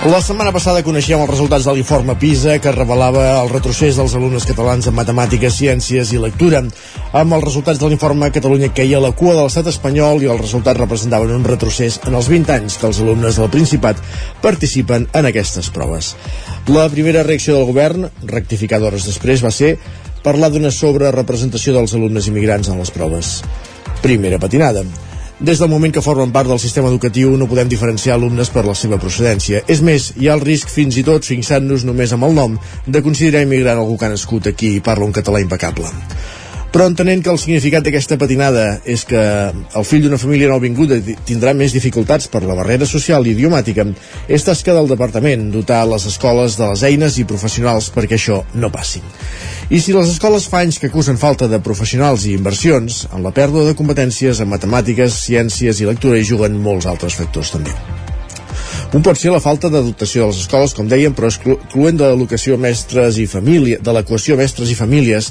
La setmana passada coneixíem els resultats de l'informe PISA que revelava el retrocés dels alumnes catalans en matemàtiques, ciències i lectura. Amb els resultats de l'informe, Catalunya queia a la cua de l'estat espanyol i els resultats representaven un retrocés en els 20 anys que els alumnes del Principat participen en aquestes proves. La primera reacció del govern, rectificada hores després, va ser parlar d'una sobrerepresentació dels alumnes immigrants en les proves. Primera patinada. Des del moment que formen part del sistema educatiu no podem diferenciar alumnes per la seva procedència. És més, hi ha el risc fins i tot fixant-nos només amb el nom de considerar immigrant algú que ha nascut aquí i parla un català impecable. Però entenent que el significat d'aquesta patinada és que el fill d'una família nouvinguda tindrà més dificultats per la barrera social i idiomàtica, és tasca del departament dotar les escoles de les eines i professionals perquè això no passi. I si les escoles fa anys que acusen falta de professionals i inversions, en la pèrdua de competències en matemàtiques, ciències i lectura hi juguen molts altres factors també. Un pot ser la falta de dotació de les escoles, com dèiem, però excloent de l'educació mestres i família, de l'equació mestres i famílies,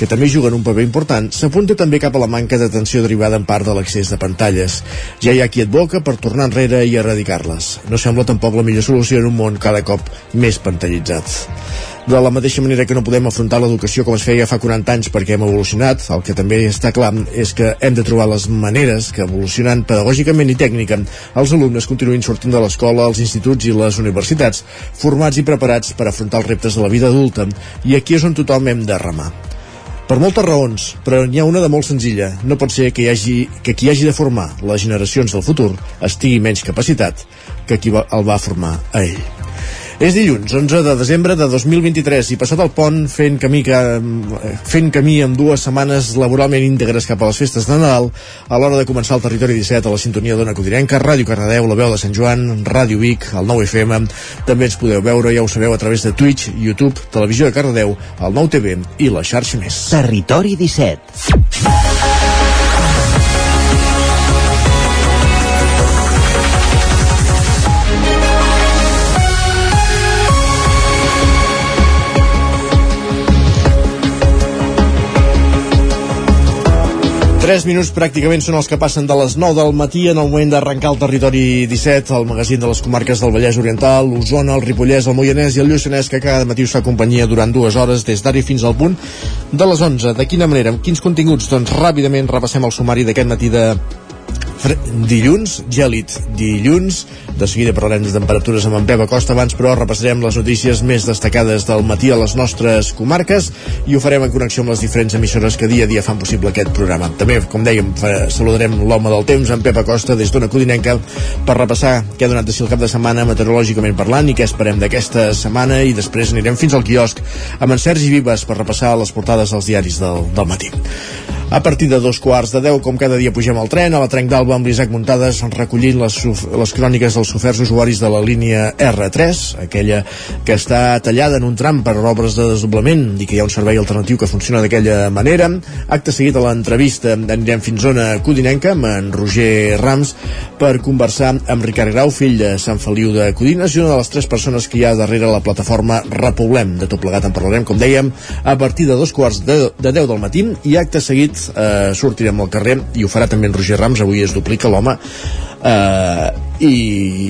que també juguen un paper important, s'apunta també cap a la manca d'atenció derivada en part de l'accés de pantalles. Ja hi ha qui advoca per tornar enrere i erradicar-les. No sembla tampoc la millor solució en un món cada cop més pantallitzat de la mateixa manera que no podem afrontar l'educació com es feia fa 40 anys perquè hem evolucionat, el que també està clar és que hem de trobar les maneres que evolucionant pedagògicament i tècnica els alumnes continuïn sortint de l'escola, els instituts i les universitats formats i preparats per afrontar els reptes de la vida adulta i aquí és on tothom hem de remar. Per moltes raons, però n'hi ha una de molt senzilla. No pot ser que, hi hagi, que qui hagi de formar les generacions del futur estigui menys capacitat que qui el va formar a ell. És dilluns, 11 de desembre de 2023 i passat el pont fent camí, que, fent camí amb dues setmanes laboralment íntegres cap a les festes de Nadal a l'hora de començar el territori 17 a la sintonia d'Ona Codinenca, Ràdio Cardedeu, la veu de Sant Joan, Ràdio Vic, el 9 FM també ens podeu veure, ja ho sabeu, a través de Twitch, YouTube, Televisió de Cardedeu, el 9 TV i la xarxa més. Territori 17 3 minuts pràcticament són els que passen de les 9 del matí en el moment d'arrencar el territori 17, el magazín de les comarques del Vallès Oriental, l'Osona, el Ripollès, el Moianès i el Lluçanès, que cada matí us fa companyia durant dues hores des d'ara fins al punt de les 11. De quina manera, amb quins continguts? Doncs ràpidament repassem el sumari d'aquest matí de dilluns, gèlid dilluns. De seguida parlarem de temperatures amb en Pep Acosta. Abans però repassarem les notícies més destacades del matí a les nostres comarques i ho farem en connexió amb les diferents emissores que dia a dia fan possible aquest programa. També, com dèiem, saludarem l'home del temps en Pep Acosta des d'una Codinenca per repassar què ha donat de si el cap de setmana meteorològicament parlant i què esperem d'aquesta setmana. I després anirem fins al quiosc amb en Sergi Vives per repassar les portades dels diaris del, del matí a partir de dos quarts de deu, com cada dia pugem al tren, a la Trenc d'Alba amb l'Isaac Muntades recollint les, les cròniques dels oferts usuaris de la línia R3, aquella que està tallada en un tram per obres de desdoblament i que hi ha un servei alternatiu que funciona d'aquella manera. Acte seguit a l'entrevista anirem fins zona Codinenca amb en Roger Rams per conversar amb Ricard Grau, fill de Sant Feliu de Codines i una de les tres persones que hi ha darrere la plataforma Repoblem. De tot plegat en parlarem, com dèiem, a partir de dos quarts de, de 10 del matí i acte seguit eh, sortirem al carrer i ho farà també en Roger Rams, avui es duplica l'home eh, i,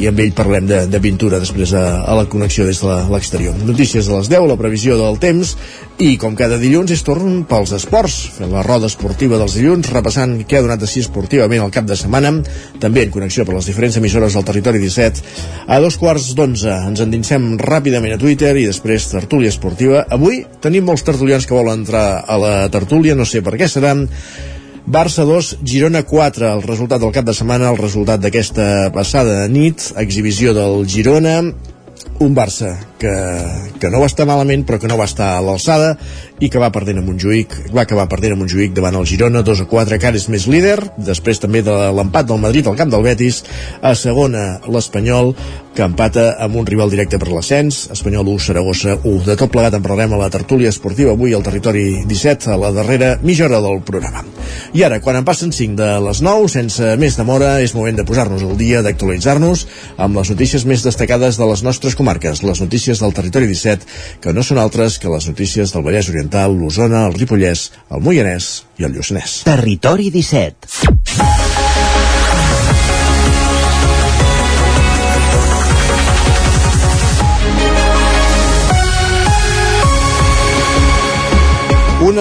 i amb ell parlem de, de pintura després a, a la connexió des de l'exterior. Notícies de les 10, la previsió del temps i com cada dilluns és torn pels esports, fent la roda esportiva dels dilluns, repassant què ha donat de si esportivament el cap de setmana, també en connexió per les diferents emissores del territori 17. A dos quarts d'onze ens endinsem ràpidament a Twitter i després tertúlia esportiva. Avui tenim molts tertulians que volen entrar a la tertúlia, no sé per què serà, Barça 2, Girona 4, el resultat del cap de setmana, el resultat d'aquesta passada nit, exhibició del Girona, un Barça que, que no va estar malament però que no va estar a l'alçada i que va perdent a Montjuïc va acabar perdent a Montjuïc davant el Girona 2 a 4, que ara és més líder després també de l'empat del Madrid al camp del Betis a segona l'Espanyol que empata amb un rival directe per l'ascens Espanyol 1, Saragossa 1 de tot plegat en parlarem a la tertúlia esportiva avui al territori 17 a la darrera mitja hora del programa i ara quan en passen 5 de les 9 sense més demora és moment de posar-nos al dia d'actualitzar-nos amb les notícies més destacades de les nostres comarques les notícies del territori 17 que no són altres que les notícies del Vallès Oriental, l'Osona, el Ripollès, el Moianès i el Lluçanès. Territori 17.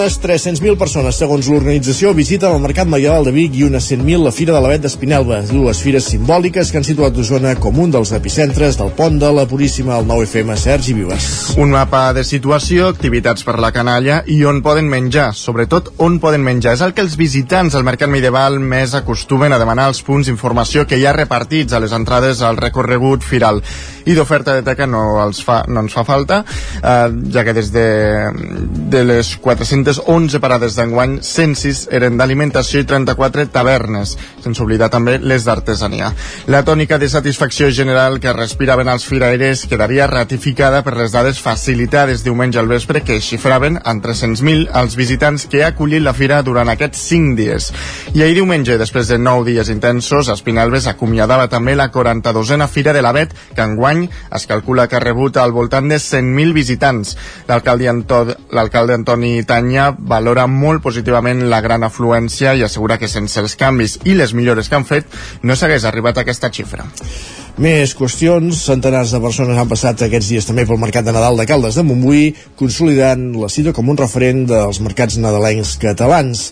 Unes 300.000 persones, segons l'organització, visiten el Mercat Medieval de Vic i unes 100.000 la Fira de l'Avet d'Espinelva, dues fires simbòliques que han situat Osona com un dels epicentres del pont de la Puríssima al 9FM Sergi Vives. Un mapa de situació, activitats per la canalla i on poden menjar, sobretot on poden menjar. És el que els visitants del Mercat Medieval més acostumen a demanar els punts d'informació que hi ha repartits a les entrades al recorregut firal. I d'oferta de teca no, els fa, no ens fa falta, eh, ja que des de, de les 400 211 parades d'enguany, 106 eren d'alimentació i 34 tavernes, sense oblidar també les d'artesania. La tònica de satisfacció general que respiraven els firaires quedaria ratificada per les dades facilitades diumenge al vespre que xifraven en 300.000 els visitants que ha acollit la fira durant aquests 5 dies. I ahir diumenge, després de 9 dies intensos, Espinalbes acomiadava també la 42a Fira de l'Avet, que enguany es calcula que ha rebut al voltant de 100.000 visitants. L'alcalde Antoni Tany Valora molt positivament la gran afluència i assegura que sense els canvis i les millores que han fet no s'hagués arribat a aquesta xifra. Més qüestions, centenars de persones han passat aquests dies també pel Mercat de Nadal de Caldes de Montbui, consolidant la cita com un referent dels mercats nadalencs catalans.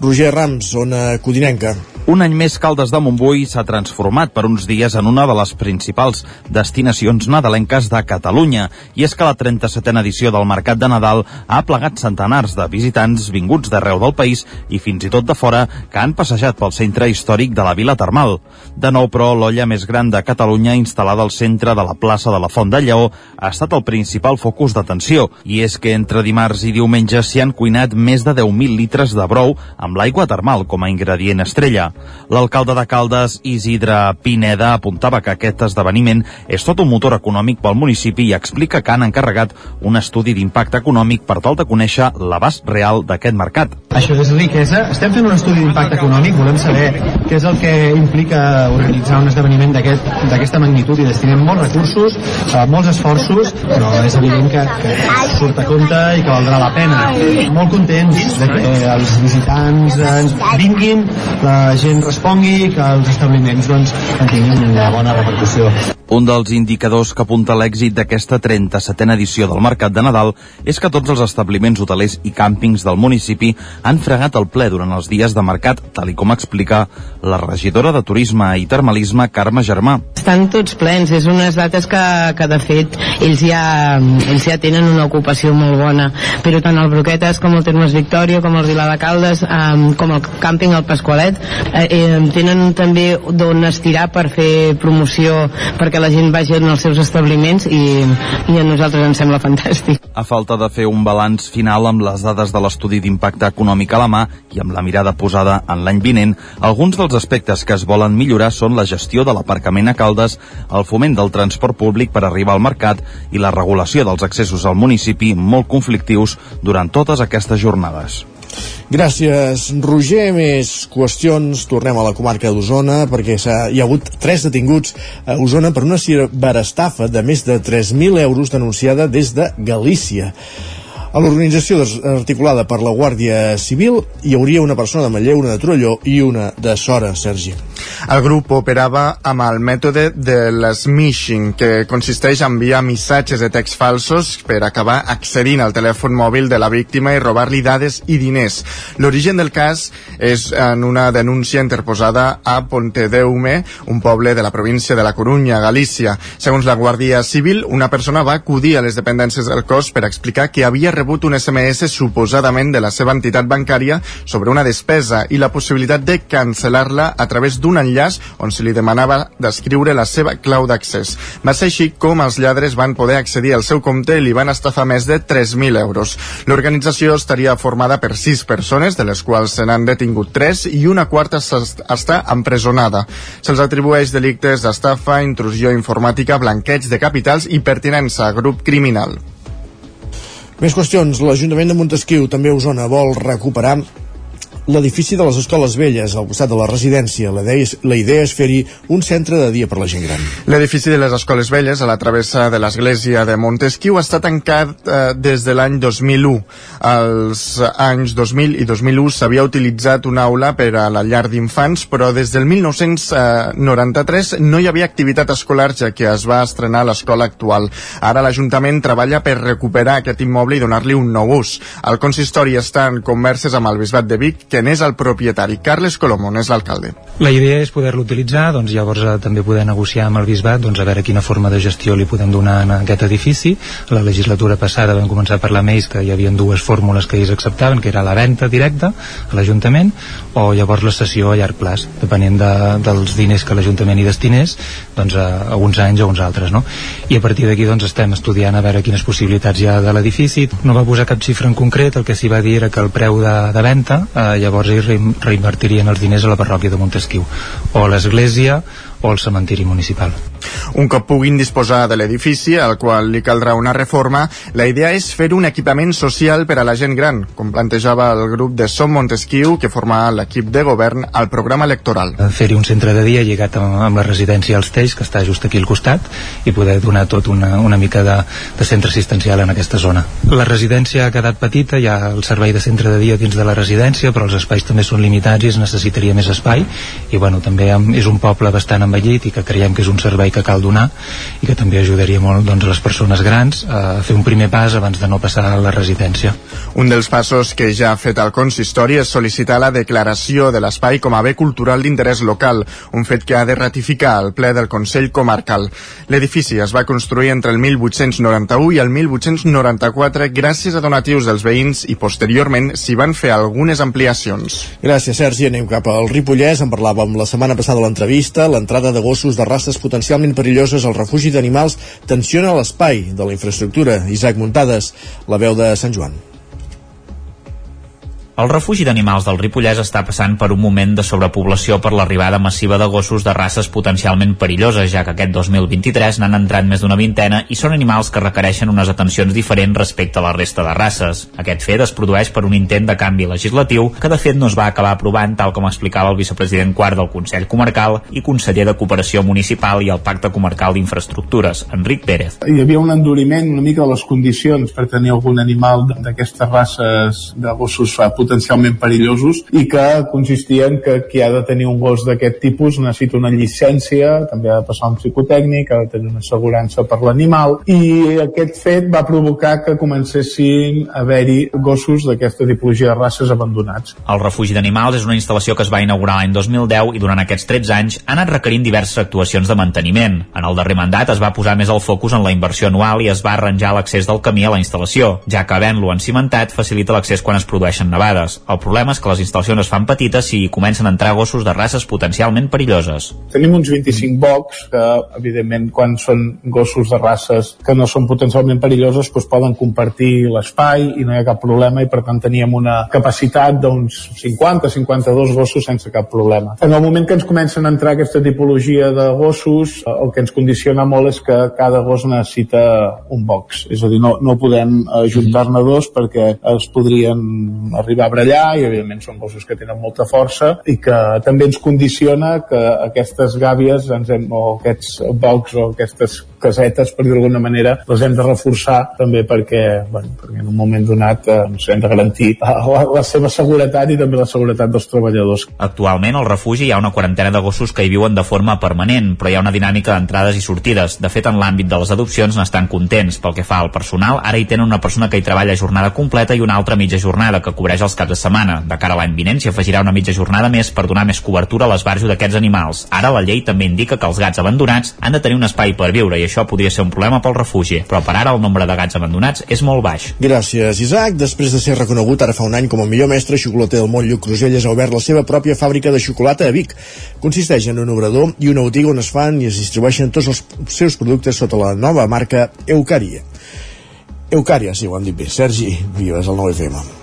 Roger Rams, zona codinenca. Un any més Caldes de Montbui s'ha transformat per uns dies en una de les principals destinacions nadalenques de Catalunya i és que la 37a edició del Mercat de Nadal ha plegat centenars de visitants vinguts d'arreu del país i fins i tot de fora que han passejat pel centre històric de la Vila Termal. De nou, però, l'olla més gran de Catalunya instal·lada al centre de la plaça de la Font de Lleó ha estat el principal focus d'atenció i és que entre dimarts i diumenge s'hi han cuinat més de 10.000 litres de brou amb l'aigua termal com a ingredient estrella. L'alcalde de Caldes, Isidre Pineda, apuntava que aquest esdeveniment és tot un motor econòmic pel municipi i explica que han encarregat un estudi d'impacte econòmic per tal de conèixer l'abast real d'aquest mercat. Això és riquesa. Estem fent un estudi d'impacte econòmic, volem saber què és el que implica organitzar un esdeveniment d'aquesta aquest, magnitud i destinem molts recursos, eh, molts esforços, però és evident que, que surt a compte i que valdrà la pena. Molt contents de que els visitants ens vinguin, la gent respongui, que els establiments doncs, tinguin una bona repercussió. Un dels indicadors que apunta l'èxit d'aquesta 37a edició del Mercat de Nadal és que tots els establiments hotelers i càmpings del municipi han fregat el ple durant els dies de mercat, tal i com explica la regidora de Turisme i Termalisme, Carme Germà. Estan tots plens, és unes dates que, que de fet ells ja, ells ja tenen una ocupació molt bona, però tant el Broquetes com el Termes Victòria, com el Vilar de Caldes, eh, com el càmping El Pasqualet, eh, eh, tenen també d'on estirar per fer promoció perquè la gent vagi als seus establiments i, i a nosaltres ens sembla fantàstic. A falta de fer un balanç final amb les dades de l'estudi d'impacte econòmic a la mà i amb la mirada posada en l'any vinent, alguns dels aspectes que es volen millorar són la gestió de l'aparcament a Caldes, el foment del transport públic per arribar al mercat i la regulació dels accessos al municipi molt conflictius durant totes aquestes jornades. Gràcies, Roger. Més qüestions. Tornem a la comarca d'Osona perquè hi ha hagut tres detinguts a Osona per una ciberestafa de més de 3.000 euros denunciada des de Galícia. A l'organització articulada per la Guàrdia Civil hi hauria una persona de Manlleu, una de Torelló i una de Sora, Sergi. El grup operava amb el mètode de l'smishing, que consisteix en enviar missatges de text falsos per acabar accedint al telèfon mòbil de la víctima i robar-li dades i diners. L'origen del cas és en una denúncia interposada a Pontedeume, un poble de la província de la Corunya, Galícia. Segons la Guàrdia Civil, una persona va acudir a les dependències del cos per explicar que havia rebut un SMS suposadament de la seva entitat bancària sobre una despesa i la possibilitat de cancel·lar-la a través d'un enllaç on se li demanava d'escriure la seva clau d'accés. Va ser així com els lladres van poder accedir al seu compte i li van estafar més de 3.000 euros. L'organització estaria formada per sis persones, de les quals se n'han detingut tres i una quarta està empresonada. Se'ls atribueix delictes d'estafa, intrusió informàtica, blanqueig de capitals i pertinença a grup criminal. Més qüestions. L'Ajuntament de Montesquieu, també a Osona, vol recuperar l'edifici de les Escoles Velles, al costat de la residència. La idea és, la idea és fer-hi un centre de dia per la gent gran. L'edifici de les Escoles Velles, a la travessa de l'església de Montesquieu, està tancat eh, des de l'any 2001. Als anys 2000 i 2001 s'havia utilitzat una aula per a la llar d'infants, però des del 1993 no hi havia activitat escolar, ja que es va estrenar l'escola actual. Ara l'Ajuntament treballa per recuperar aquest immoble i donar-li un nou ús. El consistori està en converses amb el Bisbat de Vic, que n'és el propietari. Carles Colomón és l'alcalde. La idea és poder-lo utilitzar, doncs llavors eh, també poder negociar amb el bisbat doncs, a veure quina forma de gestió li podem donar en aquest edifici. La legislatura passada vam començar a parlar amb ells que hi havia dues fórmules que ells acceptaven, que era la venda directa a l'Ajuntament o llavors la cessió a llarg plaç, depenent de, dels diners que l'Ajuntament hi destinés, doncs a, a uns anys o uns altres. No? I a partir d'aquí doncs, estem estudiant a veure quines possibilitats hi ha de l'edifici. No va posar cap xifra en concret, el que s'hi va dir era que el preu de, de venda eh, llavors ells reinvertirien els diners a la parròquia de Montesquieu. O a l'església o al cementiri municipal. Un cop puguin disposar de l'edifici, al qual li caldrà una reforma, la idea és fer un equipament social per a la gent gran, com plantejava el grup de Som Montesquieu, que forma l'equip de govern al programa electoral. Fer-hi un centre de dia lligat amb, la residència als Tells, que està just aquí al costat, i poder donar tot una, una mica de, de centre assistencial en aquesta zona. La residència ha quedat petita, hi ha el servei de centre de dia dins de la residència, però els espais també són limitats i es necessitaria més espai, i bueno, també és un poble bastant envellit i que creiem que és un servei que cal donar i que també ajudaria molt doncs, a les persones grans a fer un primer pas abans de no passar a la residència. Un dels passos que ja ha fet el consistori és sol·licitar la declaració de l'espai com a bé cultural d'interès local, un fet que ha de ratificar el ple del Consell Comarcal. L'edifici es va construir entre el 1891 i el 1894 gràcies a donatius dels veïns i posteriorment s'hi van fer algunes ampliacions. Gràcies, Sergi. Anem cap al Ripollès. En parlàvem la setmana passada a l'entrevista. L'entrada de gossos de races potencialment perilloses al refugi d'animals tensiona l'espai de la infraestructura. Isaac Muntades, la veu de Sant Joan. El refugi d'animals del Ripollès està passant per un moment de sobrepoblació per l'arribada massiva de gossos de races potencialment perilloses, ja que aquest 2023 n'han entrat més d'una vintena i són animals que requereixen unes atencions diferents respecte a la resta de races. Aquest fet es produeix per un intent de canvi legislatiu que de fet no es va acabar aprovant tal com explicava el vicepresident quart del Consell Comarcal i conseller de Cooperació Municipal i el Pacte Comarcal d'Infraestructures, Enric Pérez. Hi havia un enduriment una mica de les condicions per tenir algun animal d'aquestes races de gossos potencialment potencialment perillosos i que consistien que qui ha de tenir un gos d'aquest tipus necessita una llicència, també ha de passar un psicotècnic, ha de tenir una assegurança per l'animal i aquest fet va provocar que comencessin a haver-hi gossos d'aquesta tipologia de races abandonats. El refugi d'animals és una instal·lació que es va inaugurar l'any 2010 i durant aquests 13 anys ha anat requerint diverses actuacions de manteniment. En el darrer mandat es va posar més el focus en la inversió anual i es va arranjar l'accés del camí a la instal·lació, ja que havent-lo encimentat facilita l'accés quan es produeixen nevades vegades. El problema és que les instal·lacions es fan petites i comencen a entrar gossos de races potencialment perilloses. Tenim uns 25 bocs que, evidentment, quan són gossos de races que no són potencialment perilloses, doncs poden compartir l'espai i no hi ha cap problema i, per tant, teníem una capacitat d'uns 50-52 gossos sense cap problema. En el moment que ens comencen a entrar aquesta tipologia de gossos, el que ens condiciona molt és que cada gos necessita un box. És a dir, no, no podem ajuntar-ne dos perquè es podrien arribar a allà i evidentment són gossos que tenen molta força i que també ens condiciona que aquestes gàbies ens hem, o aquests bocs o aquestes casetes, per dir d'alguna manera, les hem de reforçar també perquè, bueno, perquè en un moment donat eh, ens hem de garantir la, la seva seguretat i també la seguretat dels treballadors. Actualment al refugi hi ha una quarantena de gossos que hi viuen de forma permanent, però hi ha una dinàmica d'entrades i sortides. De fet, en l'àmbit de les adopcions n'estan contents. Pel que fa al personal, ara hi tenen una persona que hi treballa jornada completa i una altra mitja jornada que cobreix el els caps de setmana. De cara a l'any vinent s'hi afegirà una mitja jornada més per donar més cobertura a l'esbarjo d'aquests animals. Ara la llei també indica que els gats abandonats han de tenir un espai per viure i això podria ser un problema pel refugi, però per ara el nombre de gats abandonats és molt baix. Gràcies, Isaac. Després de ser reconegut ara fa un any com a millor mestre xocolater del món, Lluc Cruselles ha obert la seva pròpia fàbrica de xocolata a Vic. Consisteix en un obrador i una botiga on es fan i es distribueixen tots els seus productes sota la nova marca Eucaria. Eucària, sí, ho han dit bé. Sergi Vives, el 9FM.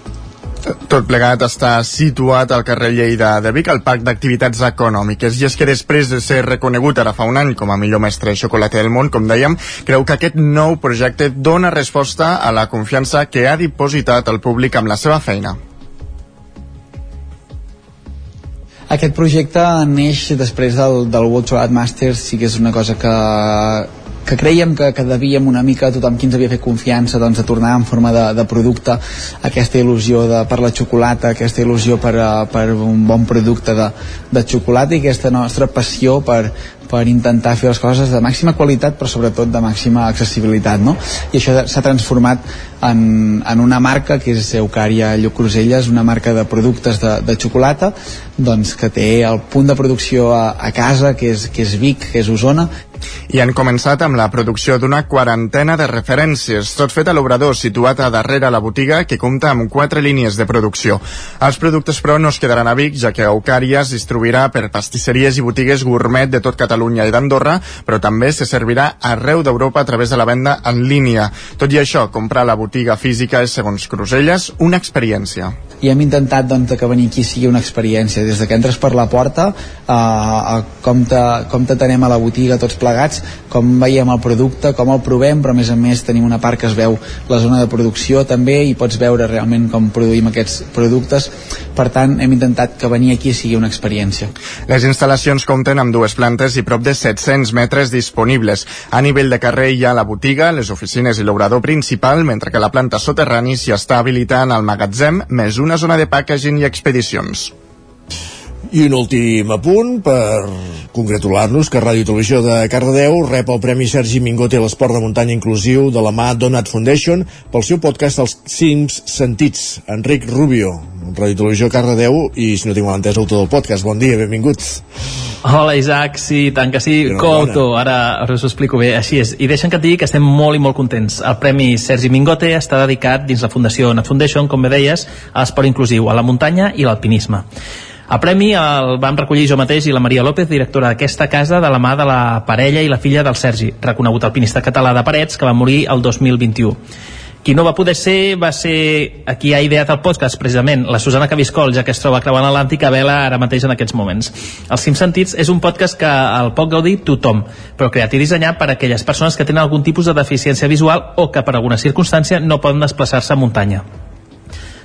Tot plegat està situat al carrer Lleida de Vic, al Parc d'Activitats Econòmiques. I és que després de ser reconegut ara fa un any com a millor mestre de xocolata del món, com dèiem, creu que aquest nou projecte dona resposta a la confiança que ha dipositat el públic amb la seva feina. Aquest projecte neix després del, del World Chocolate Masters, sí que és una cosa que, que creiem que, que devíem una mica a tothom qui ens havia fet confiança doncs, a tornar en forma de, de producte aquesta il·lusió de, per la xocolata, aquesta il·lusió per, uh, per un bon producte de, de xocolata i aquesta nostra passió per, per intentar fer les coses de màxima qualitat però sobretot de màxima accessibilitat no? i això s'ha transformat en, en una marca que és Eucària Lluc Cruselles, una marca de productes de, de xocolata doncs, que té el punt de producció a, a casa que és, que és Vic, que és Osona i han començat amb la producció d'una quarantena de referències, tot fet a l'obrador situat a darrere la botiga que compta amb quatre línies de producció. Els productes, però, no es quedaran a Vic, ja que Eucària es distribuirà per pastisseries i botigues gourmet de tot Catalunya i d'Andorra, però també se servirà arreu d'Europa a través de la venda en línia. Tot i això, comprar la botiga física és, segons Cruselles, una experiència i hem intentat doncs, que venir aquí sigui una experiència des de que entres per la porta a, a com, te, com te tenem a la botiga tots plegats, com veiem el producte com el provem, però a més a més tenim una part que es veu la zona de producció també i pots veure realment com produïm aquests productes. Per tant hem intentat que venir aquí sigui una experiència. Les instal·lacions compten amb dues plantes i prop de 700 metres disponibles. A nivell de carrer hi ha la botiga, les oficines i l'obrador principal, mentre que la planta soterrani s'hi està habilitant el magatzem més una zona de packaging i expedicions. I un últim apunt per congratular-nos que Ràdio i Televisió de Cardedeu rep el Premi Sergi Mingote a l'Esport de Muntanya Inclusiu de la mà Donat Foundation pel seu podcast Els Cims Sentits. Enric Rubio, Ràdio i Televisió Cardedeu i, si no tinc mal entès, autor del podcast. Bon dia, benvinguts. Hola Isaac, sí, tant que sí, coautor, ara, ara us ho explico bé, així és. I deixen que et digui que estem molt i molt contents. El Premi Sergi Mingote està dedicat dins la Fundació Nat Foundation, com bé deies, a l'esport inclusiu, a la muntanya i l'alpinisme. El premi el vam recollir jo mateix i la Maria López, directora d'aquesta casa, de la mà de la parella i la filla del Sergi, reconegut alpinista català de Parets, que va morir el 2021. Qui no va poder ser va ser a qui ha ideat el podcast, precisament, la Susana Cabiscol, ja que es troba creuant l'Atlàntic a vela ara mateix en aquests moments. Els Cinc Sentits és un podcast que el pot gaudir tothom, però creat i dissenyat per a aquelles persones que tenen algun tipus de deficiència visual o que per alguna circumstància no poden desplaçar-se a muntanya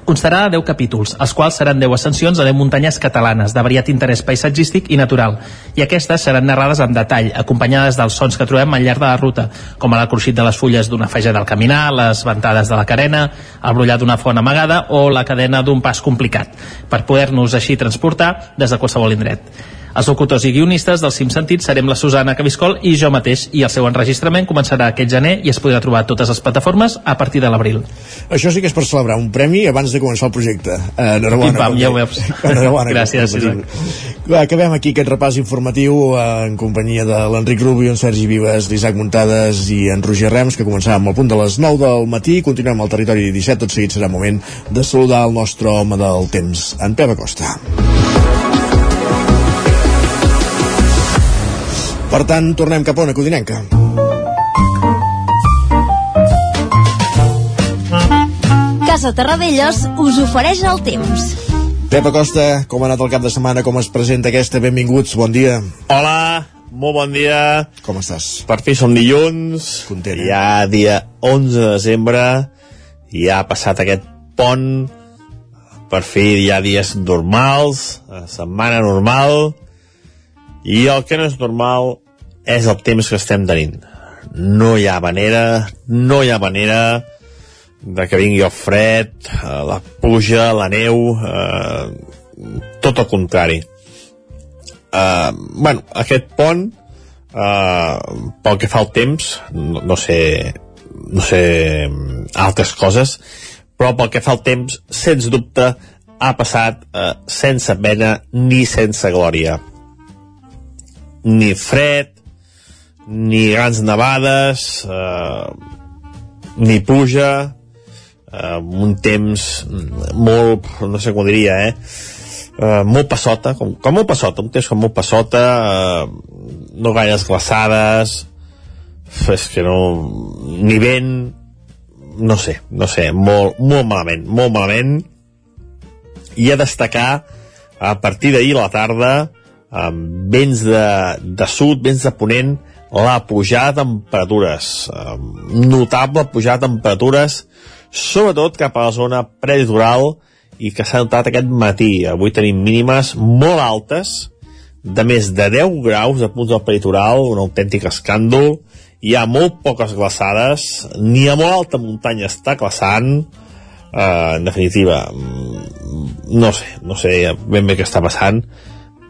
constarà de 10 capítols, els quals seran 10 ascensions a 10 muntanyes catalanes de variat interès paisatgístic i natural, i aquestes seran narrades amb detall, acompanyades dels sons que trobem al llarg de la ruta, com el cruixit de les fulles d'una feja del caminar, les ventades de la carena, el brollar d'una font amagada o la cadena d'un pas complicat, per poder-nos així transportar des de qualsevol indret. Els locutors i guionistes dels Cim Sentits serem la Susana Cabiscol i jo mateix, i el seu enregistrament començarà aquest gener i es podrà trobar a totes les plataformes a partir de l'abril. Això sí que és per celebrar un premi abans de començar el projecte. Eh, enhorabona. Pim pam, ja ho veus. Enhorabona. Gràcies, Isaac. Acabem aquí aquest repàs informatiu eh, en companyia de l'Enric Rubio, en Sergi Vives, l'Isaac Muntades i en Roger Rems, que començàvem al punt de les 9 del matí. Continuem al territori 17, tot seguit serà moment de saludar el nostre home del temps, en Pep Acosta. Per tant, tornem cap a una codinenca. Casa Terradellos us ofereix el temps. Pep Acosta, com ha anat el cap de setmana, com es presenta aquesta? Benvinguts, bon dia. Hola, molt bon dia. Com estàs? Per fi som dilluns. Content. Eh? Ja dia 11 de desembre. Ja ha passat aquest pont. Per fi hi ha dies normals, setmana normal. I el que no és normal és el temps que estem tenint. No hi ha manera, no hi ha manera de que vingui el fred, eh, la pluja, la neu, eh, tot el contrari. Eh, bueno, aquest pont, eh, pel que fa al temps, no, no sé no sé altres coses, però pel que fa al temps, sens dubte, ha passat eh, sense pena ni sense glòria. Ni fred, ni grans nevades, eh, ni pluja, eh, un temps molt, no sé com diria, eh? eh molt passota, com, com molt passota, un temps com molt passota, eh, no gaires glaçades, és que no... ni vent, no sé, no sé, molt, molt malament, molt malament, i a destacar a partir d'ahir a la tarda amb vents de, de sud, vents de ponent la pujada de temperatures notable pujada de temperatures sobretot cap a la zona prelitoral i que s'ha notat aquest matí. Avui tenim mínimes molt altes de més de 10 graus a punts del peritoral, un autèntic escàndol. Hi ha molt poques glaçades ni a molt alta muntanya està glaçant. Uh, en definitiva mm, no sé, no sé ben bé què està passant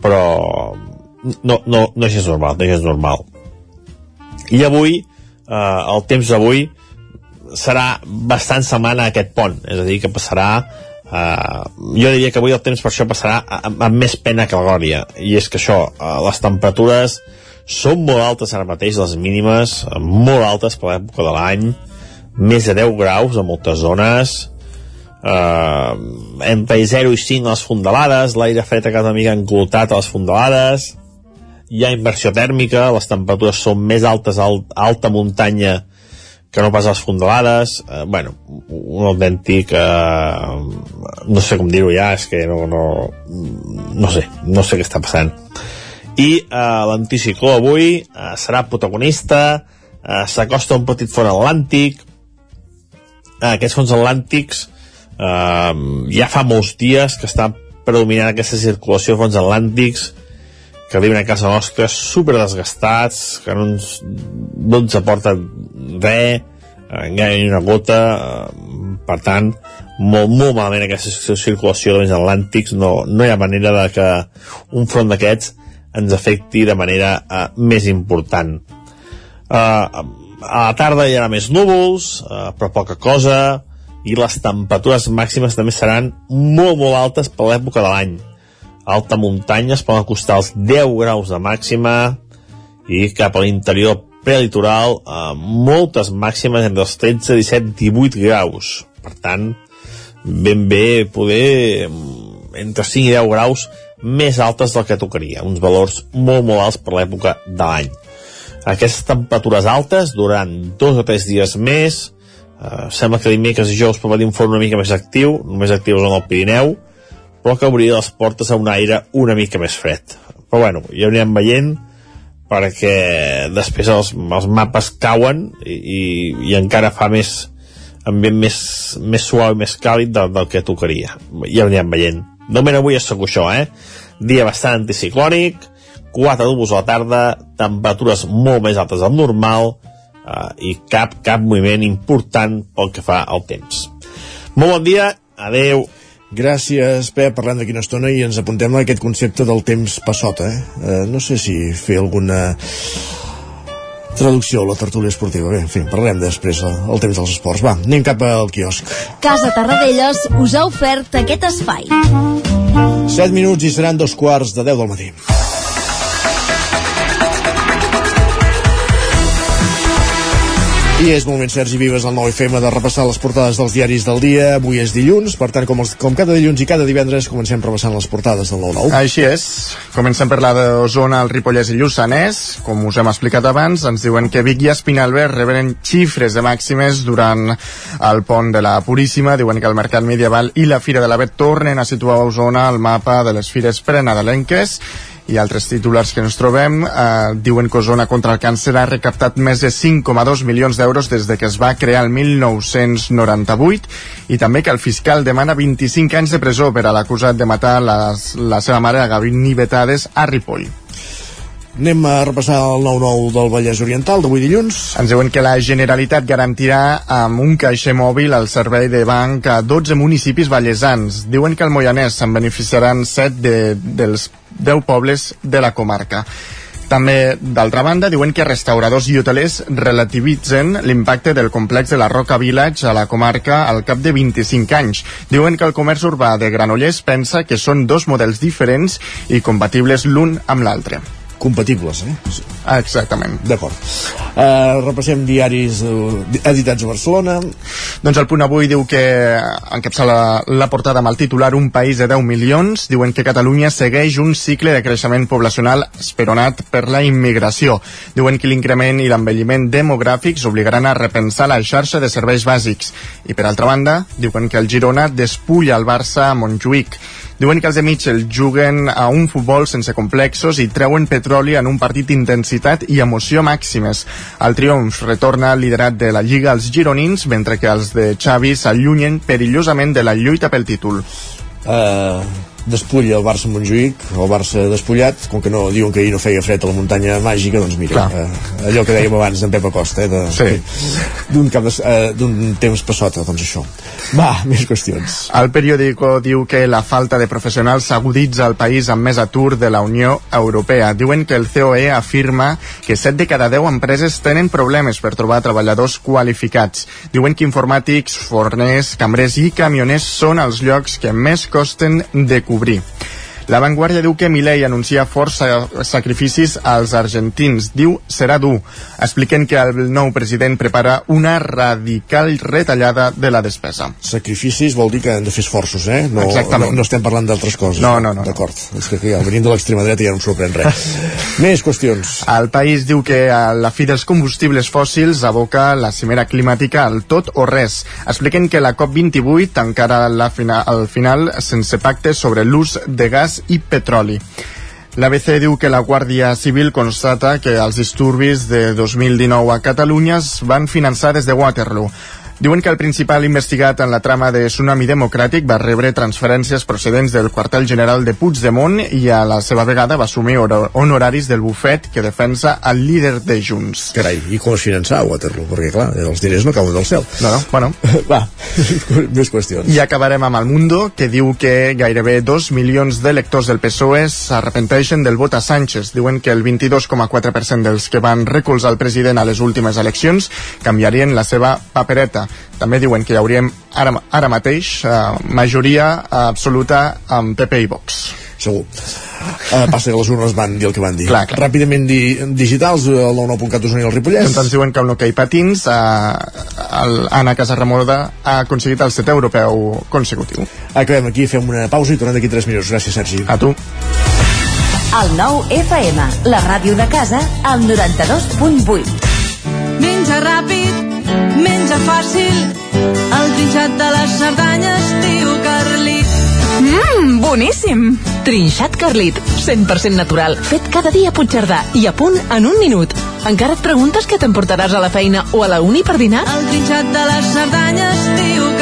però no, no, no és normal no és normal i avui uh, el temps d'avui serà bastant semblant a aquest pont. És a dir, que passarà uh, jo diria que avui el temps per això passarà amb, amb més pena que glòria. I és que això, uh, les temperatures són molt altes ara mateix les mínimes, molt altes per l'època de l'any més de 10 graus a moltes zones eh, entre 0 i 5 a les fondalades, l'aire fred a cada mica enclotat a les fondalades, hi ha inversió tèrmica, les temperatures són més altes a alta muntanya que no pas les fondalades, eh, bueno, un autèntic, eh, no sé com dir-ho ja, és que no, no, no sé, no sé què està passant. I eh, l'anticicló avui eh, serà protagonista, eh, s'acosta un petit front atlàntic, eh, aquests fons atlàntics Uh, ja fa molts dies que està predominant aquesta circulació de fons atlàntics que viuen a casa nostra super desgastats, que no ens, no ens aporten res, encara ni una gota, uh, per tant, molt, molt malament aquesta circulació de vents atlàntics, no, no hi ha manera de que un front d'aquests ens afecti de manera uh, més important. Uh, a la tarda hi haurà més núvols, uh, però poca cosa, i les temperatures màximes també seran molt, molt altes per l'època de l'any. Alta muntanya es poden acostar als 10 graus de màxima i cap a l'interior prelitoral eh, moltes màximes entre els 13, 17, 18 graus. Per tant, ben bé poder mm, entre 5 i 10 graus més altes del que tocaria, uns valors molt, molt alts per l'època de l'any. Aquestes temperatures altes durant dos o tres dies més Uh, sembla que dimecres i dijous pot venir un forn una mica més actiu, només actiu en el Pirineu, però que obrirà les portes a un aire una mica més fred. Però bueno, ja anirem veient, perquè després els, els mapes cauen i, i, i encara fa més ambient més, més suau i més càlid del, del que tocaria. Ja anirem veient. De moment avui és segur això, eh? Dia bastant anticiclònic, 4 núvols a la tarda, temperatures molt més altes del normal, uh, i cap, cap moviment important pel que fa al temps. Molt bon dia, adeu. Gràcies, Pep, parlant d'aquí una estona i ens apuntem a aquest concepte del temps passota. Eh? Uh, no sé si fer alguna traducció a la tertúlia esportiva. Bé, en fi, parlarem després el temps dels esports. Va, anem cap al quiosc. Casa Tarradellas us ha ofert aquest espai. 7 minuts i seran dos quarts de 10 del matí. I és moment, Sergi Vives, al 9FM, de repassar les portades dels diaris del dia. Avui és dilluns, per tant, com, els, com cada dilluns i cada divendres, comencem repassant les portades del 9-9. Així és. Comencem per la d'Osona, el Ripollès i Lluçanès. Com us hem explicat abans, ens diuen que Vic i Espinalbert reberen xifres de màximes durant el pont de la Puríssima. Diuen que el mercat medieval i la Fira de la Bet tornen a situar a Osona al mapa de les fires prenadalenques i altres titulars que ens trobem eh, diuen que Osona contra el càncer ha recaptat més de 5,2 milions d'euros des de que es va crear el 1998 i també que el fiscal demana 25 anys de presó per a l'acusat de matar la, la seva mare a Gavin Betades a Ripoll. Anem a repassar el 9-9 del Vallès Oriental d'avui dilluns. Ens diuen que la Generalitat garantirà amb un caixer mòbil el servei de banc a 12 municipis vallesans. Diuen que el Moianès se'n beneficiaran 7 de, dels 10 pobles de la comarca. També, d'altra banda, diuen que restauradors i hotelers relativitzen l'impacte del complex de la Roca Village a la comarca al cap de 25 anys. Diuen que el comerç urbà de Granollers pensa que són dos models diferents i compatibles l'un amb l'altre compatibles, eh? Exactament. D'acord. Uh, repassem diaris uh, editats a Barcelona. Doncs el punt avui diu que encapçala la, la portada amb el titular Un país de 10 milions. Diuen que Catalunya segueix un cicle de creixement poblacional esperonat per la immigració. Diuen que l'increment i l'envelliment demogràfics obligaran a repensar la xarxa de serveis bàsics. I per altra banda, diuen que el Girona despulla el Barça a Montjuïc. Diuen que els de Mitchell juguen a un futbol sense complexos i treuen petroli en un partit d'intensitat i emoció màximes. El triomf retorna al liderat de la Lliga als gironins, mentre que els de Xavi s'allunyen perillosament de la lluita pel títol. Uh, despulla el Barça Montjuïc, el Barça despullat, com que no diuen que ahir no feia fred a la muntanya màgica, doncs mira, eh, allò que dèiem abans d'en Pep Acosta, eh, de, Sí. d'un cap eh, d'un temps per sota, doncs això. Va, més qüestions. El periòdico diu que la falta de professionals s'aguditza al país amb més atur de la Unió Europea. Diuen que el COE afirma que 7 de cada 10 empreses tenen problemes per trobar treballadors qualificats. Diuen que informàtics, forners, cambrers i camioners són els llocs que més costen de cobrir. La Vanguardia diu que Milei anuncia forts sa- sacrificis als argentins. Diu serà dur. Expliquen que el nou president prepara una radical retallada de la despesa. Sacrificis vol dir que hem de fer esforços, eh? No, Exactament. no, no estem parlant d'altres coses. No, no, no. D'acord. És que ja, venint de l'extrema dreta ja no em sorprèn res. més qüestions. El país diu que a la fi dels combustibles fòssils aboca la cimera climàtica al tot o res. Expliquen que la COP28 tancarà la fina, al final sense pacte sobre l'ús de gas i petroli. L'ABC diu que la Guàrdia Civil constata que els disturbis de 2019 a Catalunya es van finançar des de Waterloo. Diuen que el principal investigat en la trama de Tsunami Democràtic va rebre transferències procedents del quartel general de Puigdemont i a la seva vegada va assumir honoraris del bufet que defensa el líder de Junts. Carai, i com es finançava Waterloo? Perquè, clar, els diners no cauen del cel. No, no, bueno. Va, més qüestions. I acabarem amb el Mundo, que diu que gairebé dos milions d'electors del PSOE s'arrepenteixen del vot a Sánchez. Diuen que el 22,4% dels que van recolzar el president a les últimes eleccions canviarien la seva papereta. També diuen que hi hauríem ara, ara mateix eh, majoria absoluta amb PP i Vox. Segur. Uh, passa que les urnes van dir el que van dir. Clar, clar. Ràpidament di digitals, el 99.cat Osona i el Ripollès. Doncs ens diuen que el hoquei patins, eh, el Anna Casarremoda ha aconseguit el setè europeu consecutiu. Acabem aquí, fem una pausa i tornem d'aquí 3 minuts. Gràcies, Sergi. A tu. El nou FM, la ràdio de casa, al 92.8. Menja ràpid, menja fàcil, el trinxat de les Cerdanyes diu Carlit. Mmm, boníssim! Trinxat Carlit, 100% natural, fet cada dia a Puigcerdà i a punt en un minut. Encara et preguntes què t'emportaràs a la feina o a la uni per dinar? El trinxat de les Cerdanyes diu Carlit.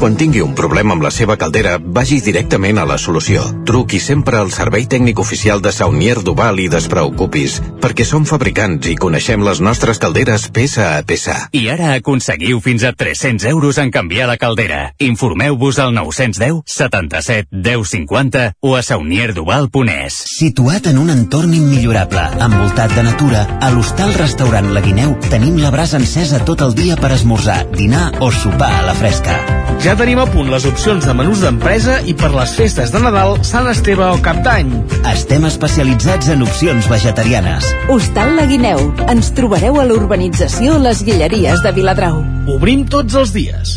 Quan tingui un problema amb la seva caldera, vagi directament a la solució. Truqui sempre al servei tècnic oficial de Saunier Duval i despreocupis, perquè som fabricants i coneixem les nostres calderes peça a peça. I ara aconseguiu fins a 300 euros en canviar la caldera. Informeu-vos al 910 77 10 50 o a saunierduval.es. Situat en un entorn immillorable, envoltat de natura, a l'hostal restaurant La Guineu tenim la brasa encesa tot el dia per esmorzar, dinar o sopar a la fresca. Ja tenim a punt les opcions de menús d'empresa i per les festes de Nadal, Sant Esteve o Cap d'Any. Estem especialitzats en opcions vegetarianes. Hostal La Guineu. Ens trobareu a l'urbanització Les Guilleries de Viladrau. Obrim tots els dies.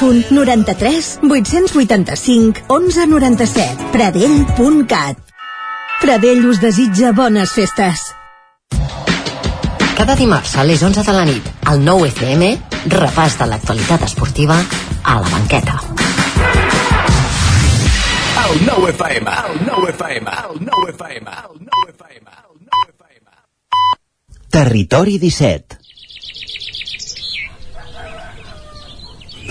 93 885 1197. Pradell.cat Pradell us desitja bones festes. Cada dimarts a les 11 de la nit, al 9 FM, repàs de l'actualitat esportiva a la banqueta. El 9 FM, el 9 FM, el 9 FM, el 9 FM. Territori 17.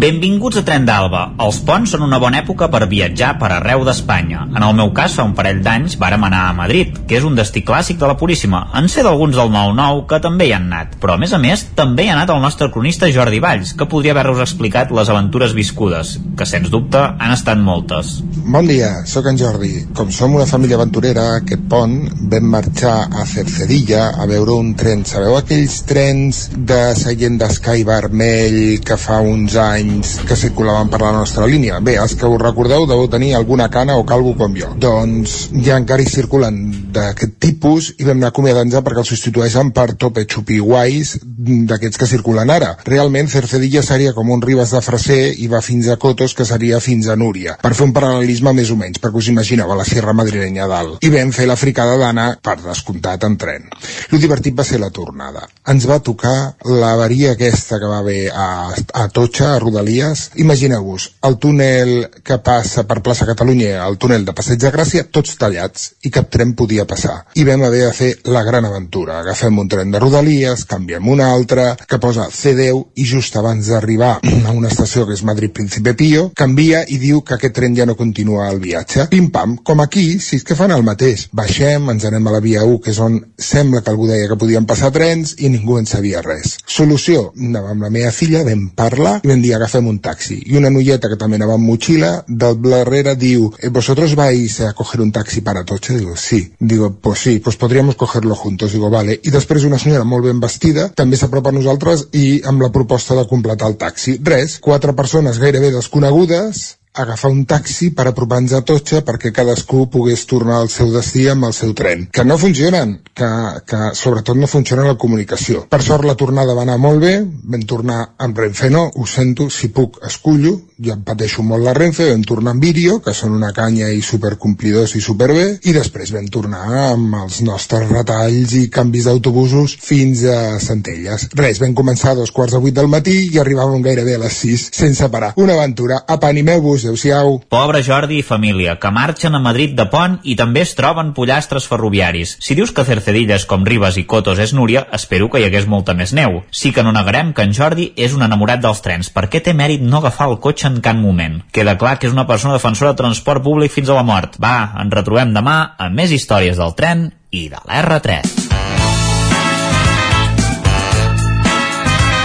Benvinguts a Tren d'Alba. Els ponts són una bona època per viatjar per arreu d'Espanya. En el meu cas, fa un parell d'anys, vàrem anar a Madrid, que és un destí clàssic de la Puríssima. En sé d'alguns del 9-9 que també hi han anat. Però, a més a més, també hi ha anat el nostre cronista Jordi Valls, que podria haver-vos explicat les aventures viscudes, que, sens dubte, han estat moltes. Bon dia, sóc en Jordi. Com som una família aventurera, aquest pont vam marxar a Cercedilla a veure un tren. Sabeu aquells trens de seient d'Escai vermell que fa uns anys que circulaven per la nostra línia? Bé, els que us recordeu deveu tenir alguna cana o calvo com jo. Doncs ja encara hi circulen d'aquest tipus i vam anar acomiadant-nos perquè els substitueixen per tope xupi guais d'aquests que circulen ara. Realment Cercedilla seria com un Ribes de Freser i va fins a Cotos que seria fins a Núria. Per fer un paral·lelisme més o menys, perquè us imagineu a la Sierra Madrilenya dalt. I vam fer la fricada d'anar, per descomptat, en tren. Lo divertit va ser la tornada. Ens va tocar l'avaria aquesta que va haver a, a Totxa, a Rodalies. Imagineu-vos, el túnel que passa per plaça Catalunya, el túnel de Passeig de Gràcia, tots tallats, i cap tren podia passar. I vam haver de fer la gran aventura. Agafem un tren de Rodalies, canviem un altre, que posa C10, i just abans d'arribar a una estació que és Madrid Príncipe Pío, canvia i diu que aquest tren ja no continua el viatge. Pim-pam, com aquí, si és que fan el mateix. Baixem, ens anem a la via 1, que és on sembla que algú deia que podien passar trens, i ningú en sabia res. Solució, anava amb la meva filla, vam parlar, i vam dir agafem un taxi. I una noieta que també anava amb motxilla, del darrere diu, eh, ¿vosotros vais a coger un taxi para Atocha? Digo, sí. Digo, pues sí, pues podríamos cogerlo juntos. Digo, vale. I després una senyora molt ben vestida també s'apropa a nosaltres i amb la proposta de completar el taxi. Res, quatre persones gairebé desconegudes, agafar un taxi per apropar-nos a Totxa perquè cadascú pogués tornar al seu destí amb el seu tren. Que no funcionen, que, que sobretot no funciona la comunicació. Per sort la tornada va anar molt bé, vam tornar amb Renfe no, ho sento, si puc escullo, jo em pateixo molt la Renfe, vam tornar amb Vídeo, que són una canya i supercomplidors i superbé, i després vam tornar amb els nostres retalls i canvis d'autobusos fins a Centelles. Res, vam començar a dos quarts de vuit del matí i arribàvem gairebé a les sis sense parar. Una aventura. Apanimeu-vos, adeu-siau. Pobre Jordi i família, que marxen a Madrid de pont i també es troben pollastres ferroviaris. Si dius que Cercedilla és com Ribes i Cotos és Núria, espero que hi hagués molta més neu. Sí que no negarem que en Jordi és un enamorat dels trens, perquè té mèrit no agafar el cotxe en cap moment. Queda clar que és una persona defensora de transport públic fins a la mort. Va, ens retrobem demà amb més històries del tren i de l'R3.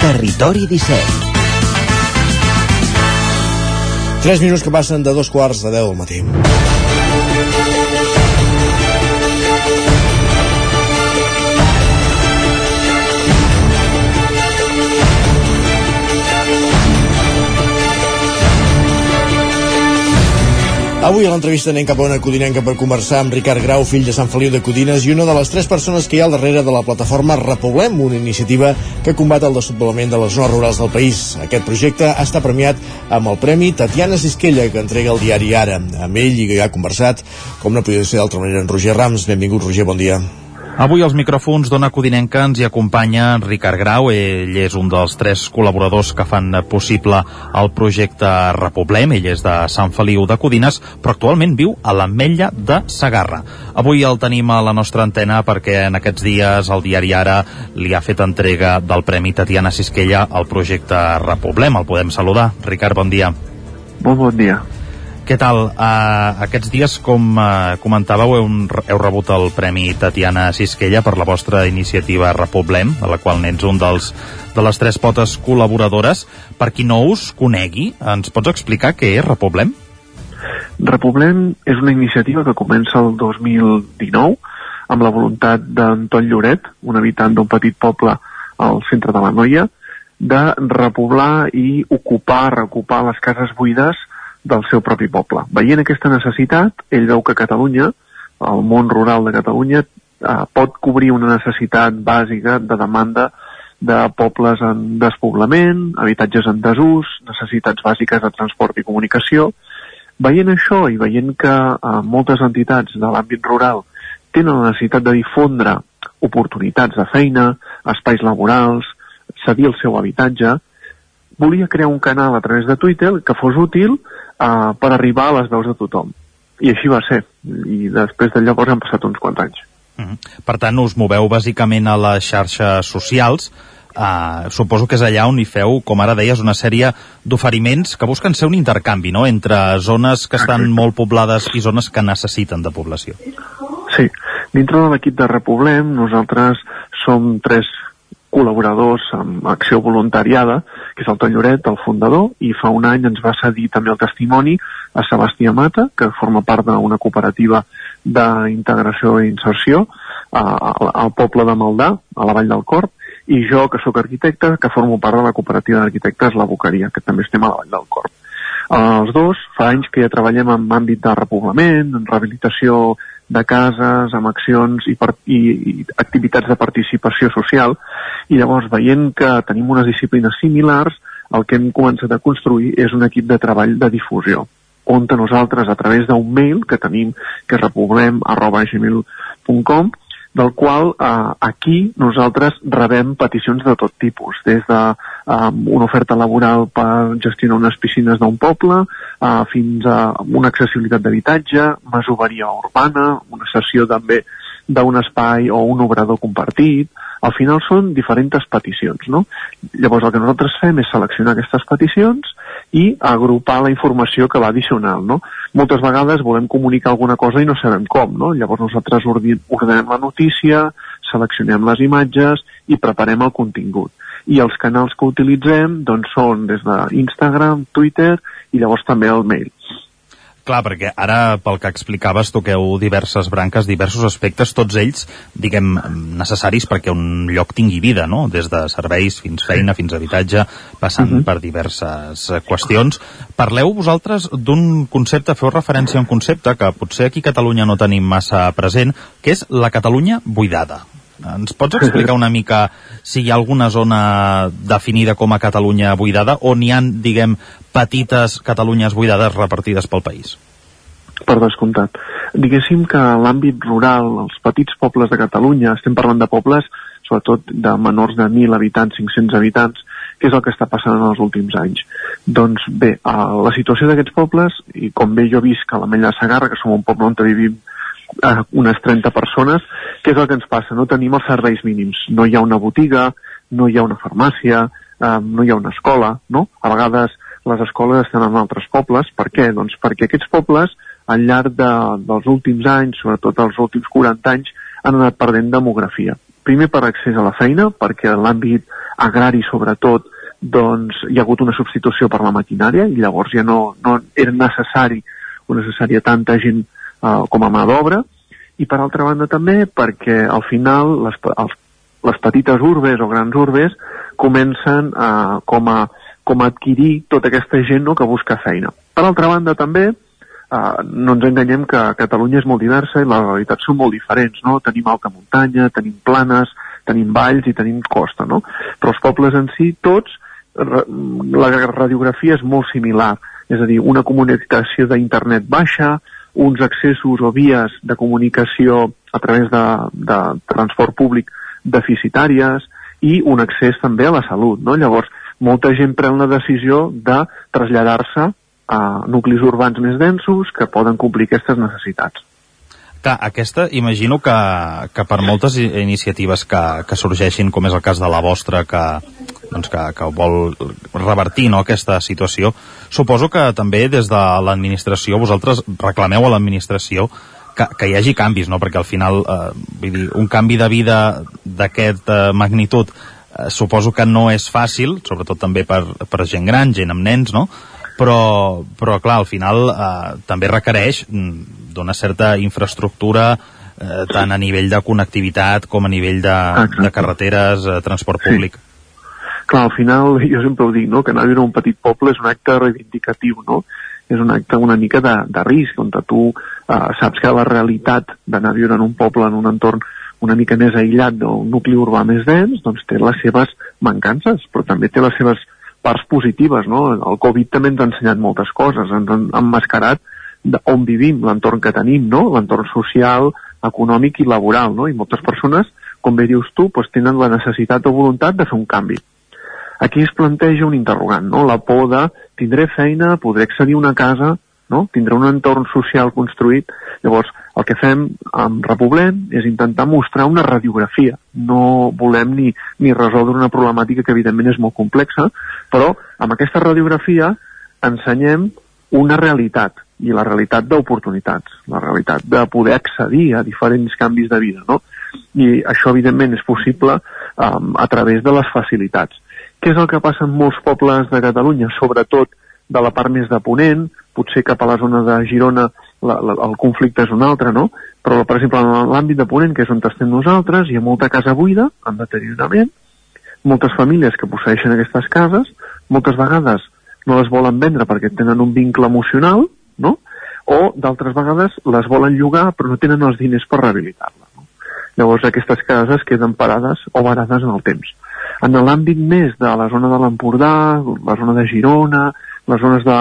Territori 17. 3 minuts que passen de dos quarts de 10 del matí. Avui a l'entrevista anem cap a una codinenca per conversar amb Ricard Grau, fill de Sant Feliu de Codines i una de les tres persones que hi ha al darrere de la plataforma Repoblem, una iniciativa que combat el despoblament de les zones rurals del país. Aquest projecte està premiat amb el Premi Tatiana Sisquella, que entrega el diari Ara. Amb ell i que ha conversat, com no podia ser d'altra manera, en Roger Rams. Benvingut, Roger, bon dia. Avui als micròfons d'Ona Codinenca ens hi acompanya Ricard Grau, ell és un dels tres col·laboradors que fan possible el projecte Repoblem, ell és de Sant Feliu de Codines, però actualment viu a l'Ametlla de Sagarra. Avui el tenim a la nostra antena perquè en aquests dies el diari Ara li ha fet entrega del Premi Tatiana Sisquella al projecte Repoblem. El podem saludar. Ricard, bon dia. Molt bon dia. Què tal? Uh, aquests dies, com uh, comentàveu, heu, heu rebut el Premi Tatiana Sisquella per la vostra iniciativa Repoblem, de la qual n'ets un dels, de les tres potes col·laboradores. Per qui no us conegui, ens pots explicar què és Repoblem? Repoblem és una iniciativa que comença el 2019 amb la voluntat d'Anton Lloret, un habitant d'un petit poble al centre de la Noia, de repoblar i ocupar, reocupar les cases buides del seu propi poble. Veient aquesta necessitat, ell veu que Catalunya, el món rural de Catalunya, eh, pot cobrir una necessitat bàsica de demanda de pobles en despoblament, habitatges en desús, necessitats bàsiques de transport i comunicació. Veient això i veient que eh, moltes entitats de l'àmbit rural tenen la necessitat de difondre oportunitats de feina, espais laborals, cedir el seu habitatge, volia crear un canal a través de Twitter que fos útil uh, per arribar a les veus de tothom. I així va ser. I després de llavors han passat uns quants anys. Uh -huh. Per tant, us moveu bàsicament a les xarxes socials. Uh, suposo que és allà on hi feu, com ara deies, una sèrie d'oferiments que busquen ser un intercanvi, no?, entre zones que estan molt poblades i zones que necessiten de població. Sí. Dintre de l'equip de Repoblem, nosaltres som tres col·laboradors amb acció voluntariada, que és el Ton Lloret, el fundador, i fa un any ens va cedir també el testimoni a Sebastià Mata, que forma part d'una cooperativa d'integració i inserció al poble de Maldà, a la Vall del Corp, i jo, que sóc arquitecte, que formo part de la cooperativa d'arquitectes La Boqueria, que també estem a la Vall del Corp. Els dos, fa anys que ja treballem en àmbit de repoblament, en rehabilitació de cases, amb accions i, per, i, i activitats de participació social, i llavors veient que tenim unes disciplines similars, el que hem començat a construir és un equip de treball de difusió, on nosaltres, a través d'un mail que tenim, que és repoblem arroba gmail.com, del qual eh, aquí nosaltres rebem peticions de tot tipus, des de eh, una oferta laboral per gestionar unes piscines d'un poble, eh, fins a una accessibilitat d'habitatge, masoveria urbana, una sessió també d'un espai o un obrador compartit, al final són diferents peticions, no? Llavors el que nosaltres fem és seleccionar aquestes peticions i agrupar la informació que va addicional, no? Moltes vegades volem comunicar alguna cosa i no sabem com, no? Llavors nosaltres ordenem la notícia, seleccionem les imatges i preparem el contingut. I els canals que utilitzem doncs, són des d'Instagram, Twitter i llavors també el mail. Clar, perquè ara, pel que explicaves, toqueu diverses branques, diversos aspectes, tots ells, diguem, necessaris perquè un lloc tingui vida, no? Des de serveis fins feina, fins habitatge, passant uh -huh. per diverses qüestions. Parleu vosaltres d'un concepte, feu referència a un concepte que potser aquí a Catalunya no tenim massa present, que és la Catalunya buidada. Ens pots explicar una mica si hi ha alguna zona definida com a Catalunya buidada o n'hi han, diguem, petites Catalunyes buidades repartides pel país? Per descomptat. Diguéssim que l'àmbit rural, els petits pobles de Catalunya, estem parlant de pobles sobretot de menors de 1.000 habitants, 500 habitants, que és el que està passant en els últims anys. Doncs bé, la situació d'aquests pobles, i com bé jo visc a la Mella de Sagarra, que som un poble on vivim eh, unes 30 persones, què és el que ens passa? No tenim els serveis mínims. No hi ha una botiga, no hi ha una farmàcia, eh, no hi ha una escola, no? A vegades les escoles estan en altres pobles. Per què? Doncs perquè aquests pobles, al llarg de, dels últims anys, sobretot els últims 40 anys, han anat perdent demografia. Primer per accés a la feina, perquè en l'àmbit agrari sobretot doncs hi ha hagut una substitució per la maquinària i llavors ja no, no era necessari o necessària tanta gent uh, com a mà d'obra i per altra banda també perquè al final les, els, les petites urbes o grans urbes comencen uh, com a com a adquirir tota aquesta gent no, que busca feina. Per altra banda, també, eh, no ens enganyem que Catalunya és molt diversa i les realitats són molt diferents, no? Tenim alta muntanya, tenim planes, tenim valls i tenim costa, no? Però els pobles en si, tots, la radiografia és molt similar, és a dir, una comunicació d'internet baixa, uns accessos o vies de comunicació a través de, de transport públic deficitàries i un accés també a la salut. No? Llavors, molta gent pren la decisió de traslladar-se a nuclis urbans més densos que poden complir aquestes necessitats. Clar, aquesta imagino que, que per moltes iniciatives que, que sorgeixin, com és el cas de la vostra, que, doncs que, que vol revertir no, aquesta situació, suposo que també des de l'administració vosaltres reclameu a l'administració que, que hi hagi canvis, no? perquè al final eh, vull dir, un canvi de vida d'aquesta eh, magnitud eh, suposo que no és fàcil, sobretot també per, per gent gran, gent amb nens, no? però, però clar, al final eh, també requereix mm, d'una certa infraestructura eh, tant a nivell de connectivitat com a nivell de, de carreteres, eh, transport públic. Sí. Clar, al final, jo sempre ho dic, no? que anar a viure a un petit poble és un acte reivindicatiu, no? és un acte una mica de, de risc, on tu eh, saps que la realitat d'anar a viure en un poble, en un entorn una mica més aïllat d'un nucli urbà més dens, doncs té les seves mancances, però també té les seves parts positives, no? El Covid també ens ha ensenyat moltes coses, ens han emmascarat on vivim, l'entorn que tenim, no? L'entorn social, econòmic i laboral, no? I moltes persones, com bé dius tu, doncs tenen la necessitat o voluntat de fer un canvi. Aquí es planteja un interrogant, no? La por de tindré feina, podré accedir a una casa, no? Tindré un entorn social construït. Llavors, el que fem amb Repoblem és intentar mostrar una radiografia. No volem ni, ni resoldre una problemàtica que evidentment és molt complexa, però amb aquesta radiografia ensenyem una realitat, i la realitat d'oportunitats, la realitat de poder accedir a diferents canvis de vida, no? I això, evidentment, és possible um, a través de les facilitats. Què és el que passa en molts pobles de Catalunya, sobretot de la part més de Ponent, potser cap a la zona de Girona la, la, el conflicte és un altre, no? Però, per exemple, en l'àmbit de Ponent, que és on estem nosaltres, hi ha molta casa buida, en deteriorament, moltes famílies que posseixen aquestes cases, moltes vegades no les volen vendre perquè tenen un vincle emocional, no? o d'altres vegades les volen llogar però no tenen els diners per rehabilitar-la. Llavors aquestes cases queden parades o varades en el temps. En l'àmbit més de la zona de l'Empordà, la zona de Girona, les zones de,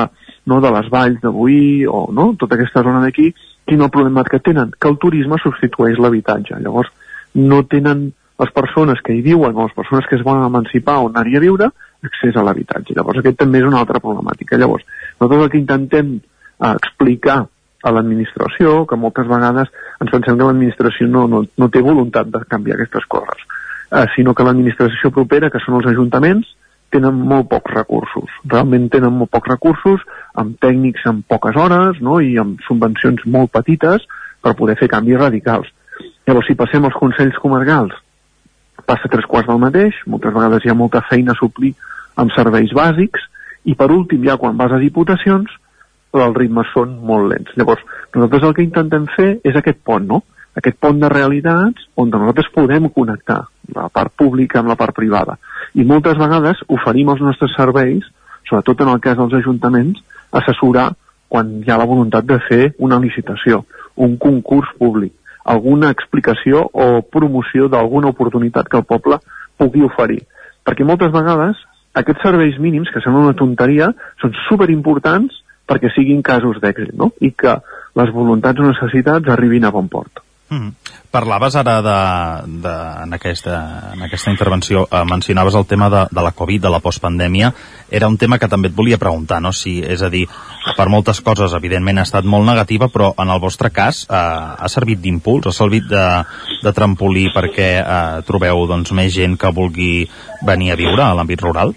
no, de les valls de o no, tota aquesta zona d'aquí, quin el problema que tenen? Que el turisme substitueix l'habitatge. Llavors, no tenen les persones que hi viuen o les persones que es volen emancipar o anar-hi a viure accés a l'habitatge. Llavors, aquest també és una altra problemàtica. Llavors, nosaltres el que intentem eh, explicar a l'administració, que moltes vegades ens pensem que l'administració no, no, no té voluntat de canviar aquestes coses eh, sinó que l'administració propera, que són els ajuntaments, tenen molt pocs recursos. Realment tenen molt pocs recursos, amb tècnics en poques hores no? i amb subvencions molt petites per poder fer canvis radicals. Llavors, si passem als consells comarcals, passa tres quarts del mateix, moltes vegades hi ha molta feina a suplir amb serveis bàsics, i per últim, ja quan vas a diputacions, els ritmes són molt lents. Llavors, nosaltres el que intentem fer és aquest pont, no? aquest pont de realitats on nosaltres podem connectar la part pública amb la part privada. I moltes vegades oferim els nostres serveis, sobretot en el cas dels ajuntaments, assessorar quan hi ha la voluntat de fer una licitació, un concurs públic, alguna explicació o promoció d'alguna oportunitat que el poble pugui oferir. Perquè moltes vegades aquests serveis mínims, que semblen una tonteria, són superimportants perquè siguin casos d'èxit, no? I que les voluntats o necessitats arribin a bon port. Mm. Parlaves ara de, de, en, aquesta, en aquesta intervenció, eh, mencionaves el tema de, de la Covid, de la postpandèmia. Era un tema que també et volia preguntar, no? Si, és a dir, per moltes coses, evidentment, ha estat molt negativa, però en el vostre cas eh, ha servit d'impuls, ha servit de, de trampolí perquè eh, trobeu doncs, més gent que vulgui venir a viure a l'àmbit rural?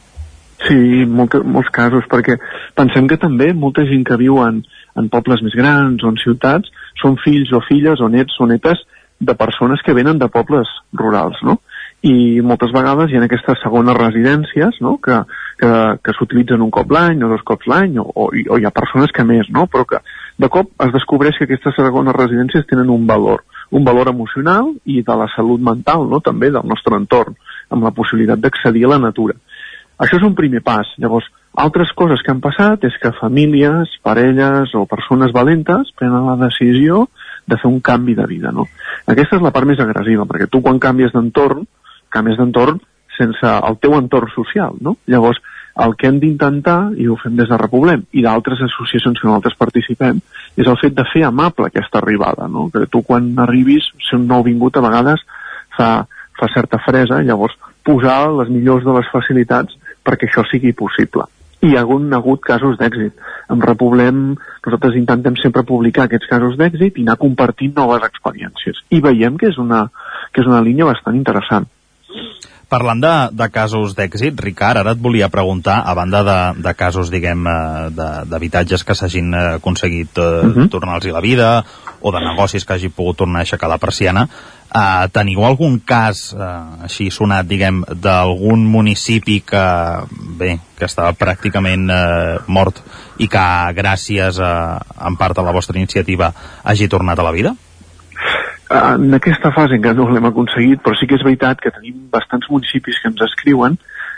Sí, molt, molts casos, perquè pensem que també molta gent que viu en, en pobles més grans o en ciutats són fills o filles o nets o netes de persones que venen de pobles rurals, no? I moltes vegades hi ha aquestes segones residències, no?, que, que, que s'utilitzen un cop l'any o dos cops l'any, o, o, o hi ha persones que més, no?, però que de cop es descobreix que aquestes segones residències tenen un valor, un valor emocional i de la salut mental, no?, també del nostre entorn, amb la possibilitat d'accedir a la natura. Això és un primer pas. Llavors, altres coses que han passat és que famílies, parelles o persones valentes prenen la decisió de fer un canvi de vida, no? Aquesta és la part més agressiva, perquè tu quan canvies d'entorn, canvies d'entorn sense el teu entorn social, no? Llavors, El que hem d'intentar, i ho fem des de Repoblem, i d'altres associacions que nosaltres participem, és el fet de fer amable aquesta arribada, no? Que tu quan arribis, ser un nou vingut a vegades fa, fa certa fresa, llavors posar les millors de les facilitats perquè això sigui possible. I hi ha hagut, casos d'èxit. En Repoblem, nosaltres intentem sempre publicar aquests casos d'èxit i anar compartint noves experiències. I veiem que és una, que és una línia bastant interessant. Parlant de, de casos d'èxit, Ricard, ara et volia preguntar, a banda de, de casos, diguem, eh, d'habitatges que s'hagin eh, aconseguit eh, uh -huh. tornar-los la vida, o de negocis que hagi pogut tornar a aixecar la persiana, eh, teniu algun cas eh, així sonat, diguem, d'algun municipi que, bé, que estava pràcticament eh, mort i que gràcies a, en part a la vostra iniciativa hagi tornat a la vida? en aquesta fase encara no l'hem aconseguit, però sí que és veritat que tenim bastants municipis que ens escriuen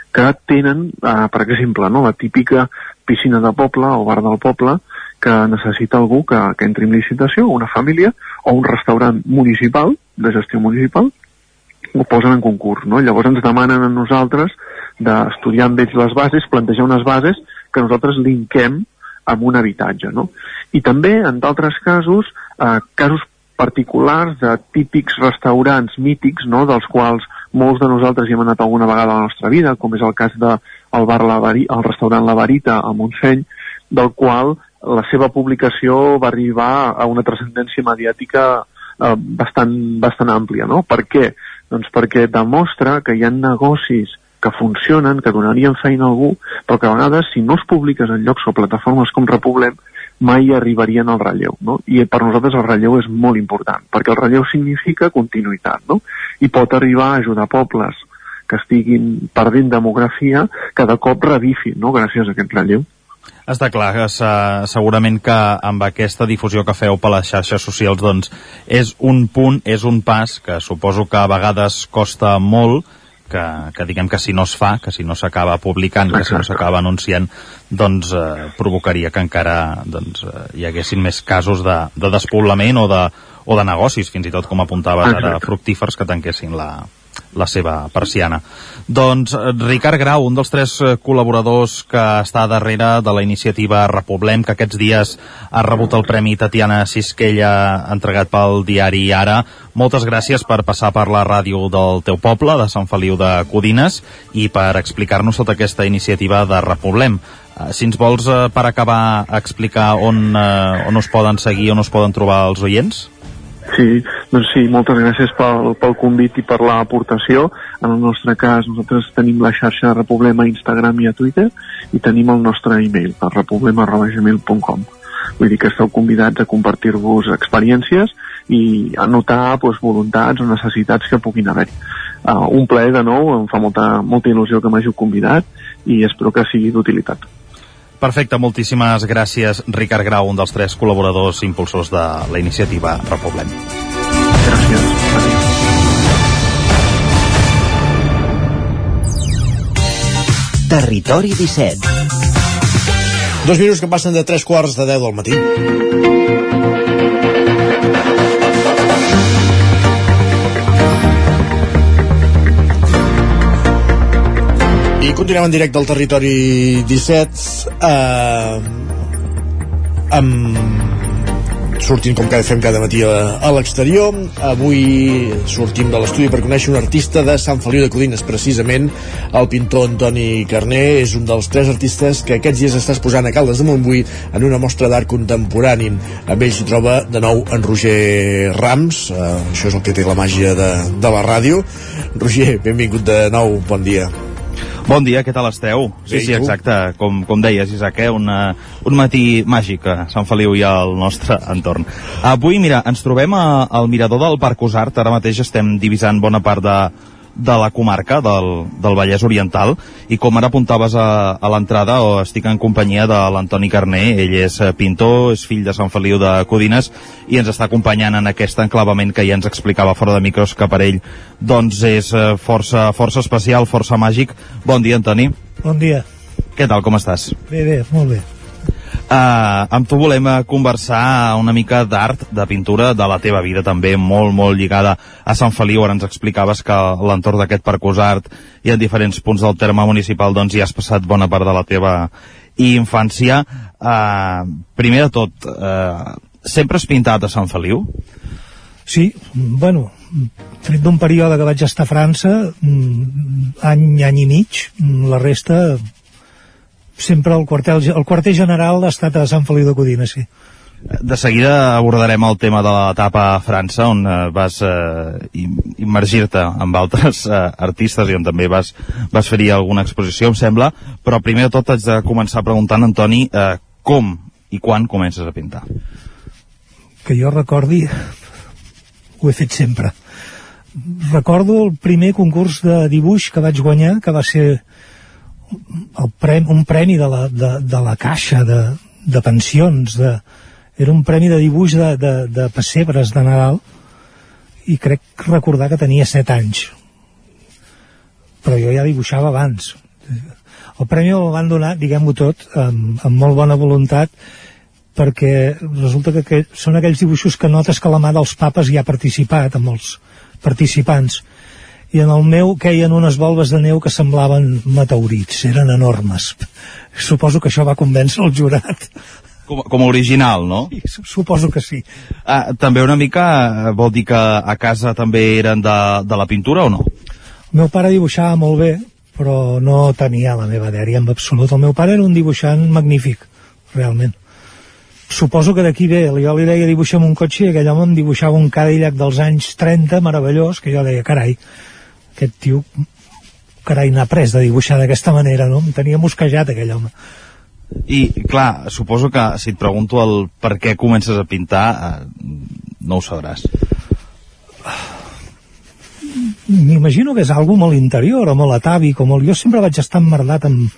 que tenen, eh, per exemple, no, la típica piscina de poble o bar del poble que necessita algú que, que entri en licitació, una família o un restaurant municipal, de gestió municipal, ho posen en concurs, no? Llavors ens demanen a nosaltres d'estudiar amb ells les bases, plantejar unes bases que nosaltres linkem amb un habitatge, no? I també, en d'altres casos, eh, casos particulars de típics restaurants mítics, no?, dels quals molts de nosaltres hi hem anat alguna vegada a la nostra vida, com és el cas de el bar La Vari, el restaurant La Varita a Montseny, del qual la seva publicació va arribar a una transcendència mediàtica eh, bastant, bastant àmplia, no? Per què? Doncs perquè demostra que hi ha negocis que funcionen, que donarien feina a algú, però que a vegades, si no es publiques en llocs o plataformes com Repoblem, mai arribarien al relleu, no? I per nosaltres el relleu és molt important, perquè el relleu significa continuïtat, no? I pot arribar a ajudar pobles que estiguin perdent demografia que de cop revifin, no?, gràcies a aquest relleu. Està clar que se- segurament que amb aquesta difusió que feu per les xarxes socials doncs és un punt, és un pas que suposo que a vegades costa molt que, que diguem que si no es fa, que si no s'acaba publicant, que si no s'acaba anunciant, doncs eh, provocaria que encara doncs, eh, hi haguessin més casos de, de despoblament o de, o de negocis, fins i tot com apuntaves ara, fructífers que tanquessin la, la seva persiana. Doncs eh, Ricard Grau, un dels tres eh, col·laboradors que està darrere de la iniciativa Repoblem, que aquests dies ha rebut el Premi Tatiana Sisquella entregat pel diari Ara. Moltes gràcies per passar per la ràdio del teu poble, de Sant Feliu de Codines, i per explicar-nos tota aquesta iniciativa de Repoblem. Eh, Si ens vols, per acabar, explicar on, on us poden seguir, on us poden trobar els oients? Sí, doncs sí, moltes gràcies pel, pel convit i per l'aportació. En el nostre cas, nosaltres tenim la xarxa de Repoblem a Instagram i a Twitter i tenim el nostre e-mail, a repoblem.gmail.com. Vull dir que esteu convidats a compartir-vos experiències i a notar doncs, voluntats o necessitats que puguin haver-hi. Uh, un plaer de nou, em fa molta, molta il·lusió que m'hàgiu convidat i espero que sigui d'utilitat. Perfecte, moltíssimes gràcies, Ricard Grau, un dels tres col·laboradors impulsors de la iniciativa Repoblem. Territori 17. Dos minuts que passen de tres quarts de deu del matí. Continuem en directe al territori 17 eh, amb sortint com cada fem cada matí a, a l'exterior. Avui sortim de l'estudi per conèixer un artista de Sant Feliu de Codines precisament el pintor Antoni Carné és un dels tres artistes que aquests dies està exposant a Caldes de Montbui en una mostra d'art contemporani. Amb ell s'hi troba de nou en Roger Rams. Eh, això és el que té la màgia de, de la ràdio. Roger, benvingut de nou, bon dia Bon dia, què tal esteu? Sí, sí, exacte, com, com deies, Isaac, eh? Una, un matí màgic a Sant Feliu i al nostre entorn. Avui, mira, ens trobem a, al mirador del Parc Usart, ara mateix estem divisant bona part de, de la comarca del, del Vallès Oriental i com ara apuntaves a, a l'entrada o estic en companyia de l'Antoni Carné ell és eh, pintor, és fill de Sant Feliu de Codines i ens està acompanyant en aquest enclavament que ja ens explicava fora de micros que per ell doncs és eh, força, força especial, força màgic Bon dia Antoni Bon dia. Què tal, com estàs? Bé, bé, molt bé. Uh, amb tu volem uh, conversar una mica d'art, de pintura, de la teva vida també, molt, molt lligada a Sant Feliu. Ara ens explicaves que l'entorn d'aquest Parcos Art i en diferents punts del terme municipal doncs hi has passat bona part de la teva infància. Uh, primer de tot, uh, sempre has pintat a Sant Feliu? Sí, bueno, tret d'un període que vaig estar a França, mm, any, any i mig, mm, la resta sempre el quartel, el quarter general ha estat a Sant Feliu de Codina, sí. De seguida abordarem el tema de l'etapa a França, on eh, vas eh, immergir-te amb altres eh, artistes i on també vas, vas fer-hi alguna exposició, em sembla, però primer de tot haig de començar preguntant, Antoni, eh, com i quan comences a pintar? Que jo recordi, ho he fet sempre. Recordo el primer concurs de dibuix que vaig guanyar, que va ser el premi, un premi de la, de, de la caixa de, de pensions de, era un premi de dibuix de, de, de pessebres de Nadal i crec recordar que tenia 7 anys. Però jo ja dibuixava abans. El premi el van donar, diguem-ho tot amb, amb molt bona voluntat perquè resulta que, que són aquells dibuixos que notes que la mà dels papes hi ha participat amb els participants i en el meu queien unes volves de neu que semblaven meteorits, eren enormes. Suposo que això va convèncer el jurat. Com, com a original, no? Sí, suposo que sí. Ah, també una mica eh, vol dir que a casa també eren de, de la pintura o no? El meu pare dibuixava molt bé, però no tenia la meva dèria en absolut. El meu pare era un dibuixant magnífic, realment. Suposo que d'aquí ve, jo li deia dibuixem un cotxe i aquell home em dibuixava un Cadillac dels anys 30 meravellós, que jo deia, carai, aquest tio carai n'ha pres de dibuixar d'aquesta manera no? em tenia mosquejat aquell home. I clar, suposo que si et pregunto el per què comences a pintar eh, no ho sabràs. M'imagino que és algo molt interior o molt atàvic o molt... jo sempre vaig estar emmerdat amb,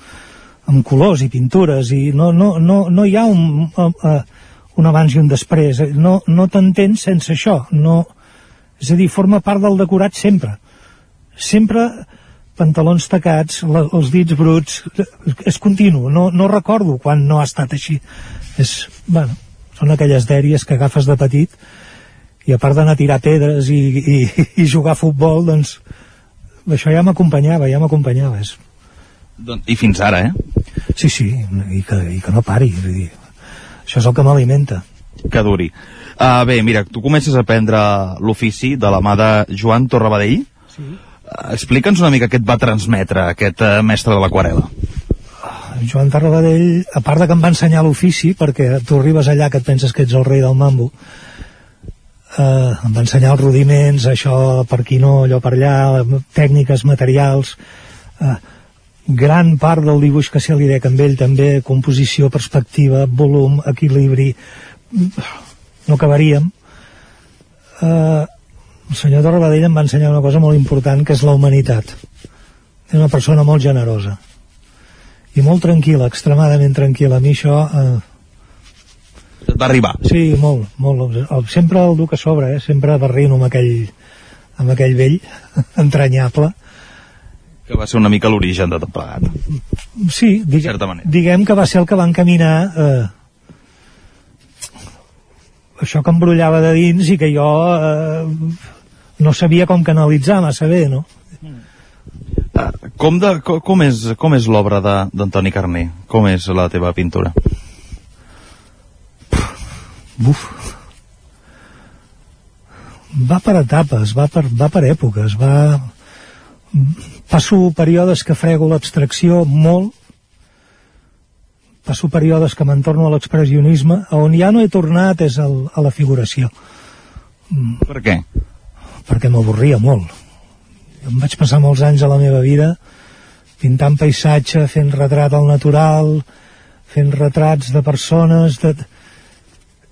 amb colors i pintures i no, no, no, no hi ha un, uh, un abans i un després. No, no t'entens sense això. No, és a dir, forma part del decorat sempre sempre pantalons tacats, la, els dits bruts, és continu, no, no recordo quan no ha estat així. És, bueno, són aquelles dèries que agafes de petit i a part d'anar a tirar pedres i, i, i jugar a futbol, doncs això ja m'acompanyava, ja m'acompanyava. És... I fins ara, eh? Sí, sí, i que, i que no pari. Vull dir, això és el que m'alimenta. Que duri. Uh, bé, mira, tu comences a aprendre l'ofici de la mà de Joan Torrabadell. Sí explica'ns una mica què et va transmetre aquest uh, mestre de l'aquarela. Joan Tarrabadell, a part de que em va ensenyar l'ofici, perquè tu arribes allà que et penses que ets el rei del mambo, eh, em va ensenyar els rudiments, això per aquí no, allò per allà, tècniques, materials, eh, gran part del dibuix que se li dec amb ell també, composició, perspectiva, volum, equilibri, no acabaríem. Eh, el senyor Torrebadell em va ensenyar una cosa molt important, que és la humanitat. És una persona molt generosa. I molt tranquil·la, extremadament tranquil·la. A mi això... Eh... va arribar? Sí, molt, molt. Sempre el duc a sobre, eh? Sempre barrino amb aquell, amb aquell vell entranyable. Que va ser una mica l'origen de tot plegat. Sí, diguem, diguem que va ser el que va encaminar... Eh, això que embrullava de dins i que jo eh, no sabia com canalitzar massa bé, no? Uh, com, de, com, és, com és l'obra d'Antoni Carné? Com és la teva pintura? Uf. Va per etapes, va per, va per èpoques, va... Passo períodes que frego l'abstracció molt, passo períodes que me'n torno a l'expressionisme, on ja no he tornat és el, a la figuració. Per què? Perquè m'avorria molt. Em vaig passar molts anys a la meva vida pintant paisatge, fent retrat al natural, fent retrats de persones, de...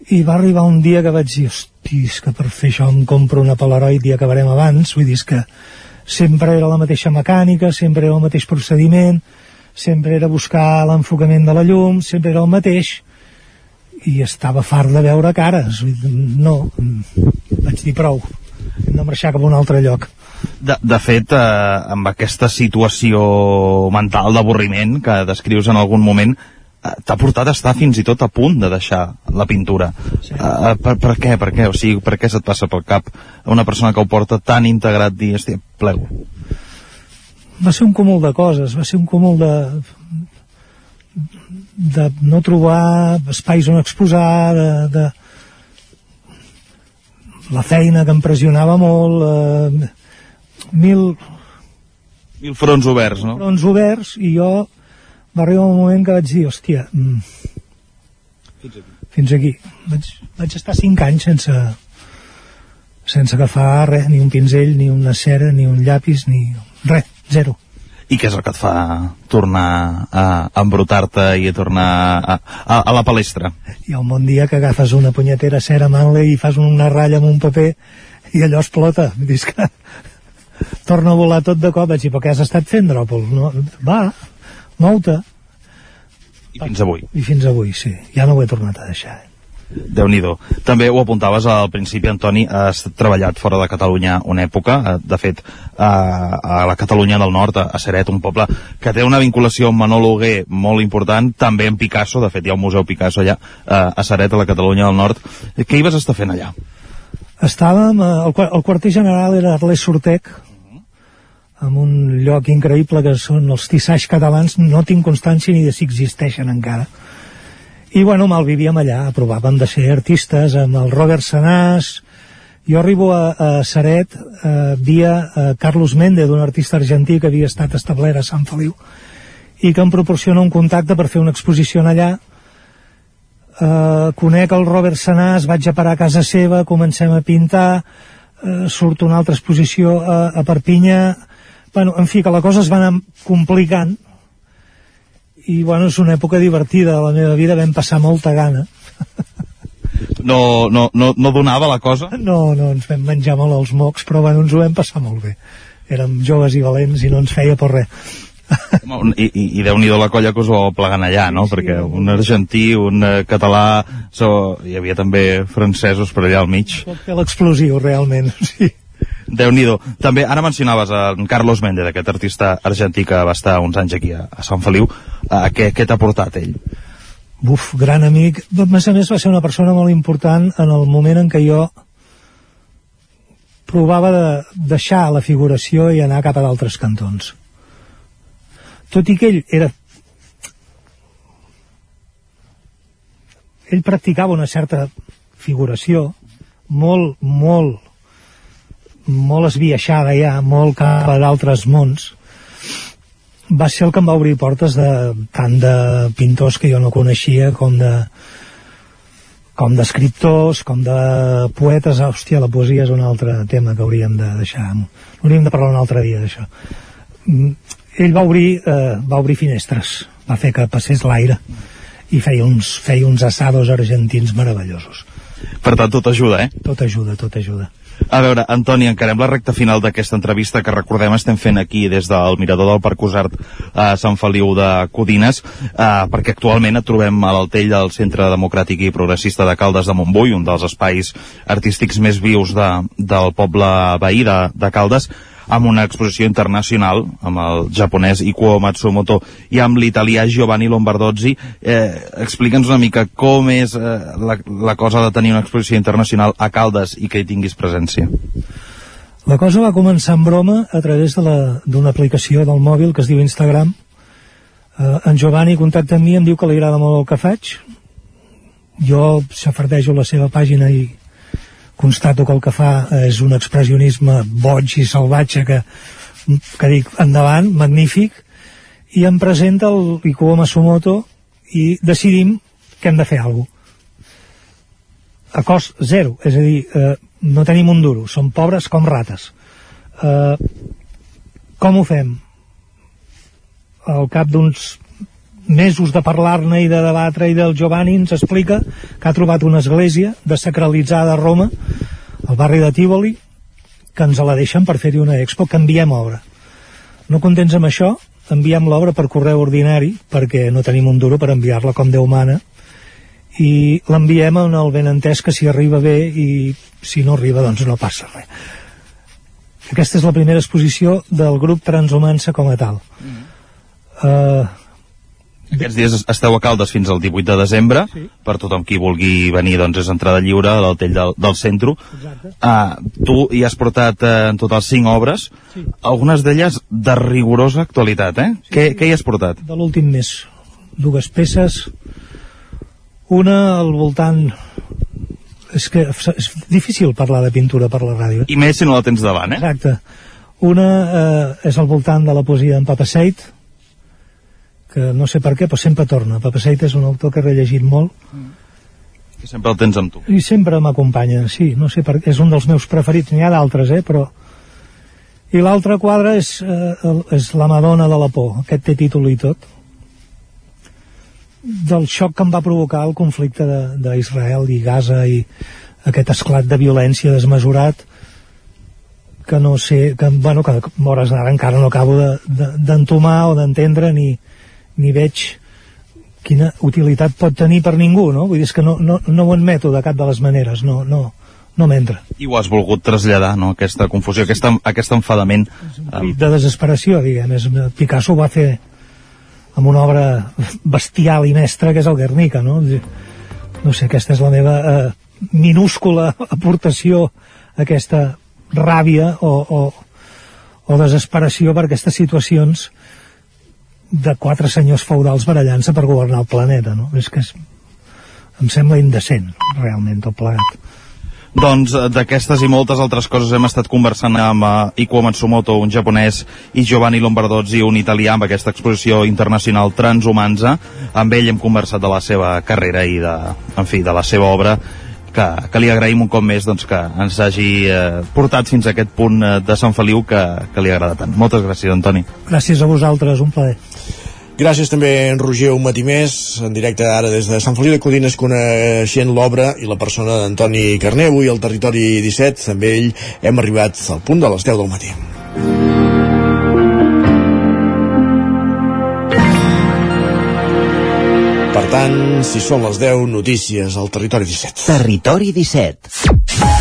i va arribar un dia que vaig dir, hosti, és que per fer això em compro una Polaroid i acabarem abans, vull dir, que sempre era la mateixa mecànica, sempre era el mateix procediment, sempre era buscar l'enfocament de la llum, sempre era el mateix, i estava fart de veure cares. No, vaig dir prou hem de marxar cap a un altre lloc. De, de fet, eh, amb aquesta situació mental d'avorriment que descrius en algun moment, eh, t'ha portat a estar fins i tot a punt de deixar la pintura. Sí. Uh, per, per què? Per què? O sigui, per què se't passa pel cap una persona que ho porta tan integrat dir, hòstia, plego? Va ser un cúmul de coses, va ser un cúmul de de no trobar espais on exposar, de, de la feina que em pressionava molt, eh, mil... Mil fronts oberts, no? Fronts oberts, i jo va arribar un moment que vaig dir, hòstia, mm, fins aquí. Fins aquí. Vaig, vaig estar cinc anys sense, sense agafar res, ni un pinzell, ni una cera, ni un llapis, ni res, zero. I què és el que et fa tornar a embrutar-te i a tornar a, a, a la palestra? Hi ha un bon dia que agafes una punyetera cera manle i fas una ratlla amb un paper i allò explota. Dius que torna a volar tot de cop. Dir, però què has estat fent, Dròpol? No, va, mou-te. I fins avui. I fins avui, sí. Ja no ho he tornat a deixar. Eh? Déu nhi També ho apuntaves al principi, Antoni, has treballat fora de Catalunya una època, eh, de fet, a, la Catalunya del Nord, a Seret, un poble que té una vinculació amb Manolo Hugué molt important, també amb Picasso, de fet hi ha un museu Picasso allà, eh, a Seret, a la Catalunya del Nord. Què hi vas estar fent allà? Estàvem, el, el quarter general era Arles Sortec, amb un lloc increïble que són els tissaix catalans, no tinc constància ni de si existeixen encara i bueno, mal vivíem allà, provàvem de ser artistes amb el Robert Sanàs. Jo arribo a, a Saret eh, via eh, Carlos Mende d'un artista argentí que havia estat establert a Sant Feliu i que em proporciona un contacte per fer una exposició allà. Eh, conec el Robert Sanàs vaig a parar a casa seva, comencem a pintar eh, surt una altra exposició a, a Perpinyà. Bueno, en fi, que la cosa es va anar complicant i bueno, és una època divertida de la meva vida, vam passar molta gana. No, no, no, no donava la cosa? No, no, ens vam menjar molt els mocs, però bueno, ens ho vam passar molt bé. Érem joves i valents i no ens feia per res. I, i, i déu-n'hi-do la colla que us ho plegant allà, no? Sí, Perquè un argentí, un uh, català, so, hi havia també francesos per allà al mig. L'explosiu, realment, sí déu nhi També, ara mencionaves en Carlos Méndez, aquest artista argentí que va estar uns anys aquí a, a Sant Feliu. Uh, què què t'ha portat ell? Buf, gran amic. A més a més va ser una persona molt important en el moment en què jo provava de deixar la figuració i anar cap a d'altres cantons. Tot i que ell era... Ell practicava una certa figuració molt, molt molt esbiaixada ja, molt cap a d'altres mons, va ser el que em va obrir portes de tant de pintors que jo no coneixia com de com d'escriptors, com de poetes, hòstia, la poesia és un altre tema que hauríem de deixar, hauríem de parlar un altre dia d'això. Mm, ell va obrir, eh, va obrir finestres, va fer que passés l'aire i feia uns, feia uns assados argentins meravellosos. Per tant, tot ajuda, eh? Tot ajuda, tot ajuda. A veure, Antoni, encarem la recta final d'aquesta entrevista que recordem estem fent aquí des del Mirador del Parc Usart a Sant Feliu de Codines, eh, perquè actualment et trobem a l'Altell del Centre Democràtic i Progressista de Caldes de Montbui, un dels espais artístics més vius de, del poble veí de, de Caldes, amb una exposició internacional amb el japonès Ikuo Matsumoto i amb l'italià Giovanni Lombardozzi. Eh, explica'ns una mica com és eh, la, la cosa de tenir una exposició internacional a Caldes i que hi tinguis presència. La cosa va començar en broma a través d'una aplicació del mòbil que es diu Instagram. Eh, en Giovanni contacta amb mi em diu que li agrada molt el que faig. Jo s'afardejo la seva pàgina i constato que el que fa és un expressionisme boig i salvatge que, que dic endavant, magnífic i em presenta el Ikuo Masumoto i decidim que hem de fer alguna cosa a cost zero, és a dir, eh, no tenim un duro, som pobres com rates. Eh, com ho fem? Al cap d'uns mesos de parlar-ne i de debatre i del Giovanni ens explica que ha trobat una església desacralitzada a Roma, al barri de Tivoli, que ens la deixen per fer-hi una expo, que enviem obra. No contents amb això, enviem l'obra per correu ordinari, perquè no tenim un duro per enviar-la com Déu mana, i l'enviem en el benentès que si arriba bé i si no arriba doncs no passa res. Aquesta és la primera exposició del grup Transhumança com a tal. Mm. Uh, Aquests dies esteu a Caldes fins al 18 de desembre, sí. per tothom qui vulgui venir doncs és entrada lliure a l'hotel del, del centre. Uh, tu hi has portat uh, en total 5 obres, sí. algunes d'elles de rigorosa actualitat, eh? Sí, què, sí. què hi has portat? De l'últim mes. Dues peces, una al voltant és que és difícil parlar de pintura per la ràdio. I més si no la tens davant, eh? Exacte. Una eh, és al voltant de la poesia d'en Papa Seit, que no sé per què, però sempre torna. Papaseit és un autor que he rellegit molt. Que sempre el tens amb tu. I sempre m'acompanya, sí, no sé per què. És un dels meus preferits, n'hi ha d'altres, eh, però... I l'altre quadre és, eh, és La Madonna de la por, aquest té títol i tot, del xoc que em va provocar el conflicte d'Israel i Gaza i aquest esclat de violència desmesurat que no sé, que, bueno, que hores d'ara encara no acabo d'entomar de, de, o d'entendre ni, ni veig quina utilitat pot tenir per ningú, no? Vull dir, és que no, no, no ho admeto de cap de les maneres, no, no, no m'entra. I ho has volgut traslladar, no?, aquesta confusió, aquest, aquest enfadament. De desesperació, diguem. És, Picasso ho va fer amb una obra bestial i mestra que és el Guernica, no? No sé, aquesta és la meva eh, minúscula aportació a aquesta ràbia o, o, o desesperació per aquestes situacions de quatre senyors feudals barallant-se per governar el planeta, no? És que és, em sembla indecent, realment, tot plegat. Doncs eh, d'aquestes i moltes altres coses hem estat conversant amb uh, Ikuo Matsumoto, un japonès, i Giovanni Lombardozzi, un italià, amb aquesta exposició internacional Transhumanza. Amb ell hem conversat de la seva carrera i de, en fi, de la seva obra que, que li agraïm un cop més doncs, que ens hagi eh, portat fins a aquest punt eh, de Sant Feliu que, que li agrada tant. Moltes gràcies, Antoni. Gràcies a vosaltres, un plaer. Gràcies també en Roger un matí més, en directe ara des de Sant Feliu de Codines, coneixent l'obra i la persona d'Antoni Carné. Avui al Territori 17, també ell, hem arribat al punt de les 10 del matí. Per tant, si són les 10 notícies al Territori 17. Territori 17.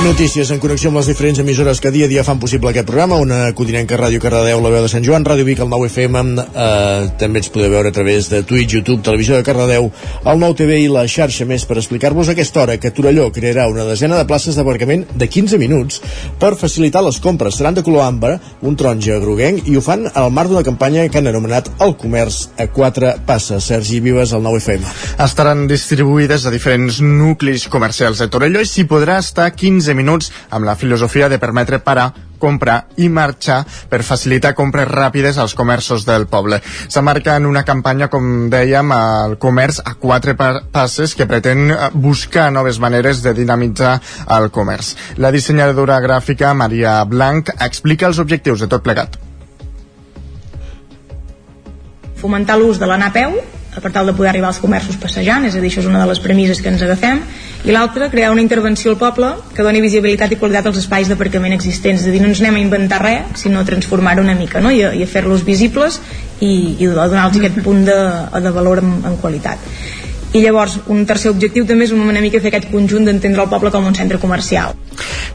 Notícies en connexió amb les diferents emissores que dia a dia fan possible aquest programa, una Codinenca Ràdio Cardedeu, la veu de Sant Joan, Ràdio Vic, el 9 FM, eh, també ens podeu veure a través de Twitch, YouTube, Televisió de Cardedeu, el 9 TV i la xarxa més per explicar-vos aquesta hora que Torelló crearà una desena de places d'aparcament de 15 minuts per facilitar les compres. Seran de color ambre, un taronja groguenc i ho fan al marc d'una campanya que han anomenat El comerç a quatre passes. Sergi Vives, al 9 FM. Estaran distribuïdes a diferents nuclis comercials de Torelló i s'hi podrà estar 15 15 minuts amb la filosofia de permetre parar comprar i marxar per facilitar compres ràpides als comerços del poble. S'amarca en una campanya, com dèiem, al comerç a quatre passes que pretén eh, buscar noves maneres de dinamitzar el comerç. La dissenyadora gràfica Maria Blanc explica els objectius de tot plegat. Fomentar l'ús de l'anar a peu, per tal de poder arribar als comerços passejant, és a dir, això és una de les premisses que ens agafem, i l'altra, crear una intervenció al poble que doni visibilitat i qualitat als espais d'aparcament existents, és a dir, no ens anem a inventar res, sinó a transformar-ho una mica, no? I a, i a fer-los visibles i, i donar-los aquest punt de, de valor en, en qualitat i llavors un tercer objectiu també és una mica fer aquest conjunt d'entendre el poble com un centre comercial.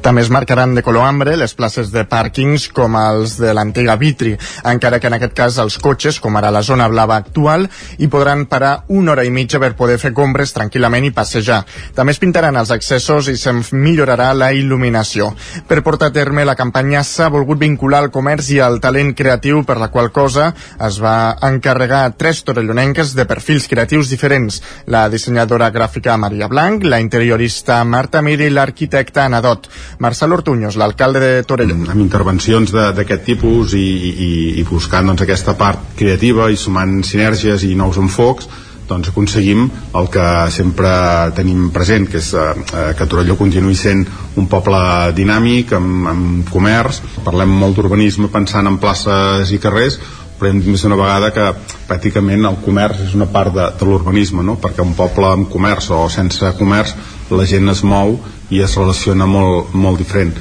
També es marcaran de color ambre les places de pàrquings com els de l'antiga Vitri, encara que en aquest cas els cotxes, com ara la zona blava actual, hi podran parar una hora i mitja per poder fer compres tranquil·lament i passejar. També es pintaran els accessos i se'n millorarà la il·luminació. Per portar a terme la campanya s'ha volgut vincular el comerç i el talent creatiu per la qual cosa es va encarregar tres torellonenques de perfils creatius diferents la dissenyadora gràfica Maria Blanc, la interiorista Marta Mir i l'arquitecte Anadot. Marcel Ortuños, l'alcalde de Torelló. Amb intervencions d'aquest tipus i, i, i buscant doncs, aquesta part creativa i sumant sinergies i nous enfocs, doncs aconseguim el que sempre tenim present, que és eh, que Torelló continuï sent un poble dinàmic, amb, amb comerç. Parlem molt d'urbanisme pensant en places i carrers, però hem vist una vegada que pràcticament el comerç és una part de, de l'urbanisme, no? perquè un poble amb comerç o sense comerç la gent es mou i es relaciona molt, molt diferent.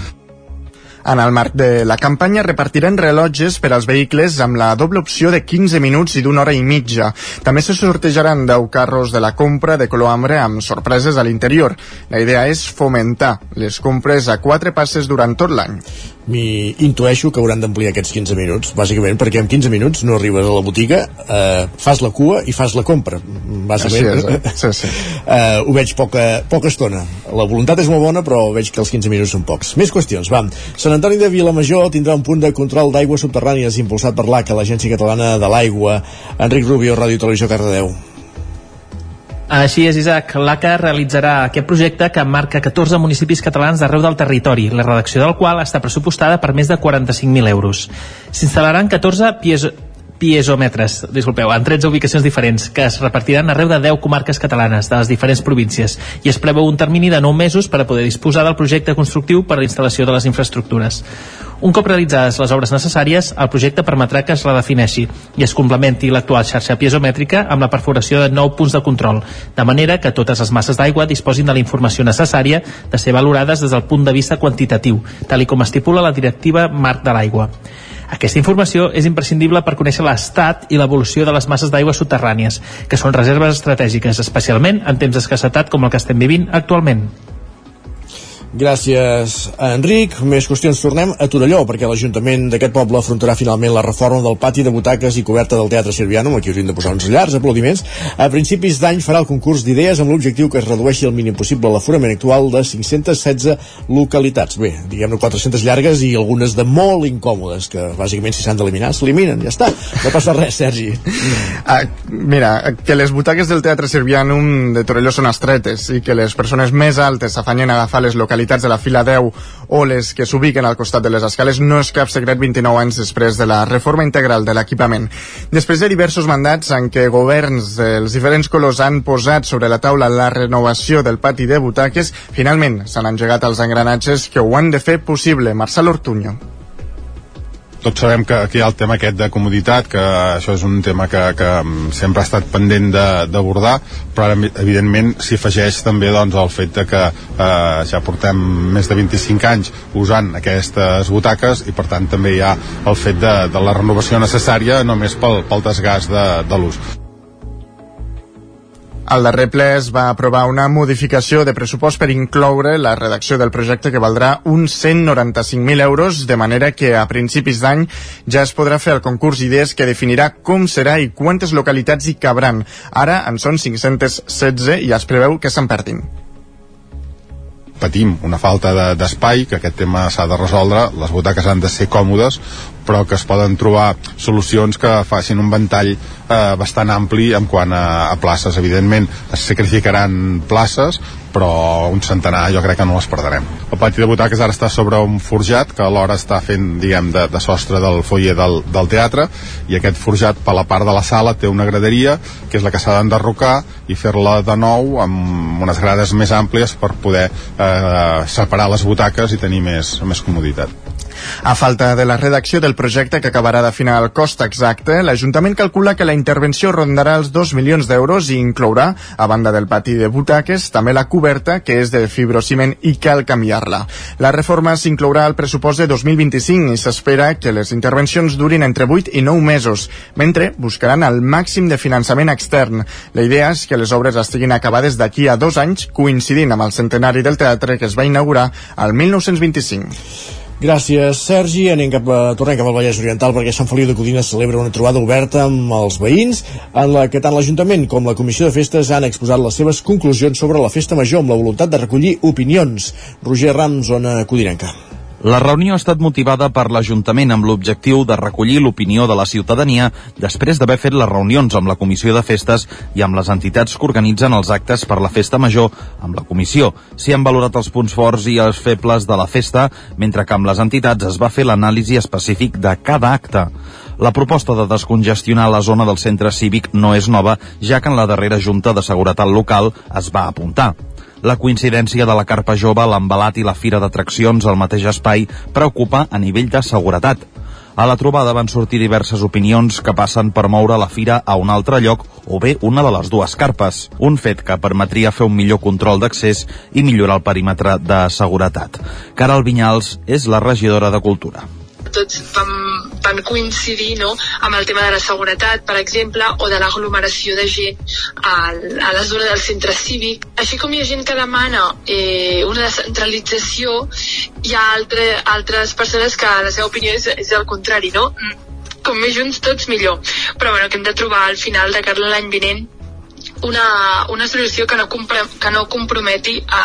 En el marc de la campanya repartiran rellotges per als vehicles amb la doble opció de 15 minuts i d'una hora i mitja. També se sortejaran 10 carros de la compra de color ambre amb sorpreses a l'interior. La idea és fomentar les compres a quatre passes durant tot l'any. M'hi intueixo que hauran d'ampliar aquests 15 minuts, bàsicament perquè en 15 minuts no arribes a la botiga, eh, fas la cua i fas la compra. Bàsicament, Així és, eh? sí, sí. eh, ho veig poca, poca estona. La voluntat és molt bona, però veig que els 15 minuts són pocs. Més qüestions, va. Sant Antoni de Vilamajor tindrà un punt de control d'aigües subterrànies impulsat per l'ACA, l'Agència Catalana de l'Aigua. Enric Rubio, Ràdio Televisió, Cardedeu. Així és, Isaac. L'ACA realitzarà aquest projecte que marca 14 municipis catalans d'arreu del territori, la redacció del qual està pressupostada per més de 45.000 euros. S'instal·laran 14 piezo piezòmetres, disculpeu, en 13 ubicacions diferents, que es repartiran arreu de 10 comarques catalanes de les diferents províncies i es preveu un termini de 9 mesos per a poder disposar del projecte constructiu per a la instal·lació de les infraestructures. Un cop realitzades les obres necessàries, el projecte permetrà que es redefineixi i es complementi l'actual xarxa piezomètrica amb la perforació de nou punts de control, de manera que totes les masses d'aigua disposin de la informació necessària de ser valorades des del punt de vista quantitatiu, tal com estipula la directiva Marc de l'Aigua. Aquesta informació és imprescindible per conèixer l'estat i l'evolució de les masses d'aigua subterrànies, que són reserves estratègiques, especialment en temps d'escassetat com el que estem vivint actualment. Gràcies, Enric. Més qüestions. Tornem a Torelló, perquè l'Ajuntament d'aquest poble afrontarà finalment la reforma del pati de butaques i coberta del Teatre Sirviano, amb aquí hauríem de posar uns llargs aplaudiments. A principis d'any farà el concurs d'idees amb l'objectiu que es redueixi el mínim possible l'aforament actual de 516 localitats. Bé, diguem-ne 400 llargues i algunes de molt incòmodes, que bàsicament si s'han d'eliminar, s'eliminen, ja està. No passa res, Sergi. Ah, mira, que les butaques del Teatre Sirvianum de Torelló són estretes i que les persones més altes s'afanyen a agafar les localitats de la fila 10 o les que s'ubiquen al costat de les escales no és cap secret 29 anys després de la reforma integral de l'equipament. Després de diversos mandats en què governs dels diferents colors han posat sobre la taula la renovació del pati de butaques, finalment s'han engegat els engranatges que ho han de fer possible. Marcel Ortuño tots sabem que, que hi ha el tema aquest de comoditat, que això és un tema que, que sempre ha estat pendent d'abordar, però ara, evidentment, s'hi afegeix també doncs, el fet de que eh, ja portem més de 25 anys usant aquestes butaques i, per tant, també hi ha el fet de, de la renovació necessària només pel, pel desgast de, de l'ús. Al darrer ple es va aprovar una modificació de pressupost per incloure la redacció del projecte que valdrà uns 195.000 euros, de manera que a principis d'any ja es podrà fer el concurs d'idees que definirà com serà i quantes localitats hi cabran. Ara en són 516 i es preveu que se'n perdin patim una falta d'espai, de, que aquest tema s'ha de resoldre, les butaques han de ser còmodes, però que es poden trobar solucions que facin un ventall eh, bastant ampli en quant a, a places. Evidentment, es sacrificaran places, però un centenar jo crec que no les perdrem. El pati de butaques ara està sobre un forjat que alhora està fent, diguem, de, de sostre del foyer del, del teatre i aquest forjat per la part de la sala té una graderia que és la que s'ha d'enderrocar i fer-la de nou amb unes grades més àmplies per poder eh, separar les butaques i tenir més, més comoditat. A falta de la redacció del projecte que acabarà d'afinar el cost exacte, l'Ajuntament calcula que la intervenció rondarà els 2 milions d'euros i inclourà, a banda del pati de butaques, també la coberta, que és de fibrociment i cal canviar-la. La reforma s'inclourà al pressupost de 2025 i s'espera que les intervencions durin entre 8 i 9 mesos, mentre buscaran el màxim de finançament extern. La idea és que les obres estiguin acabades d'aquí a dos anys, coincidint amb el centenari del teatre que es va inaugurar al 1925. Gràcies, Sergi. Anem cap a, tornem cap al Vallès Oriental perquè Sant Feliu de Codines celebra una trobada oberta amb els veïns en la que tant l'Ajuntament com la Comissió de Festes han exposat les seves conclusions sobre la festa major amb la voluntat de recollir opinions. Roger Rams, zona codinenca. La reunió ha estat motivada per l'Ajuntament amb l'objectiu de recollir l'opinió de la ciutadania després d'haver fet les reunions amb la Comissió de Festes i amb les entitats que organitzen els actes per la Festa Major. Amb la Comissió s'hi han valorat els punts forts i els febles de la festa, mentre que amb les entitats es va fer l'anàlisi específic de cada acte. La proposta de descongestionar la zona del centre cívic no és nova, ja que en la darrera Junta de Seguretat Local es va apuntar. La coincidència de la carpa jove, l'embalat i la fira d'atraccions al mateix espai preocupa a nivell de seguretat. A la trobada van sortir diverses opinions que passen per moure la fira a un altre lloc o bé una de les dues carpes, un fet que permetria fer un millor control d'accés i millorar el perímetre de seguretat. Caral Vinyals és la regidora de Cultura tots vam, van coincidir no, amb el tema de la seguretat, per exemple, o de l'aglomeració de gent a, a la zona del centre cívic. Així com hi ha gent que demana eh, una descentralització, hi ha altre, altres persones que la seva opinió és, és el contrari, no? Com més junts tots millor. Però bueno, que hem de trobar al final de cara l'any vinent una, una solució que no, que no comprometi a,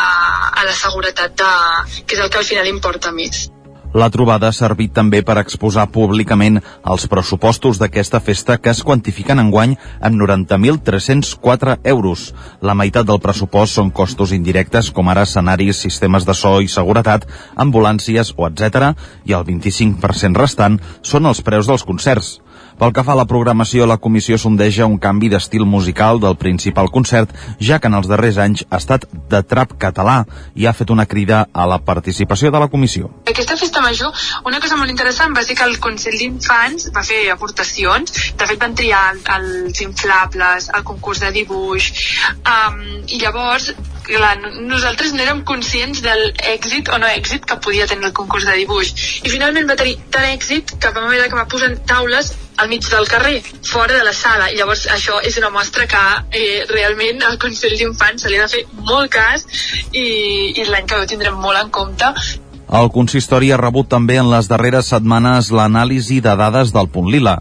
a la seguretat, de, que és el que al final importa més. La trobada ha servit també per exposar públicament els pressupostos d'aquesta festa que es quantifiquen enguany en 90.304 euros. La meitat del pressupost són costos indirectes com ara escenaris, sistemes de so i seguretat, ambulàncies o etc. i el 25% restant són els preus dels concerts. Pel que fa a la programació, la comissió sondeja un canvi d'estil musical del principal concert, ja que en els darrers anys ha estat de trap català i ha fet una crida a la participació de la comissió. Aquesta festa major, una cosa molt interessant va ser que el Consell d'Infants va fer aportacions, de fet van triar els inflables, el concurs de dibuix, um, i llavors clar, nosaltres no érem conscients de l'èxit o no èxit que podia tenir el concurs de dibuix. I finalment va tenir tant èxit que vam haver d'acabar posant taules al mig del carrer, fora de la sala. I llavors això és una mostra que eh, realment al Consell d'Infants se li ha de fer molt cas i, i l'any que ve tindrem molt en compte el consistori ha rebut també en les darreres setmanes l'anàlisi de dades del punt lila.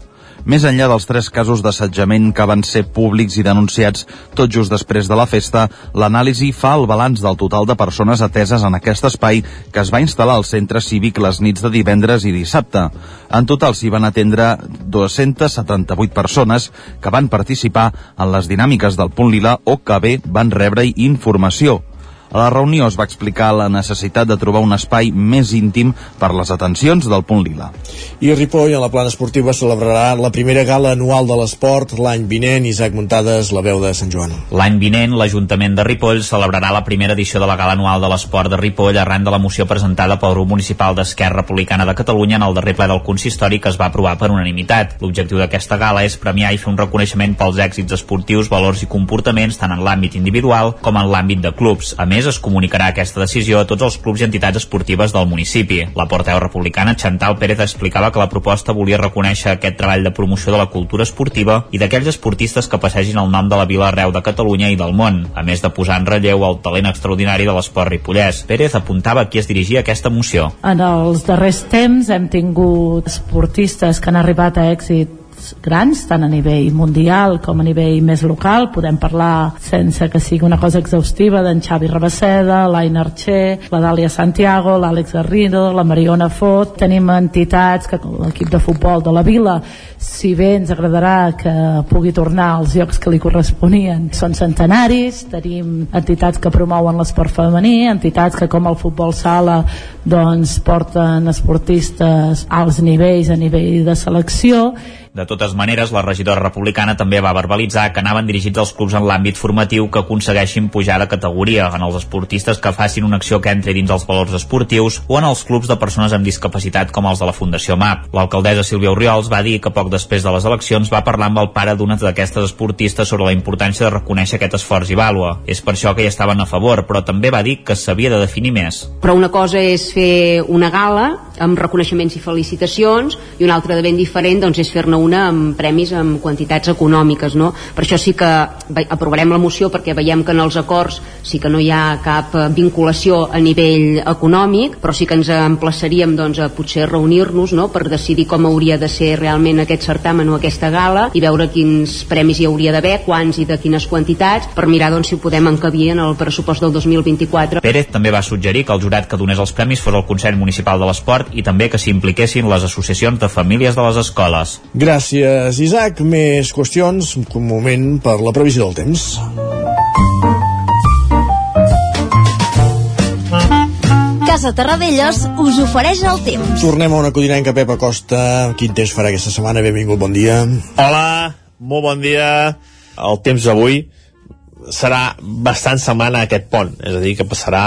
Més enllà dels tres casos d'assetjament que van ser públics i denunciats tot just després de la festa, l'anàlisi fa el balanç del total de persones ateses en aquest espai que es va instal·lar al centre cívic les nits de divendres i dissabte. En total s'hi van atendre 278 persones que van participar en les dinàmiques del punt lila o que bé van rebre informació. A la reunió es va explicar la necessitat de trobar un espai més íntim per les atencions del punt lila. I Ripoll, en la plana esportiva, celebrarà la primera gala anual de l'esport l'any vinent. Isaac Muntades, la veu de Sant Joan. L'any vinent, l'Ajuntament de Ripoll celebrarà la primera edició de la gala anual de l'esport de Ripoll arran de la moció presentada pel grup municipal d'Esquerra Republicana de Catalunya en el darrer ple del consistori que es va aprovar per unanimitat. L'objectiu d'aquesta gala és premiar i fer un reconeixement pels èxits esportius, valors i comportaments tant en l'àmbit individual com en l'àmbit de clubs. A més, més es comunicarà aquesta decisió a tots els clubs i entitats esportives del municipi. La portaveu republicana Chantal Pérez explicava que la proposta volia reconèixer aquest treball de promoció de la cultura esportiva i d'aquells esportistes que passegin el nom de la vila arreu de Catalunya i del món, a més de posar en relleu el talent extraordinari de l'esport ripollès. Pérez apuntava a qui es dirigia aquesta moció. En els darrers temps hem tingut esportistes que han arribat a èxit grans, tant a nivell mundial com a nivell més local. Podem parlar, sense que sigui una cosa exhaustiva, d'en Xavi Rabasseda, l'Aina Archer, la Dàlia Santiago, l'Àlex Garrido, la Mariona Fot. Tenim entitats, que l'equip de futbol de la Vila, si bé ens agradarà que pugui tornar als llocs que li corresponien, són centenaris. Tenim entitats que promouen l'esport femení, entitats que com el futbol sala doncs porten esportistes als nivells a nivell de selecció de totes maneres, la regidora republicana també va verbalitzar que anaven dirigits als clubs en l'àmbit formatiu que aconsegueixin pujar de categoria, en els esportistes que facin una acció que entri dins els valors esportius o en els clubs de persones amb discapacitat com els de la Fundació MAP. L'alcaldessa Sílvia Oriols va dir que poc després de les eleccions va parlar amb el pare d'una d'aquestes esportistes sobre la importància de reconèixer aquest esforç i vàlua. És per això que hi estaven a favor, però també va dir que s'havia de definir més. Però una cosa és fer una gala amb reconeixements i felicitacions i una altra de ben diferent doncs, és fer-ne una amb premis amb quantitats econòmiques no? per això sí que aprovarem la moció perquè veiem que en els acords sí que no hi ha cap vinculació a nivell econòmic però sí que ens emplaçaríem doncs, a potser reunir-nos no? per decidir com hauria de ser realment aquest certamen o aquesta gala i veure quins premis hi hauria d'haver, quants i de quines quantitats per mirar doncs, si ho podem encabir en el pressupost del 2024. Pérez també va suggerir que el jurat que donés els premis fos el Consell Municipal de l'Esport i també que s'impliquessin les associacions de famílies de les escoles. Gràcies, Isaac. Més qüestions, un moment per la previsió del temps. Casa Terradellos us ofereix el temps. Tornem a una codinenca Pepa Costa. Quin temps farà aquesta setmana? Benvingut, bon dia. Hola, molt bon dia. El temps d'avui serà bastant setmana a aquest pont, és a dir, que passarà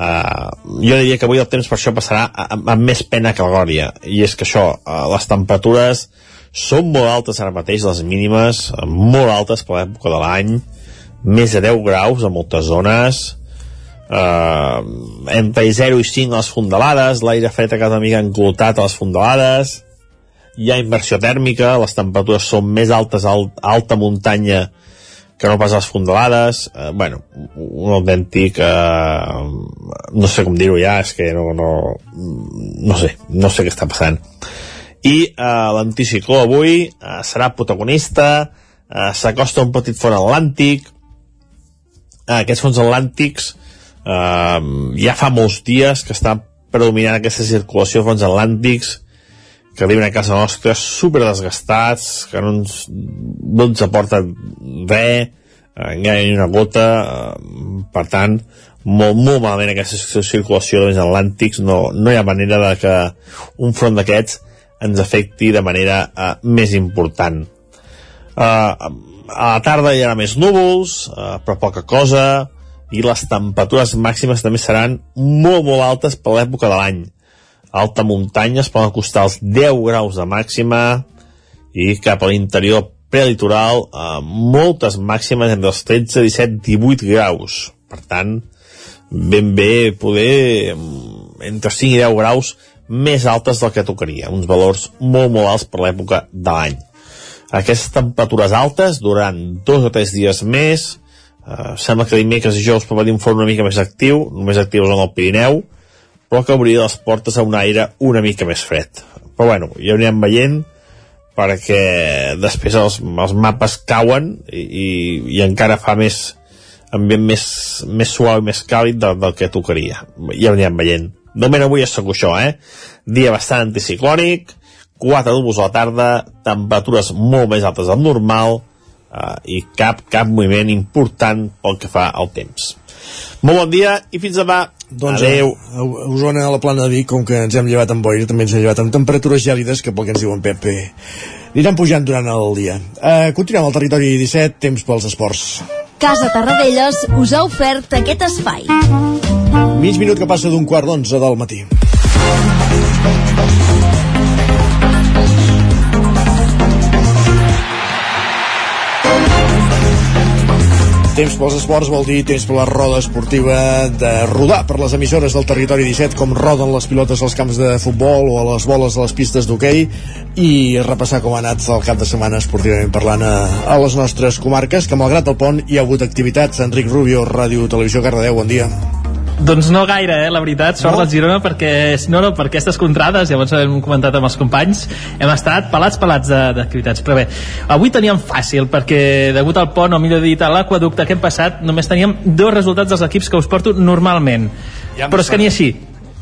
Uh, jo diria que avui el temps per això passarà amb, amb més pena que glòria i és que això, uh, les temperatures són molt altes ara mateix les mínimes, molt altes per l'època de l'any. Més de 10 graus a moltes zones. Uh, entre 0 i 5 a les fondalades l'aire fred a cada mica enclotat a les fondalades. Hi ha inversió tèrmica les temperatures són més altes a alt, alta muntanya que no pas les fondalades, eh, bueno, un autèntic, eh, no sé com dir-ho ja, és que no, no, no sé, no sé què està passant. I eh, l'anticicló avui eh, serà protagonista, eh, s'acosta un petit font atlàntic, eh, aquests fons atlàntics eh, ja fa molts dies que està predominant aquesta circulació de fons atlàntics, que viuen a casa nostra super desgastats, que no ens, no ens aporten res, eh, ni una gota, eh, per tant, molt, molt malament aquesta circulació de atlàntics, no, no hi ha manera de que un front d'aquests ens afecti de manera eh, més important. Eh, a la tarda hi haurà més núvols, eh, però poca cosa, i les temperatures màximes també seran molt, molt altes per l'època de l'any alta muntanya es poden acostar als 10 graus de màxima i cap a l'interior prelitoral eh, moltes màximes entre els 13, 17, 18 graus. Per tant, ben bé poder mm, entre 5 i 10 graus més altes del que tocaria, uns valors molt, molt alts per l'època de l'any. Aquestes temperatures altes durant dos o tres dies més, eh, sembla que dimecres i dijous pot venir un forn una mica més actiu, només actiu en el Pirineu, però que obria les portes a un aire una mica més fred. Però bueno, ja ho anirem veient perquè després els, els mapes cauen i, i, i encara fa més ambient més, més suau i més càlid del, del que tocaria. Ja ho anirem veient. De moment avui és segur això, eh? Dia bastant anticiclònic, 4 núvols a la tarda, temperatures molt més altes del normal eh, i cap, cap moviment important pel que fa al temps. Molt bon dia i fins demà. Doncs Adeu. A, a Osona, a la plana de Vic, com que ens hem llevat amb boira, també ens hem llevat amb temperatures gèlides, que pel que ens diuen Pepe, aniran pujant durant el dia. Uh, continuem al territori 17, temps pels esports. Casa Tarradellas us ha ofert aquest espai. Mig minut que passa d'un quart d'onze del matí. Temps pels esports vol dir temps per la roda esportiva de rodar per les emissores del territori 17 com roden les pilotes als camps de futbol o a les boles de les pistes d'hoquei i repassar com ha anat el cap de setmana esportivament parlant a, a les nostres comarques que malgrat el pont hi ha hagut activitats Enric Rubio, Ràdio Televisió Cardedeu, bon dia doncs no gaire, eh, la veritat, sort no? del Girona perquè, no, no, per aquestes contrades, llavors hem comentat amb els companys, hem estat pelats pelats d'activitats, però bé, avui teníem fàcil perquè degut al pont, o millor dit a l'aquaducte que hem passat, només teníem dos resultats dels equips que us porto normalment. Ja però és que ni així,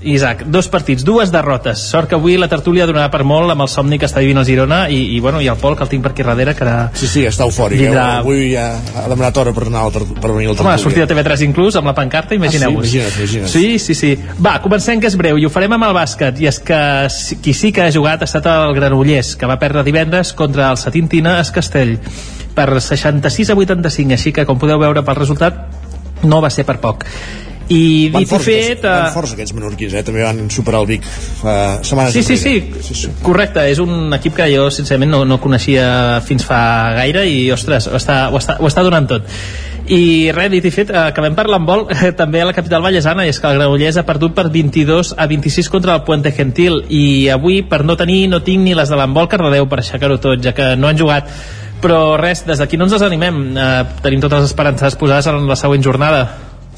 Isaac, dos partits, dues derrotes. Sort que avui la tertúlia donarà per molt amb el somni que està vivint el Girona i, i, bueno, i el Pol, que el tinc per aquí darrere, que ara... Sí, sí, està eufòric. Vindrà... Eh? Avui ja ha demanat hora per, anar per venir al tertúlia. Home, ha sortit a TV3 inclús, amb la pancarta, imagineu-vos. Ah, sí, imagina't, imagina't. Sí, sí, sí. Va, comencem que és breu i ho farem amb el bàsquet. I és que qui sí que ha jugat ha estat el Granollers, que va perdre divendres contra el Satintina es Castell per 66 a 85, així que com podeu veure pel resultat no va ser per poc i dit i fet uh... van forts aquests menorquins, eh? també van superar el Vic fa setmanes sí, sí, sí, sí, sí, correcte és un equip que jo sincerament no, no coneixia fins fa gaire i ostres, ho està, ho està, ho està donant tot. I res, dit i fet, acabem parlant vol eh, també a la capital vallesana i és que el Granollers ha perdut per 22 a 26 contra el Puente Gentil. I avui per no tenir, no tinc ni les de l'embol Cardedeu per aixecar-ho tot, ja que no han jugat. Però res, des d'aquí no ens desanimem. Eh, tenim totes les esperances posades en la següent jornada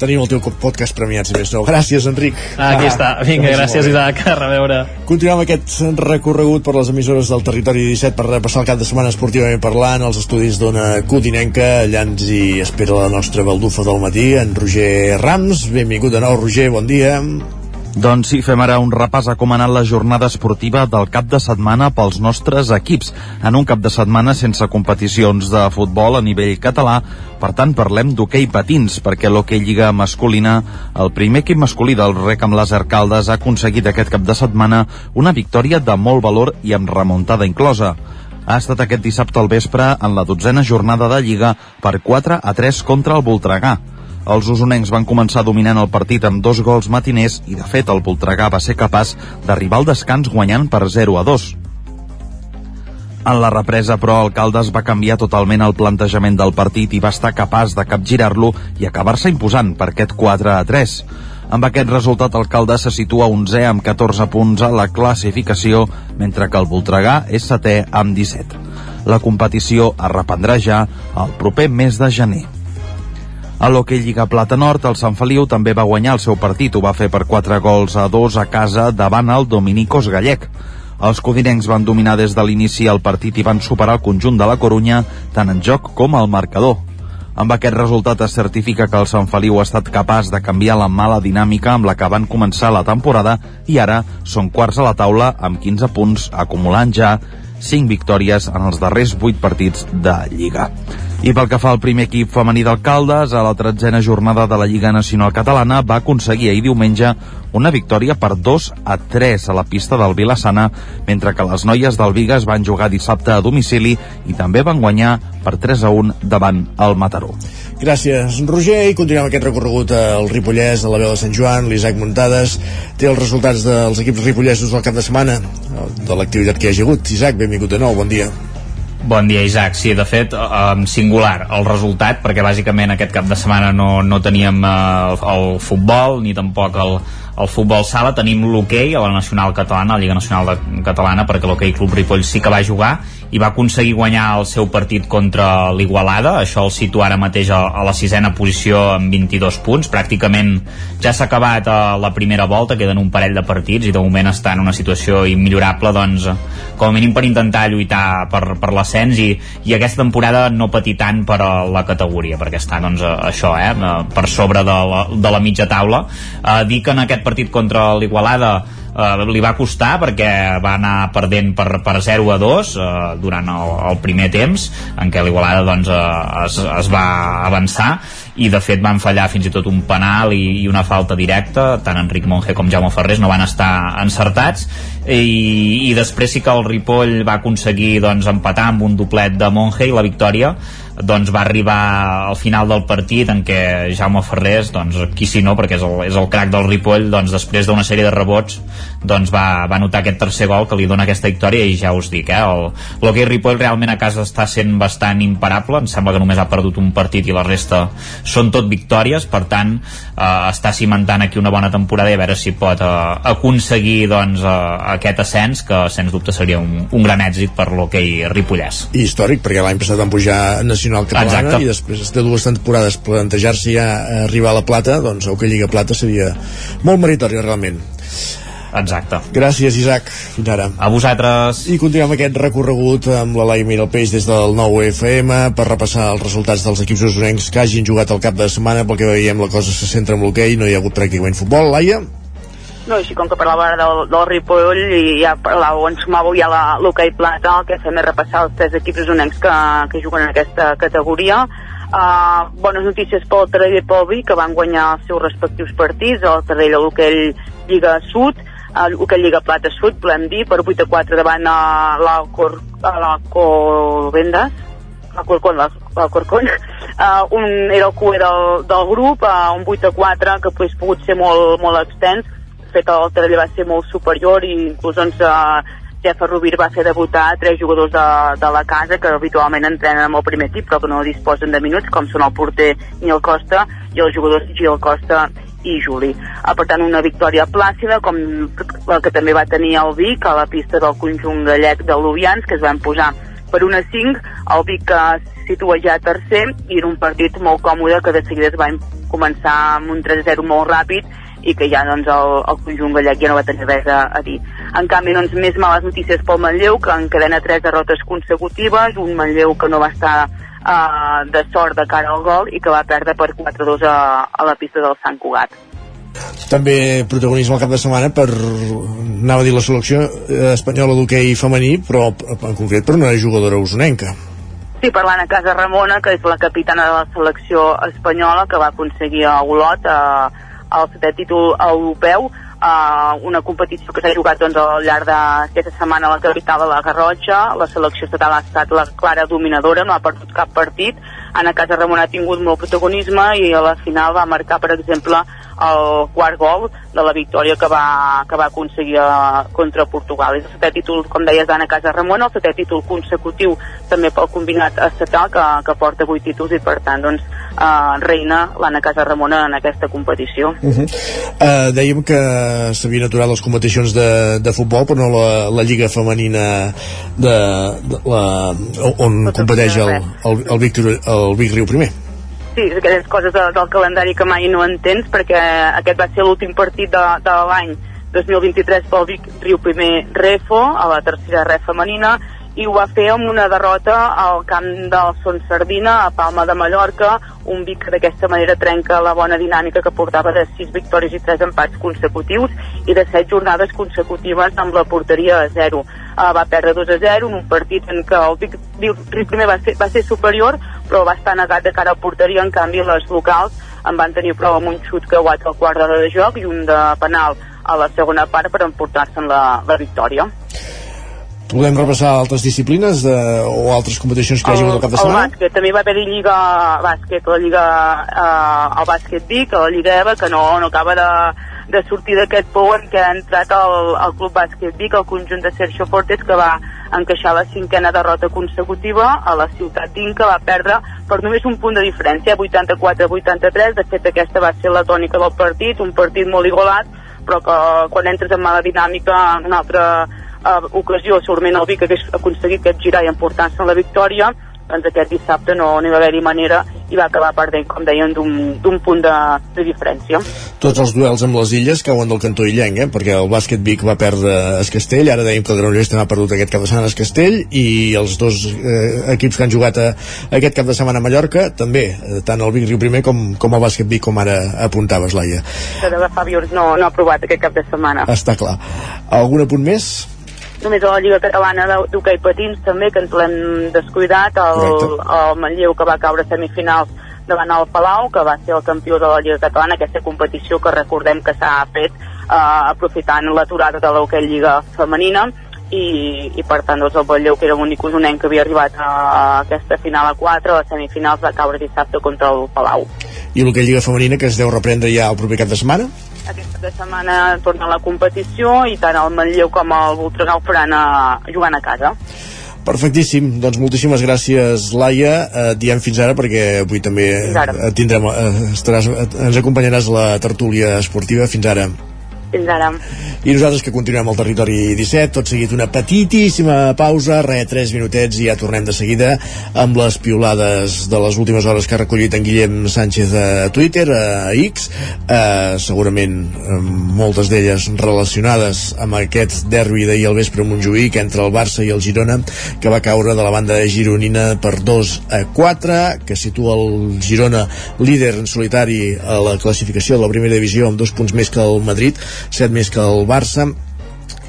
tenim el teu podcast premiat, si més no. Gràcies, Enric. Ah, aquí ah, està. Vinga, gràcies, Isaac. A reveure. Continuem aquest recorregut per les emissores del territori 17 per repassar el cap de setmana esportivament parlant, els estudis d'una codinenca. Allà ens hi espera la nostra baldufa del matí, en Roger Rams. Benvingut de nou, Roger, bon dia. Doncs sí, fem ara un repàs a com ha anat la jornada esportiva del cap de setmana pels nostres equips. En un cap de setmana sense competicions de futbol a nivell català, per tant parlem d'hoquei patins, perquè l'hoquei lliga masculina, el primer equip masculí del rec amb les arcaldes ha aconseguit aquest cap de setmana una victòria de molt valor i amb remuntada inclosa ha estat aquest dissabte al vespre en la dotzena jornada de Lliga per 4 a 3 contra el Voltregà. Els usonencs van començar dominant el partit amb dos gols matiners i, de fet, el Voltregà va ser capaç d'arribar al descans guanyant per 0 a 2. En la represa, però, el Caldes va canviar totalment el plantejament del partit i va estar capaç de capgirar-lo i acabar-se imposant per aquest 4 a 3. Amb aquest resultat, el Caldes se situa 11 amb 14 punts a la classificació, mentre que el Voltregà és setè amb 17. La competició es reprendrà ja el proper mes de gener. A l'Hockey Lliga Plata Nord, el Sant Feliu també va guanyar el seu partit. Ho va fer per 4 gols a 2 a casa davant el Dominicos Gallec. Els codinencs van dominar des de l'inici el partit i van superar el conjunt de la Corunya tant en joc com al marcador. Amb aquest resultat es certifica que el Sant Feliu ha estat capaç de canviar la mala dinàmica amb la que van començar la temporada i ara són quarts a la taula amb 15 punts, acumulant ja 5 victòries en els darrers 8 partits de Lliga. I pel que fa al primer equip femení d'Alcaldes, a la tretzena jornada de la Lliga Nacional Catalana va aconseguir ahir diumenge una victòria per 2 a 3 a la pista del Vilassana, mentre que les noies del Vigas van jugar dissabte a domicili i també van guanyar per 3 a 1 davant el Mataró. Gràcies, Roger, i continuem aquest recorregut al Ripollès, a la veu de Sant Joan, l'Isaac Muntades, té els resultats dels equips ripollesos del cap de setmana, de l'activitat que hi ha hagut. Isaac, benvingut de nou, bon dia. Bon dia, Isaac. Sí, de fet, um, singular el resultat, perquè bàsicament aquest cap de setmana no, no teníem uh, el futbol ni tampoc el, el futbol sala, tenim l'hoquei a la Nacional Catalana, a la Lliga Nacional de, Catalana, perquè l'hoquei Club Ripoll sí que va jugar i va aconseguir guanyar el seu partit contra l'Igualada, això el situa ara mateix a, a la sisena posició amb 22 punts, pràcticament ja s'ha acabat eh, la primera volta, queden un parell de partits i de moment està en una situació immillorable, doncs com a mínim per intentar lluitar per, per l'ascens i, i aquesta temporada no patir tant per a la categoria, perquè està doncs això, eh, per sobre de la, de la mitja taula. Eh, dir que en aquest partit contra l'Igualada eh, li va costar perquè va anar perdent per, per 0 a 2 eh, durant el, el primer temps en què l'Igualada doncs, eh, es, es va avançar i de fet van fallar fins i tot un penal i, i una falta directa. Tant Enric Monge com Jaume Ferrés no van estar encertats. I, i després sí que el Ripoll va aconseguir doncs, empatar amb un doblet de Monge i la victòria doncs va arribar al final del partit en què Jaume Ferrés, doncs qui si no, perquè és el, és el crac del Ripoll, doncs després d'una sèrie de rebots doncs va, va notar aquest tercer gol que li dona aquesta victòria i ja us dic, eh, l'Hockey Ripoll realment a casa està sent bastant imparable, em sembla que només ha perdut un partit i la resta són tot victòries, per tant eh, està cimentant aquí una bona temporada i a veure si pot eh, aconseguir doncs, eh, aquest ascens que sens dubte seria un, un gran èxit per l'hoquei ripollès. Històric, perquè l'any passat van pujar nacional catalana Exacte. i després de dues temporades plantejar-se ja arribar a la plata, doncs el que Lliga Plata seria molt meritori realment. Exacte. Gràcies, Isaac. Fins ara. A vosaltres. I continuem aquest recorregut amb la Laia Miralpeix des del nou FM per repassar els resultats dels equips usonencs que hagin jugat el cap de setmana, perquè veiem la cosa se centra en l'hoquei, no hi ha hagut pràcticament futbol. Laia? No, així com que parlava ara del, del Ripoll i ja parlàveu, ens sumàveu ja l'hoquei plata, el que fem és repassar els tres equips usonencs que, que juguen en aquesta categoria. Uh, bones notícies pel Tarell i pel que van guanyar els seus respectius partits, el Tarell a l'hoquei Lliga Sud, que Lliga Plata Sud, podem dir, per 8 a 4 davant a la, Cor, a la Covendes, la Corcón. Uh, un era el cué del, del grup, uh, un 8 a 4 que pues, pogut ser molt, molt extens, fet el Tarell va ser molt superior i inclús doncs, uh, Jeff Rubir va fer debutar tres jugadors de, de la casa que habitualment entrenen amb el primer equip però que no disposen de minuts com són el porter Nil Costa i els jugadors Gil Costa i Juli. Ah, per tant, una victòria plàcida, com la que també va tenir el Vic a la pista del conjunt gallec de Lubians, que es van posar per una 5, el Vic que situa ja tercer, i era un partit molt còmode que de seguida es va començar amb un 3-0 molt ràpid i que ja doncs, el, el conjunt gallec ja no va tenir res a, a dir. En canvi, doncs, més males notícies pel Manlleu, que encadena tres derrotes consecutives, un Manlleu que no va estar uh, de sort de cara al gol i que va perdre per 4-2 a, a la pista del Sant Cugat. També protagonisme al cap de setmana per, anava a dir la selecció eh, espanyola d'hoquei femení, però en concret per una jugadora usonenca. Sí, parlant a Casa Ramona, que és la capitana de la selecció espanyola, que va aconseguir a Olot eh, el setè títol europeu, uh, una competició que s'ha jugat doncs, al llarg d'aquesta setmana a la capital de la Garrotxa. La selecció estatal ha estat la clara dominadora, no ha perdut cap partit. Anna Casa Ramon ha tingut molt protagonisme i a la final va marcar, per exemple, el quart gol de la victòria que va, que va aconseguir a, eh, contra Portugal. És el setè títol, com deies, d'Anna Casa Ramon, el setè títol consecutiu també pel combinat estatal que, que porta vuit títols i per tant doncs, eh, reina l'Anna Casa Ramona en aquesta competició. Uh -huh. uh, dèiem que s'havien aturat les competicions de, de futbol però no la, la Lliga Femenina de, de la, on competeix el, el, el, Vic, el Vic Riu primer. Sí, aquelles coses de, del calendari que mai no entens perquè aquest va ser l'últim partit de, de l'any 2023 pel Vic Riu primer Refo a la tercera ref femenina i ho va fer amb una derrota al camp del Son Sardina a Palma de Mallorca, un Vic que d'aquesta manera trenca la bona dinàmica que portava de 6 victòries i 3 empats consecutius i de 7 jornades consecutives amb la porteria a 0. Uh, va perdre 2 a 0 en un partit en què el Vic primer va ser, va ser superior però va estar negat de cara a porteria, en canvi les locals en van tenir prou amb un xut creuat al quart d'hora de joc i un de penal a la segona part per emportar-se'n la, la victòria. Podem repassar altres disciplines de, o altres competicions que hi hagi hagut el cap de setmana? El bàsquet, també va haver-hi Lliga Bàsquet, la Lliga, eh, el Bàsquet Vic, la Lliga EVA, que no, no acaba de, de sortir d'aquest pou en què ha entrat el, el Club Bàsquet Vic, el conjunt de Sergio Fortes, que va encaixar la cinquena derrota consecutiva a la ciutat d'Inc, que va perdre per només un punt de diferència, 84-83. De fet, aquesta va ser la tònica del partit, un partit molt igualat, però que quan entres en mala dinàmica en un altre eh, ocasió segurament el Vic hagués aconseguit aquest girar i emportar-se la victòria doncs aquest dissabte no, no hi va haver-hi manera i va acabar perdent, com deien, d'un punt de, de diferència. Tots els duels amb les illes cauen del cantó illenc, eh? perquè el bàsquet Vic va perdre a Escastell, ara dèiem que el Granollers també ha perdut aquest cap de setmana a Escastell, i els dos eh, equips que han jugat a, aquest cap de setmana a Mallorca, també, eh, tant el Vic Riu primer com, com el bàsquet Vic, com ara apuntaves, Laia. Però de Fàbiors no, no ha provat aquest cap de setmana. Està clar. Algun apunt més? Només a la Lliga Catalana d'Hockey Patins també, que ens l'hem descuidat, el, el Manlleu que va caure a semifinals davant el Palau, que va ser el campió de la Lliga Catalana, aquesta competició que recordem que s'ha fet eh, aprofitant l'aturada de l'Hockey Lliga Femenina, i, i per tant doncs, el Batlleu que era l'únic usonenc que havia arribat a, aquesta final a 4 a semifinals va caure dissabte contra el Palau i l'Hockey Lliga Femenina que es deu reprendre ja el proper cap de setmana? Aquesta de setmana torna a la competició i tant el Manlleu com el Voltregà ho faran a, jugant a casa. Perfectíssim, doncs moltíssimes gràcies Laia, eh, diem fins ara perquè avui també eh, tindrem, eh, estaràs, ens acompanyaràs la tertúlia esportiva, fins ara. Fins ara. I nosaltres que continuem al territori 17, tot seguit una petitíssima pausa, re, 3 minutets i ja tornem de seguida amb les piolades de les últimes hores que ha recollit en Guillem Sánchez a Twitter, a X, eh, segurament eh, moltes d'elles relacionades amb aquest derbi d'ahir al vespre a Montjuïc entre el Barça i el Girona, que va caure de la banda gironina per 2 a 4, que situa el Girona líder en solitari a la classificació de la primera divisió amb dos punts més que el Madrid, 7 més que el Barça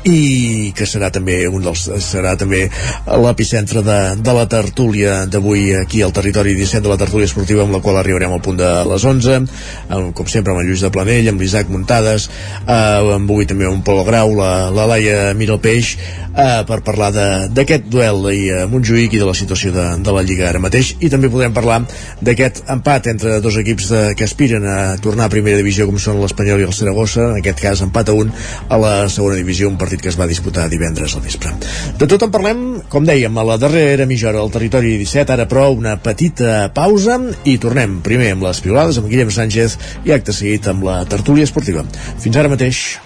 i que serà també un dels serà també l'epicentre de, de la tertúlia d'avui aquí al territori 17 de la tertúlia esportiva amb la qual arribarem al punt de les 11 amb, com sempre amb el Lluís de Planell amb l'Isaac Muntades eh, amb avui també un Pol Grau la, la Laia Miralpeix eh, per parlar d'aquest duel d'ahir a Montjuïc i de la situació de, de la Lliga ara mateix. I també podrem parlar d'aquest empat entre dos equips de, que aspiren a tornar a primera divisió com són l'Espanyol i el Saragossa en aquest cas empat a un a la segona divisió un partit partit que es va disputar divendres al vespre. De tot en parlem, com dèiem, a la darrera mitja hora del territori 17, ara però una petita pausa i tornem primer amb les piolades amb Guillem Sánchez i acte seguit amb la tertúlia esportiva. Fins ara mateix.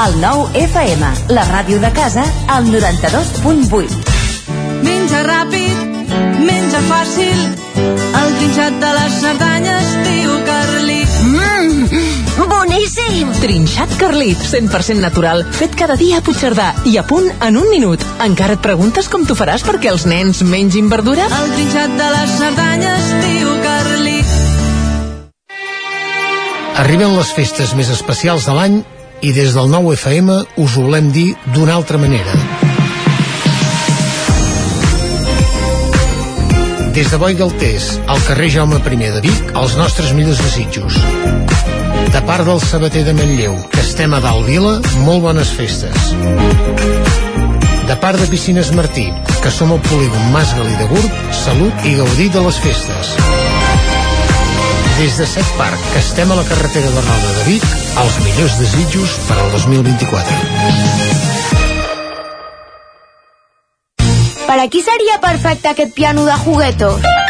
El nou FM, la ràdio de casa, al 92.8. Menja ràpid, menja fàcil, el trinxat de les Cerdanyes diu Carlit. Boníssim! Trinxat Carlit, 100% natural, fet cada dia a Puigcerdà i a punt en un minut. Encara et preguntes com t'ho faràs perquè els nens mengin verdura? El trinxat de les Cerdanyes diu Carlit. Arriben les festes més especials de l'any i des del nou FM us ho volem dir d'una altra manera. Des de Boi Galtés, al carrer Jaume I de Vic, els nostres millors desitjos. De part del sabater de Manlleu, que estem a dalt vila, molt bones festes. De part de Piscines Martí, que som el polígon Mas Galí de Gurb, salut i gaudir de les festes. Des de Set Park, que estem a la carretera de Roda de Vic, els millors desitjos per al 2024. Per a seria perfecte aquest piano de juguetos?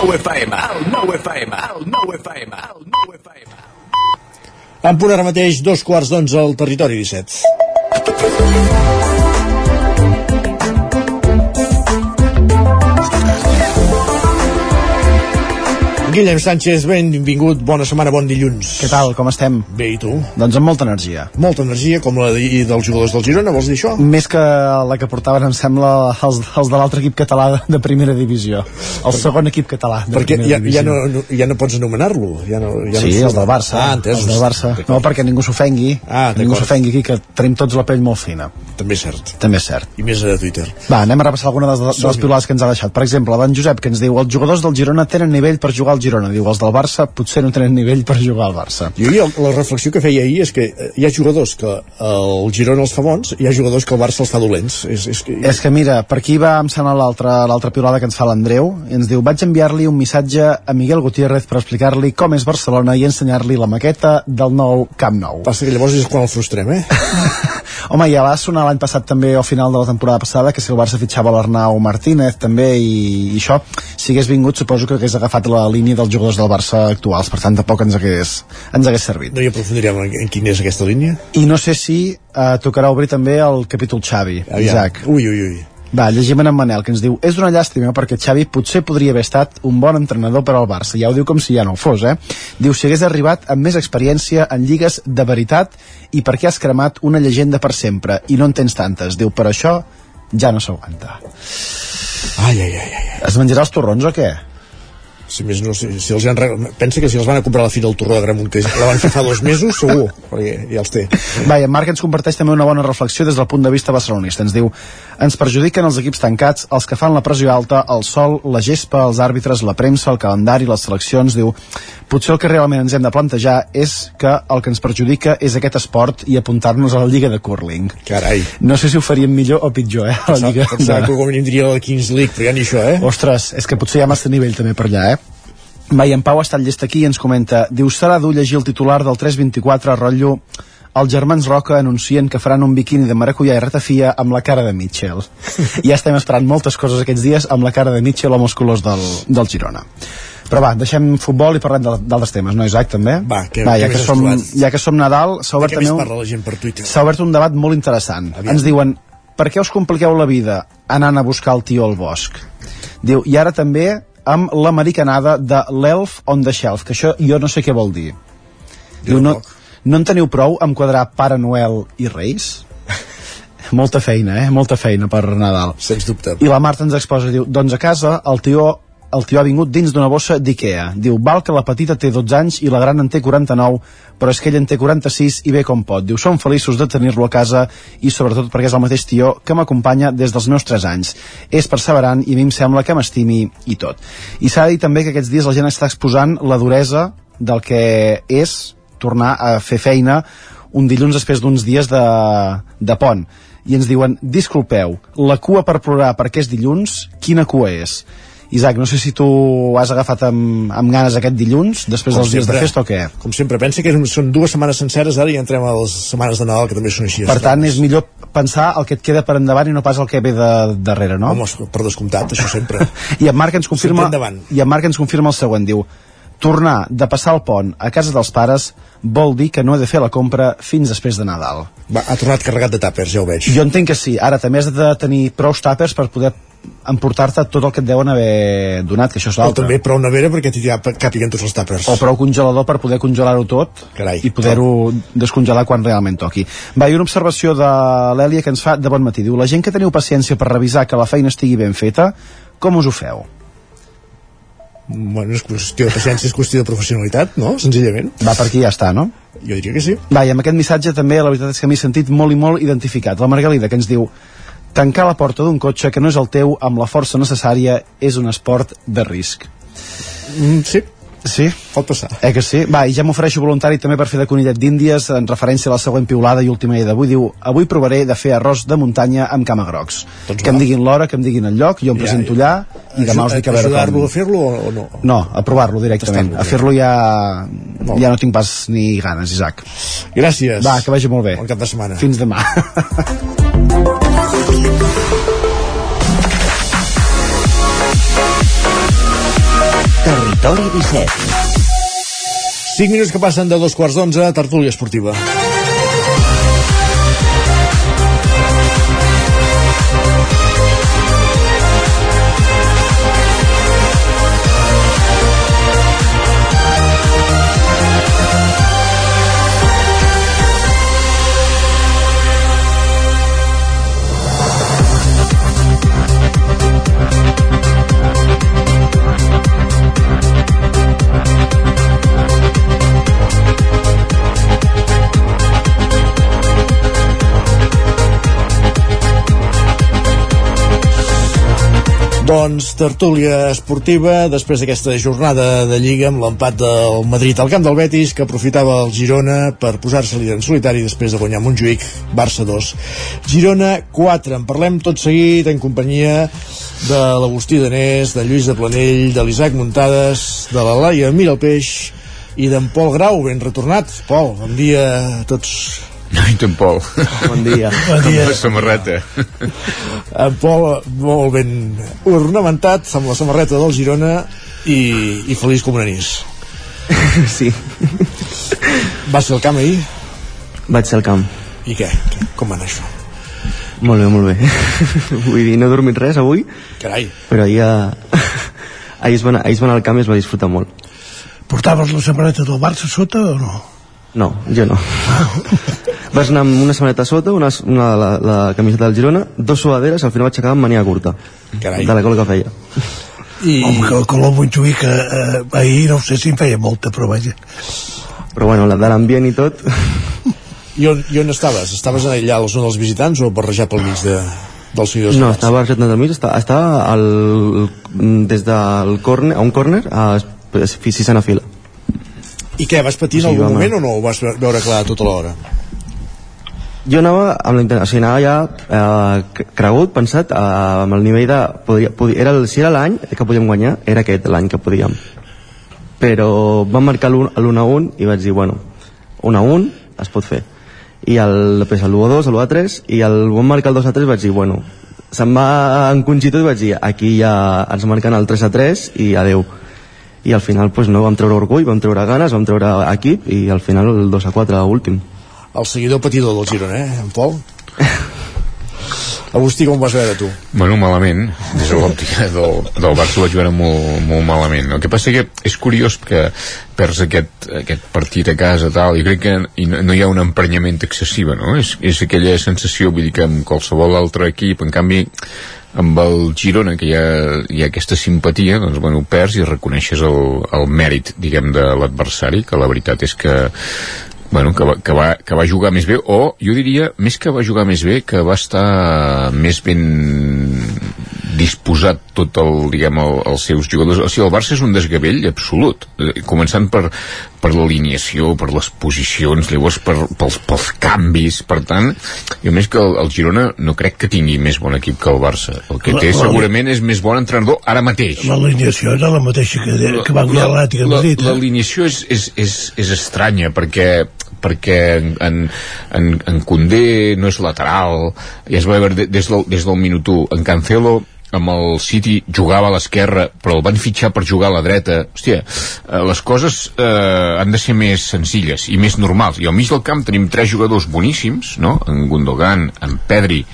Nou FM, el nou FM, el nou FM, el nou FM. En punt ara mateix, dos quarts d'onze al territori 17. Guillem Sánchez, benvingut, bona setmana, bon dilluns. Què tal, com estem? Bé, i tu? Doncs amb molta energia. Molta energia, com la de- dels jugadors del Girona, vols dir això? Més que la que portaven, em sembla, els, els de l'altre equip català de, primera divisió. El segon equip català de Perquè primera ja, divisió. ja, no, no, ja no pots anomenar-lo. Ja no, ja sí, no els del Barça. Ah, entès. Els del Barça. No, perquè ningú s'ofengui. Ah, ningú s'ofengui aquí, que tenim tots la pell molt fina. També és cert. També és cert. I més a Twitter. Va, anem a repassar alguna de les, de les Som-hi. pilades que ens ha deixat. Per exemple, l'en Josep, que ens diu els jugadors del Girona tenen nivell per jugar al Girona. Diu, els del Barça potser no tenen nivell per jugar al Barça. Jo, jo la reflexió que feia ahir és que eh, hi ha jugadors que el Girona els fa bons i hi ha jugadors que el Barça els fa dolents. És, és que... És que mira, per aquí va, em sembla l'altra piulada que ens fa l'Andreu, i ens diu, vaig enviar-li un missatge a Miguel Gutiérrez per explicar-li com és Barcelona i ensenyar-li la maqueta del nou Camp Nou. Passa que llavors és quan el frustrem, eh? Home, ja va sonar l'any passat també, al final de la temporada passada, que si el Barça fitxava l'Arnau Martínez també, i, i això, si hagués vingut, suposo que hagués agafat la línia dels jugadors del Barça actuals, per tant tampoc ens hagués, ens hagués servit. No hi aprofundirem en, en quina és aquesta línia? I no sé si eh, tocarà obrir també el capítol Xavi, Aviam. Isaac. Ui, ui, ui. Va, llegim en Manel, que ens diu És una llàstima perquè Xavi potser podria haver estat un bon entrenador per al Barça. Ja ho diu com si ja no ho fos, eh? Diu, si hagués arribat amb més experiència en lligues de veritat i perquè has cremat una llegenda per sempre i no en tens tantes. Diu, per això ja no s'aguanta. Ai, ai, ai, ai. Es menjarà els torrons o què? Si més no, si, si els han, pensa que si els van a comprar la Fira del Torró de Gramunt, que la van fer fa dos mesos, segur, perquè ja els té. Va, i en Marc ens comparteix també una bona reflexió des del punt de vista barcelonista. Ens diu, ens perjudiquen els equips tancats, els que fan la pressió alta, el sol, la gespa, els àrbitres, la premsa, el calendari, les seleccions. Diu, potser el que realment ens hem de plantejar és que el que ens perjudica és aquest esport i apuntar-nos a la Lliga de Curling. Carai. No sé si ho faríem millor o pitjor, eh? La Lliga Pensava que com diria la Kings League, però ja ni això, eh? Ostres, és que potser hi ha massa nivell també per allà, eh? Va, i en Pau ha estat llest aquí i ens comenta diu, serà dur llegir el titular del 324 rotllo els germans Roca anuncien que faran un biquini de maracuyà i ratafia amb la cara de Mitchell. ja estem esperant moltes coses aquests dies amb la cara de Mitchell amb els colors del, del Girona. Però va, deixem futbol i parlem d'altres temes, no, Isaac, també? Va, què- va ja, que has som, ja que som Nadal, s'ha obert també un- s'ha obert un debat molt interessant. Aviam. Ens diuen, per què us compliqueu la vida anant a buscar el tio al bosc? Diu, i ara també amb l'americanada de l'Elf on the Shelf, que això jo no sé què vol dir. Diu, no, no en teniu prou amb quadrar Pare Noel i Reis? molta feina, eh? Molta feina per Nadal. Sens dubte. I la Marta ens exposa, diu, doncs a casa el tió el tio ha vingut dins d'una bossa d'Ikea. Diu, val que la petita té 12 anys i la gran en té 49, però és que ell en té 46 i ve com pot. Diu, som feliços de tenir-lo a casa i sobretot perquè és el mateix tio que m'acompanya des dels meus 3 anys. És perseverant i a mi em sembla que m'estimi i tot. I s'ha dir també que aquests dies la gent està exposant la duresa del que és tornar a fer feina un dilluns després d'uns dies de, de pont i ens diuen, disculpeu, la cua per plorar perquè és dilluns, quina cua és? Isaac, no sé si tu has agafat amb, amb ganes aquest dilluns, després Com dels dies de sempre. festa o què? Com sempre, pensa que són dues setmanes senceres ara i entrem a les setmanes de Nadal, que també són així. Per tant, és millor pensar el que et queda per endavant i no pas el que ve de darrere, no? Home, per descomptat, això sempre. I en Marc ens confirma, Sempre i en Marc ens confirma el següent, diu tornar de passar el pont a casa dels pares vol dir que no he de fer la compra fins després de Nadal. Va, ha tornat carregat de tàpers, ja ho veig. Jo entenc que sí. Ara també has de tenir prou tàpers per poder emportar-te tot el que et deuen haver donat, que això és O l'altre. també prou nevera perquè t'hi càpiguen tots els tàpers. O prou congelador per poder congelar-ho tot Carai, i poder-ho descongelar quan realment toqui. Va, i una observació de l'Èlia que ens fa de bon matí. Diu, la gent que teniu paciència per revisar que la feina estigui ben feta, com us ho feu? Bueno, és qüestió de paciència, és qüestió de professionalitat, no? Senzillament. Va, per aquí ja està, no? Jo diria que sí. Va, i amb aquest missatge també la veritat és que m'he sentit molt i molt identificat. La Margalida que ens diu tancar la porta d'un cotxe que no és el teu amb la força necessària és un esport de risc. Mm, sí. Sí? Pot passar. Eh que sí? Va, i ja m'ofereixo voluntari també per fer de conillet d'Índies en referència a la següent piulada i última idea d'avui. Diu, avui provaré de fer arròs de muntanya amb camagrocs. Doncs que va. em diguin l'hora, que em diguin el lloc, jo em Ja, presento ja. allà i demà us dic a veure Ajudar-lo com... a fer-lo o, no? No, a provar-lo directament. A fer-lo ja... Ja no tinc pas ni ganes, Isaac. Gràcies. Va, que vagi molt bé. Bon cap de setmana. Fins demà. Territori 17. 5 minuts que passen de dos quarts d'onze, tertúlia esportiva. Doncs tertúlia esportiva després d'aquesta jornada de Lliga amb l'empat del Madrid al camp del Betis que aprofitava el Girona per posar-se líder en solitari després de guanyar Montjuïc Barça 2 Girona 4 en parlem tot seguit en companyia de l'Agustí Danés de Lluís de Planell, de l'Isaac Muntades de la Laia Miralpeix i d'en Pol Grau, ben retornat Pol, bon dia a tots Ai, te'n Pol. Bon dia. Bon dia. Amb la samarreta. en Pol molt ben ornamentat amb la samarreta del Girona i, i feliç com un anís Sí. va ser al camp ahir Vaig ser al camp. i què? com va anar això? Molt bé, molt bé. Vull dir, no he dormit res avui, carai però ahir, a... ahir, es va anar, ahir es va anar al camp i es va disfrutar molt. Portaves la samarreta del Barça sota o no? No, jo no. Vas anar amb una samarreta sota, una, una la, la camiseta del Girona, dos suaderes, al final vaig acabar amb mania curta. Carai. De la cola que feia. I... Home, que el color Montjuïc eh, eh, ahir no sé si en feia molta, però vaja. Però bueno, la de l'ambient i tot... I on, I on estaves? Estaves allà a la zona dels visitants o barrejat pel mig de, dels seguidors? No, estava barrejat del mig, estava, estava al, des del córner, a un córner a sisena fila. I què, vas patir en Sí, algun home. moment o no ho vas veure clar tota l'hora? Jo anava amb la intenció, o sigui, anava ja eh, cregut, pensat, eh, amb el nivell de... Podia, podia, era el, si era l'any que podíem guanyar, era aquest l'any que podíem. Però vam marcar l'1 a 1 i vaig dir, bueno, 1 a 1 es pot fer. I el, després l'1 a 2, l'1 a 3, i el vam marcar el 2 a 3 vaig dir, bueno, se'm va encongir tot i vaig dir, aquí ja ens marquen el 3 a 3 i adeu. I al final, pues, no, vam treure orgull, vam treure ganes, vam treure equip i al final el 2 a 4 últim. El seguidor patidor del Girona, eh, en Pol? Agustí, com ho vas veure tu? Bueno, malament, des de l'òptica del, del Barça ho vaig veure molt, molt malament. El que passa que és curiós que perds aquest, aquest partit a casa tal, i crec que i no, no hi ha un emprenyament excessiva, no? És, és aquella sensació, vull dir que amb qualsevol altre equip, en canvi amb el Girona, que hi ha, hi ha aquesta simpatia, doncs bueno, perds i reconeixes el, el mèrit, diguem, de l'adversari, que la veritat és que bueno, que, va, que, va, que va jugar més bé o jo diria, més que va jugar més bé que va estar més ben disposat tot el, diguem, el, els seus jugadors. O sigui, el Barça és un desgavell absolut eh, començant per, per l'alineació per les posicions, llavors per, pels, pels canvis, per tant i a més que el, el Girona no crec que tingui més bon equip que el Barça el que La- té la- segurament és més bon entrenador ara mateix L'alineació era la mateixa que, que va guanyar l'Atlètic de Madrid. eh? L'alineació és, és, és, és estranya perquè perquè en, en, en, en Condé no és lateral ja es va veure de- des del, des del minut 1 en Cancelo amb el City jugava a l'esquerra però el van fitxar per jugar a la dreta hòstia, eh, les coses eh, han de ser més senzilles i més normals i al mig del camp tenim tres jugadors boníssims no? en Gundogan, en Pedri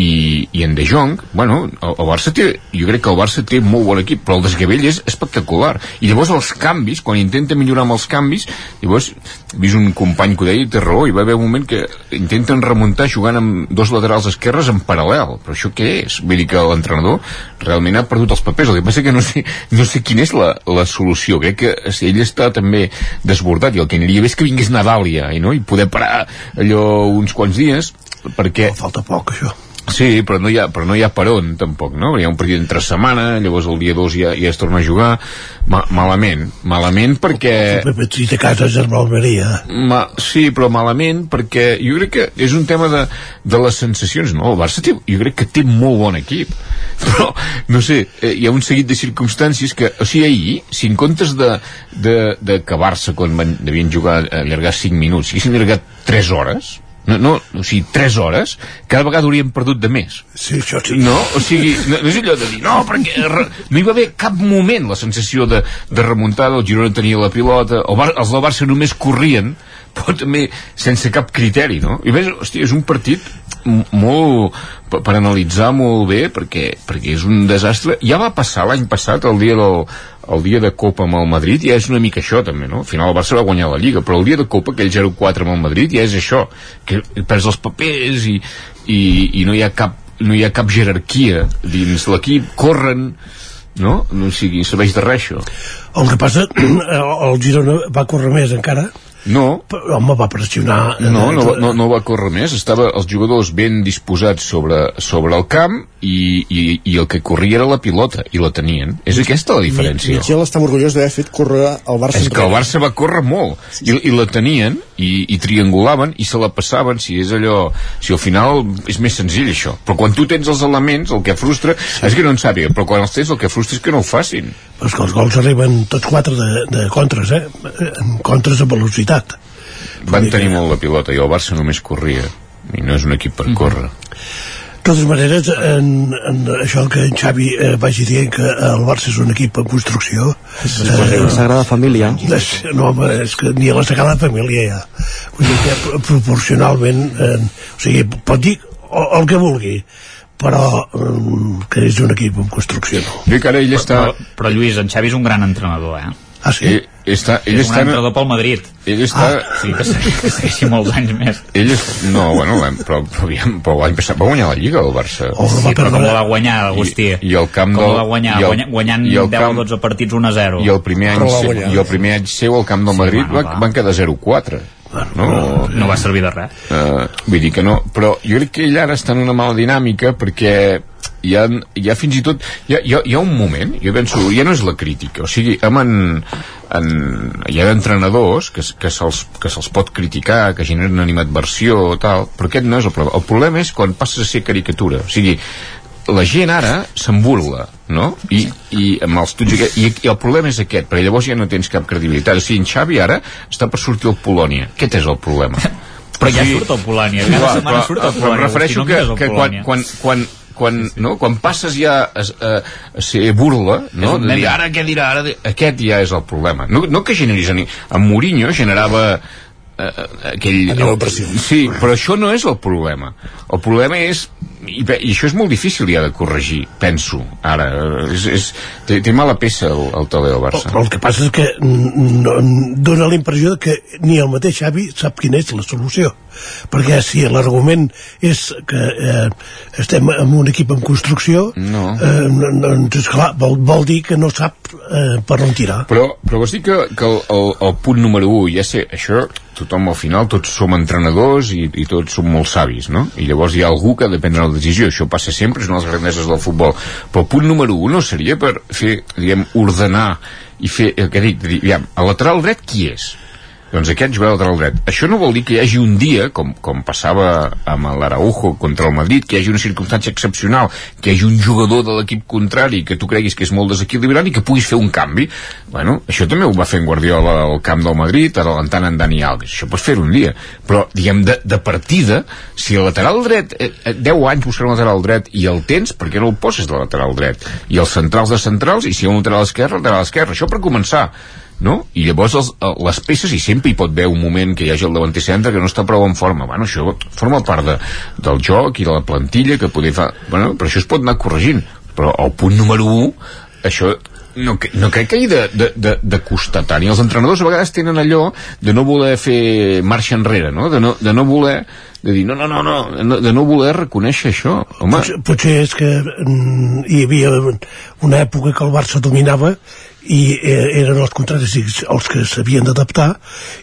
i, i en De Jong, bueno, el, el Barça té, jo crec que el Barça té molt bon equip, però el desgavell és espectacular. I llavors els canvis, quan intenta millorar amb els canvis, llavors he vist un company que ho deia i té raó, hi va haver un moment que intenten remuntar jugant amb dos laterals esquerres en paral·lel, però això què és? Vull dir que l'entrenador realment ha perdut els papers, el que passa que no sé, no sé quina és la, la solució, crec que si ell està també desbordat i el que aniria bé és que vingués Nadàlia i, no? i poder parar allò uns quants dies perquè... Falta poc, això. Sí, però no hi ha, però no hi ha per on, tampoc, no? Hi ha un partit entre setmana, llavors el dia 2 ja, ja es torna a jugar. Ma malament, malament perquè... Petit a casa és Almeria. Ma, sí, però malament perquè jo crec que és un tema de, de les sensacions, no? El Barça té, jo crec que té molt bon equip, però, no sé, eh, hi ha un seguit de circumstàncies que, o sigui, ahir, si en comptes de, de, de que Barça, quan van, devien jugar, allargar 5 minuts, si haguessin allargat 3 hores, no, no, o sigui, 3 hores, cada vegada hauríem perdut de més. Sí, això sí. No, o sigui, no, no és allò de dir, no, perquè re, no hi va haver cap moment la sensació de, de remuntada, el Girona tenia la pilota, el Bar, els del Barça només corrien, però també sense cap criteri, no? I més, hòstia, és un partit molt per, analitzar molt bé perquè, perquè és un desastre ja va passar l'any passat el dia del el dia de Copa amb el Madrid ja és una mica això també, no? Al final el Barça va guanyar la Lliga, però el dia de Copa, aquell 0-4 amb el Madrid, ja és això, que perds els papers i, i, i no hi ha cap no hi ha cap jerarquia dins l'equip, corren no? no sigui, serveix de res això El que passa, el Girona va córrer més encara. No. Però, home, va pressionar... no, no, no, no va córrer més. Estava els jugadors ben disposats sobre, sobre el camp i, i, i el que corria era la pilota i la tenien, és aquesta la diferència. Michel estava orgullós d'haver fet córrer el Barça és que el Barça va córrer molt. I, i la tenien i, i triangulaven i se la passaven. Si és allò si al final és més senzill això. Però quan tu tens els elements el que frustra és que no en sàpiga però quan els tens el que frustra és que no ho facin Però és que els gols arriben tots quatre de, de contres, eh? En contres a velocitat. van tenir molt la pilota i el Barça només corria i no és un equip per córrer De totes maneres, en, en això que en Xavi eh, vagi dient que el Barça és un equip en construcció... La Sagrada Família. És, no, home, és que ni a la Sagrada Família ja. Vull dir que pro- proporcionalment... Eh, o sigui, pot dir el, el que vulgui, però eh, que és un equip en construcció, no. Dic que ara ell està... Però, però Lluís, en Xavi és un gran entrenador, eh? Ah, sí? Ell, està, ell és un està... entrenador pel Madrid. Ell està... Ah, sí, que segueixi molts anys més. Ell és... No, bueno, l'any- però, però, però l'any passat va guanyar la Lliga, el Barça. Oh, sí, però com la va guanyar, Agustí? I, i el camp Com del... la va guanyar? i el- Guanya- guanyant i el 10 o 12 partits 1 a 0. I el primer any, Però va i el primer any seu al camp del Sí, Madrid bueno, va, va. van quedar 0-4. No, No va servir de res. Uh, vull dir que no, però jo crec que ell ara està en una mala dinàmica perquè hi ha, hi ha fins i tot hi ha, hi ha, hi ha un moment, jo penso ja no és la crítica, o sigui amb en, en, hi ha entrenadors que, que se'ls que se'ls pot criticar que generen animadversió tal, però aquest no és el problema. El problema és quan passes a ser caricatura. O sigui, la gent ara se'n burla no? I, i amb els tuts i, i el problema és aquest perquè llavors ja no tens cap credibilitat. O sigui, en Xavi ara està per sortir al Polònia. Aquest és el problema. Però ja surt el Polònia, cada Clar, setmana però- surt però Polònia. em refereixo que, que quan, quan, quan, quan, no? quan passes ja a, a, a ser burla no? De dir, ara què dirà? Ara, aquest ja és el problema. No, no que generis ni... en Mourinho generava eh, aquell... Aneu a pressió. Sí, però això no és el problema. El problema és i, i això és molt difícil ja de corregir penso, ara és, és, té, té mala peça el, el taler del Barça Però el que passa és que no, dona la impressió que ni el mateix Xavi sap quina és la solució perquè si l'argument és que eh, estem en un equip en construcció no. eh, doncs esclar, vol, vol dir que no sap eh, per on tirar però, però vols dir que, que el, el, el punt número 1 ja sé, això tothom al final tots som entrenadors i, i tots som molt savis no? i llavors hi ha algú que ha de prendre la decisió això passa sempre, és una de les grandeses del futbol però el punt número 1 no seria per fer, diguem, ordenar i fer el que dic, diguem, el lateral dret qui és? Doncs aquest jugador lateral dret. Això no vol dir que hi hagi un dia, com, com passava amb l'Araujo contra el Madrid, que hi hagi una circumstància excepcional, que hi hagi un jugador de l'equip contrari que tu creguis que és molt desequilibrant i que puguis fer un canvi. Bueno, això també ho va fer en Guardiola al camp del Madrid, adelantant en Dani Alves. Això pots fer un dia. Però, diguem, de, de partida, si el lateral dret, eh, eh, 10 anys buscant un lateral dret i el tens, per què no el poses de lateral dret? I els centrals de centrals, i si hi ha un lateral esquerre, lateral esquerre. Això per començar no? I llavors els, les peces, i sempre hi pot haver un moment que hi hagi el davanter centre que no està prou en forma, bueno, això forma part de, del joc i de la plantilla que poder fa... Bueno, però això es pot anar corregint però el punt número 1 això no, no crec que hi de, de, de, de costar tant i els entrenadors a vegades tenen allò de no voler fer marxa enrere no? De, no, de no voler de dir no, no, no, no, de no voler reconèixer això home. Potser, potser és que mm, hi havia una època que el Barça dominava i eh, eren els contraris els que s'havien d'adaptar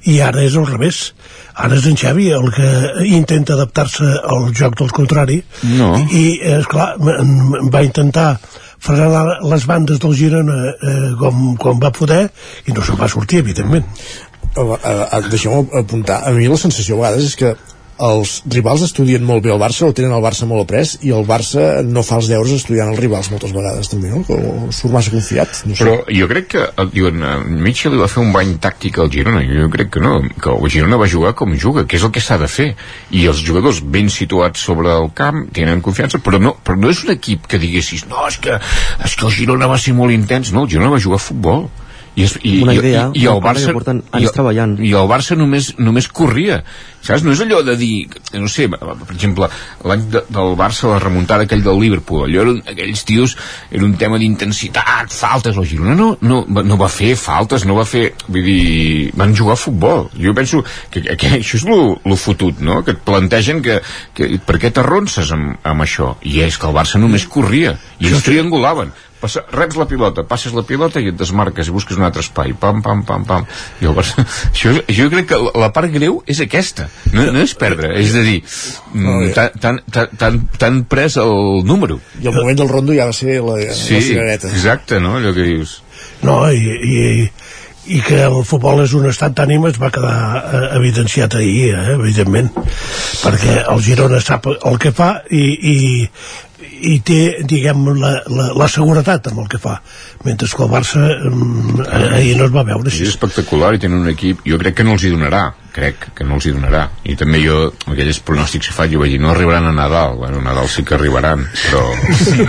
i ara és al revés. Ara és en Xavi el que intenta adaptar-se al joc del contrari. No. i, eh, esclar, va intentar frenar les bandes del Girona eh, com, com va poder i no se'n va sortir, evidentment. Uh, deixeu-me apuntar. A mi la sensació a vegades és que els rivals estudien molt bé el Barça, o tenen el Barça molt après, i el Barça no fa els deures estudiant els rivals moltes vegades també, no? O surt massa confiat. No sé. Però jo crec que, diuen, Mitchell li va fer un bany tàctic al Girona, jo crec que no, que el Girona va jugar com juga, que és el que s'ha de fer, i els jugadors ben situats sobre el camp tenen confiança, però no, però no és un equip que diguessis, no, és que, és que el Girona va ser molt intens, no, el Girona va jugar a futbol, i, és, i, una idea, i, i, el Barça, i, el, treballant. i el Barça només, només corria saps? no és allò de dir no sé, per exemple l'any de, del Barça la remuntada aquell del Liverpool allò eren, aquells tios era un tema d'intensitat, faltes el Girona no, no, no va fer faltes no va fer, vull dir, van jugar a futbol jo penso que, que, que això és lo, lo fotut, no? que et plantegen que, que per què t'arronses amb, amb això i és que el Barça només corria i ells triangulaven passa, reps la pilota, passes la pilota i et desmarques i busques un altre espai, pam, pam, pam, pam. I el Barça, això, jo crec que la, part greu és aquesta, no, no és perdre, és a dir, t'han pres el número. I el moment del rondo ja va ser la, sí, la cigareta. exacte, no?, allò que dius. No, i, i, i que el futbol és un estat d'ànima es va quedar eh, evidenciat ahir, eh, evidentment, perquè el Girona sap el que fa i, i i té, diguem, la, la, la seguretat amb el que fa mentre que el Barça um, ahir no es va veure així. És espectacular i tenen un equip, jo crec que no els hi donarà crec que no els hi donarà i també jo, aquells pronòstics que faig jo vaig dir, no arribaran a Nadal, bueno, a Nadal sí que arribaran però,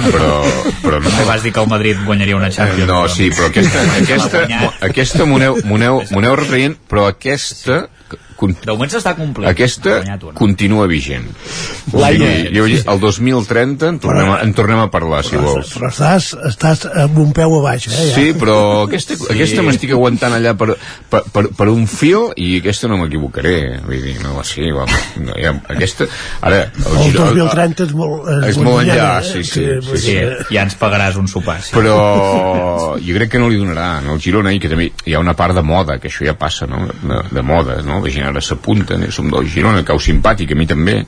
però, però no. També vas dir que el Madrid guanyaria una Champions no, sí, però aquesta aquesta, aquesta m'ho aneu retraient però aquesta de moment s'està complint. Aquesta continua vigent. L'any... Jo, el 2030 en tornem, a, en tornem a parlar, si vols. Però estàs, estàs amb un peu a baix, eh? Ja. Sí, però aquesta, sí. aquesta m'estic aguantant allà per, per, per, per un fil i aquesta no m'equivocaré. Vull dir, no, sí, va, no, ja, aquesta... Ara, el, el 2030 és molt... És, és molt enllà, sí, sí, sí, sí, sí. Ja ens pagaràs un sopar. Sí. Però jo crec que no li donaran al Girona i que també hi ha una part de moda, que això ja passa, no? De, de moda, no? La gent ara s'apunten, eh? som del Girona, cau simpàtic, a mi també.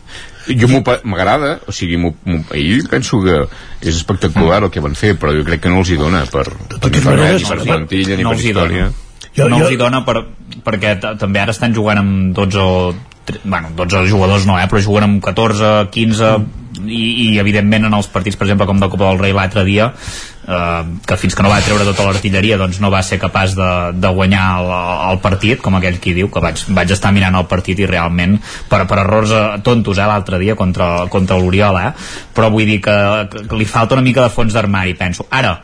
Jo m'agrada, o sigui, m ahir penso que és espectacular el que van fer, però jo crec que no els hi dona per, per, ni per, res, ni per plantilla, ni no per història. Jo, no jo... els hi dona per, perquè també ara estan jugant amb 12 o bueno, 12 jugadors no, eh, però juguen amb 14, 15 mm. i, i evidentment en els partits per exemple com de Copa del Rei l'altre dia eh, que fins que no va treure tota l'artilleria doncs no va ser capaç de, de guanyar el, el partit, com aquell qui diu que vaig, vaig estar mirant el partit i realment per, per errors eh, tontos eh, l'altre dia contra, contra l'Oriol eh? però vull dir que, que li falta una mica de fons d'armari penso, ara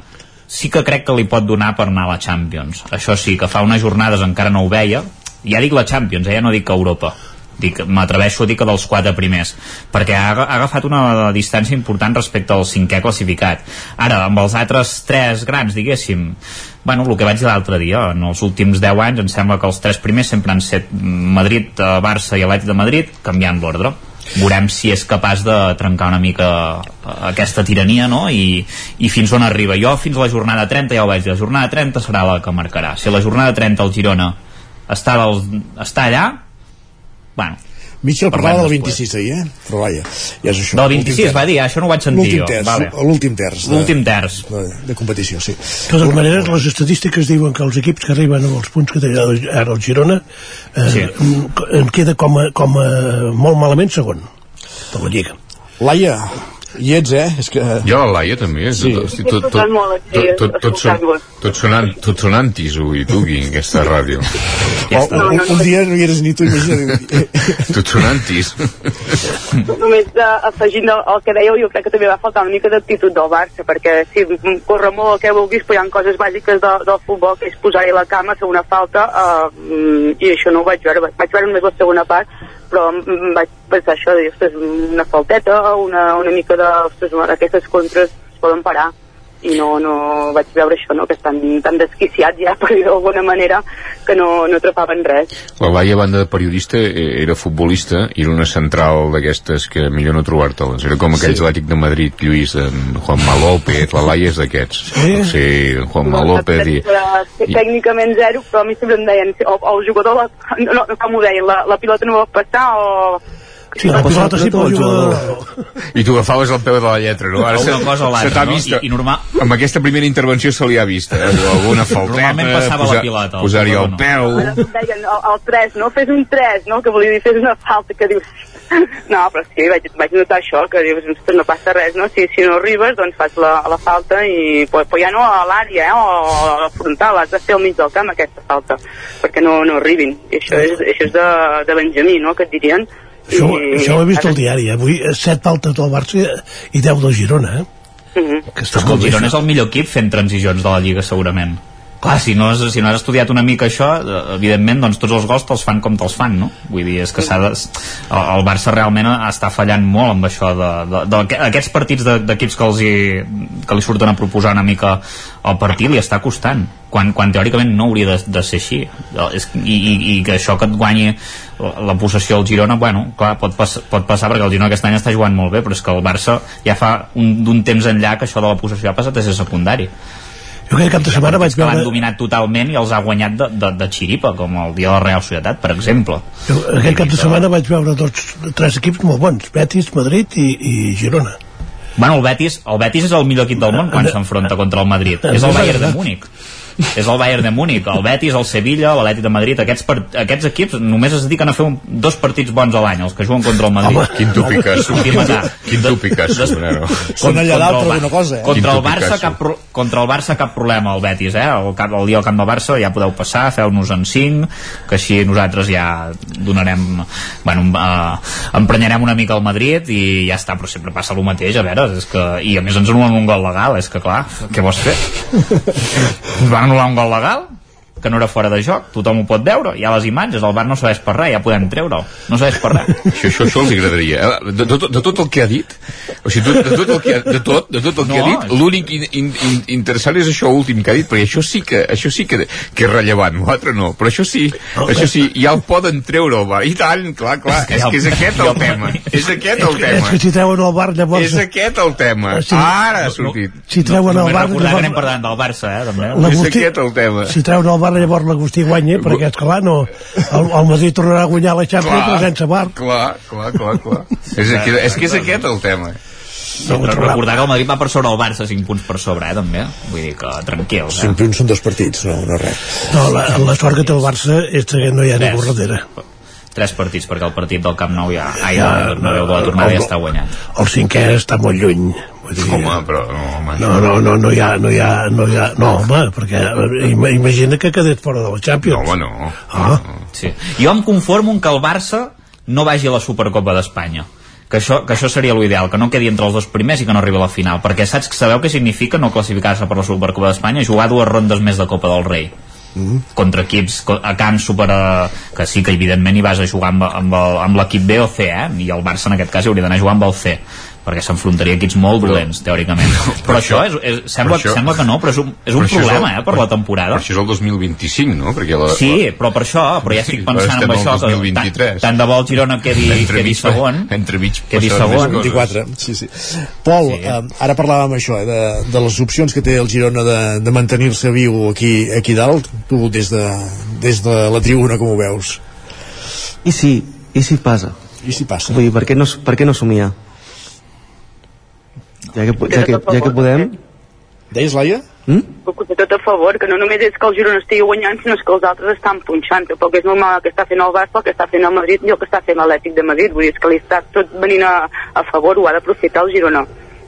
sí que crec que li pot donar per anar a la Champions això sí, que fa unes jornades encara no ho veia ja dic la Champions, eh? ja no dic Europa dic, m'atreveixo a dir que dels quatre primers perquè ha, ha agafat una distància important respecte al cinquè classificat. Ara, amb els altres tres grans diguéssim, bueno, el que vaig dir l'altre dia en els últims 10 anys em sembla que els tres primers sempre han set Madrid, eh, Barça i Atlètic de Madrid canviant l'ordre veurem si és capaç de trencar una mica eh, aquesta tirania no? I, i fins on arriba. Jo fins a la jornada 30 ja ho vaig dir, la jornada 30 serà la que marcarà. Si la jornada 30 el Girona està, del, està allà bueno, Miquel parlava del Parlem 26 ahir, eh? Però vaja, ja és això. Del 26 va dir, això no ho vaig sentir L'últim jo. terç, Vale. l'últim terç. de- L'últim terç. De, de competició, sí. De totes maneres, les estadístiques diuen que els equips que arriben amb els punts que té ara el Girona eh, Sí. en queda com a, com a molt malament segon de la Lliga. Laia, hi ets, eh? És que... Jo, la Laia, també. Sí. Tot, tot, tot, Escoltant molt aquí, tot, tot, tot, tot, sonant, tot sonant avui, tu, aquí, en aquesta ràdio. O, un, un dia no hi eres ni tu, imagina't. Tot sonantis. Només uh, afegint el, que dèieu, jo crec que també va faltar una mica d'actitud del Barça, perquè m- corre molt el que vulguis, però hi ha coses bàsiques de, del futbol, que és posar-hi la cama, fer una falta, uh, i això no ho vaig veure. Vaig veure només la segona part, però mm, vaig pensar això, de, ostres, una falteta, una, una mica de, ostres, aquestes contres es poden parar i no, no vaig veure això, no? que estan tan desquiciats ja, per dir d'alguna manera, que no, no atrapaven res. La Laia, a banda de periodista, eh, era futbolista i era una central d'aquestes que millor no trobar-te-les. Era com aquells Sí. Atlètic de Madrid, Lluís, en Juanma López, la Laia és d'aquests. Sí? Sí, en Juanma López i... I... Tècnicament zero, però a mi sempre em deien, o, o el jugador, la, no, no, com ho deien, la, la pilota no va passar, o... Sí, la pilota sí, però el jugador... I tu agafaves el peu de la lletra, no? Ara Una se- cosa o l'altra, se t'ha no? vist, I- i normal- amb aquesta primera intervenció se li ha vist, eh? alguna falteta, Normalment passava la pilota, el posar-hi el no. peu... Em deien el, el 3, no? Fes un 3, no? Que volia dir fes una falta, que dius... No, però sí, vaig, vaig notar això, que dius, no passa res, no? Si, si no arribes, doncs fas la, la falta i... Però, però ja no a l'àrea, eh? O a la frontal, has de fer al mig del camp aquesta falta, perquè no, no arribin. I això és, això és de, de Benjamí, no?, que et dirien. Això, I- això ho he vist al diari, eh? avui 7 faltes del Barça i 10 del Girona, eh? Mhm. Que està bé Girona és el millor equip fent transicions de la Lliga, segurament. Clar, si no, has, si no has estudiat una mica això, eh, evidentment, doncs tots els gols te'ls fan com te'ls fan, no? Vull dir, és que s'ha de... El, Barça realment està fallant molt amb això de, de, de, de aquests partits de- d'equips que els hi, que li surten a proposar una mica el partit li està costant quan, quan teòricament no hauria de, de ser així i, i, i que això que et guanyi la, possessió al Girona bueno, clar, pot, pas, pot passar perquè el Girona aquest any està jugant molt bé però és que el Barça ja fa un- d'un temps enllà que això de la possessió ha passat a ser secundari Jo aquest cap de setmana vaig que l'han veure... dominat totalment i els ha guanyat de, de, de xiripa com el dia de la Real Societat, per exemple Jo, aquest cap de setmana vaig veure dos, tres equips molt bons, Betis, Madrid i, i Girona. Bueno, el Betis, el Betis és el millor equip del món quan s'enfronta contra el Madrid. És el Bayern de Múnich. És el Bayern de Múnich, el Betis, el Sevilla, l'Atlètic de Madrid. Aquests, aquests equips només es dediquen a fer un, dos partits bons a l'any, els que juguen contra el Madrid. Home, quin tu piques, Quin tu piques, Brero. Són allà Contra dalt per alguna cosa, eh? Contra el, Barça, Picasso. cap, contra el Barça cap problema, el Betis, eh? El, cap, el dia al camp del Barça ja podeu passar, feu-nos en 5, que així nosaltres ja donarem... Bueno, eh, emprenyarem una mica el Madrid i ja està, però sempre passa el mateix, a veure, és que... I a més ens anulen un gol legal, és que clar, què vols fer? Van anul·lar un gol legal? Que no era fora de joc, tothom ho pot veure hi ha les imatges, el bar no serveix per res ja podem treure'l, no serveix per res Això, això, això els agradaria. eh? De, de, tot- de tot el que ha dit, o sigui, de, de tot el que, ha- de tot, de tot el que No, ha dit, l'únic in, in, in, interessant és això últim que ha dit, perquè això sí que, això sí que, que és rellevant, l'altre no, però això sí, això sí, ja el poden treure al bar. I tant, clar, clar, És que és ja el- que és aquest el el- tema. És aquest el És que tema. si treuen el bar llavors... És aquest el tema. Ara ha sortit. Si treuen el només bar recordar que llavors... anem per davant del Barça eh, també. És aquest el tema. Si treuen el bar llavors l'Agustí guanya, perquè esclar, no, el, el Madrid tornarà a guanyar la Champions però sense bar. clar, clar, clar, clar. És, que, és que és aquest el tema. No, però recordar que el Madrid va per sobre el Barça 5 punts per sobre, eh, també. Vull dir que tranquils, eh? 5 punts són dos partits, no, no res. No, la, la sort que té el Barça és que no hi ha ningú darrere. Tres partits, perquè el partit del Camp Nou ja... Ai, ja, no, de la tornada ja està guanyat. El cinquè està molt lluny. Vull dir, Home, però no, home. no, no, no, no hi ha, no hi ha, no hi ha, no, home, perquè ima- imagina que quedés fora de la Champions. No, home, no. Ah, Sí. Jo em conformo en que el Barça no vagi a la Supercopa d'Espanya que això, que això seria l'ideal, que no quedi entre els dos primers i que no arribi a la final, perquè saps que sabeu què significa no classificar-se per la Supercopa d'Espanya? Jugar dues rondes més de Copa del Rei. Contra equips a camp super a, que sí que evidentment hi vas a jugar amb, amb l'equip B o C eh? i el Barça en aquest cas hauria d'anar a jugar amb el C perquè s'enfrontaria a equips molt dolents teòricament però això és, és, sembla, això- sembla que no però és un, és un Però problema el- eh, per la temporada Però això és el 2025, no? Perquè la, Sí, però per això, però ja estic Sí, pensant però en això, que 2023. tant, tant de bo el Girona quedi, Entremig quedi pa- segon, entremig quedi passaran més segon. coses. 24, sí, sí. Pol, sí. eh, ara parlàvem això, eh, de, de les opcions que té el Girona de, de mantenir-se viu aquí, aquí dalt. Tu, des de, des de la tribuna, com ho veus? I si, i si passa? I si passa? Vull dir, per què no, per què no somia? Ja que, ja que, ja que podem... Deies, Laia? Mm? Tot a favor, que no només és que el Girona estigui guanyant, sinó que els altres estan punxant. Tampoc és normal el que està fent el Barça, el que està fent el Madrid i el que està fent l'Atlètic de Madrid. Vull dir, és que li està tot venint a, a favor, ho ha d'aprofitar el Girona.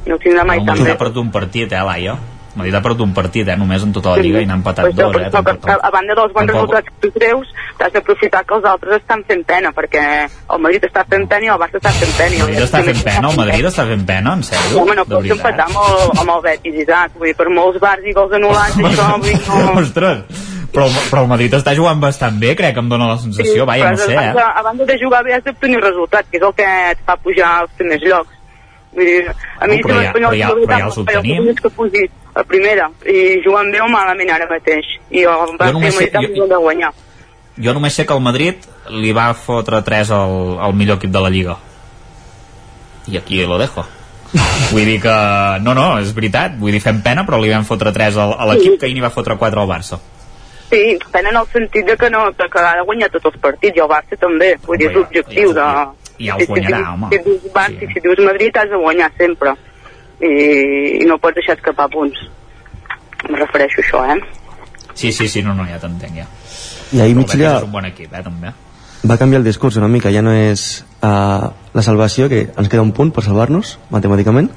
No ho tindrà mai El tan bé. ha perdut un partit, eh, Laia? Madrid ha perdut un partit, eh, només en tota la Lliga i n'ha empatat això, dos, eh? però que, Tampoc- a, a banda dels bons tampoc- resultats que tu treus, t'has d'aprofitar que els altres estan fent pena, perquè el Madrid està fent pena i el Barça està fent pena. El Madrid està fent pena, el Madrid està fent pena, en sèrio? Home, no pots empatar amb el, amb el Betis, Isaac. Vull dir, per molts bars i gols anul·lats, això, vull dir, no... Ostres, però, però el Madrid està jugant bastant bé, crec que em dona la sensació, vaja, no sé, eh? a banda de jugar bé has d'obtenir resultats, que és el que et fa pujar als primers llocs. Vull dir, a mi No, però ja- però ja- però ja els obtenim. que a primera i jugant bé o malament ara mateix. I el Barça sé- jo- de guanyar. Jo només sé que el Madrid li va fotre 3 al, al millor equip de la Lliga. I aquí lo dejo. Vull dir que... No, no, és veritat. Vull dir, fem pena, però li vam fotre 3 al, a l'equip que ahir n'hi va fotre 4 al Barça. Sí, pena en el sentit de que, no, de que ha de guanyar tots els partits, i el Barça també. Vull dir, és Home, ja- l'objectiu de... I ja els guanyarà, si, home. Si dius Barça, sí. si dius Madrid, has de guanyar sempre. I, i no pots deixar escapar punts. Em refereixo a això, eh? Sí, sí, sí, no, no, ja t'entenc, ja. I ahir mig és un bon equip, eh, també. va canviar el discurs una mica, ja no és uh, la salvació, que ens queda un punt per salvar-nos, matemàticament,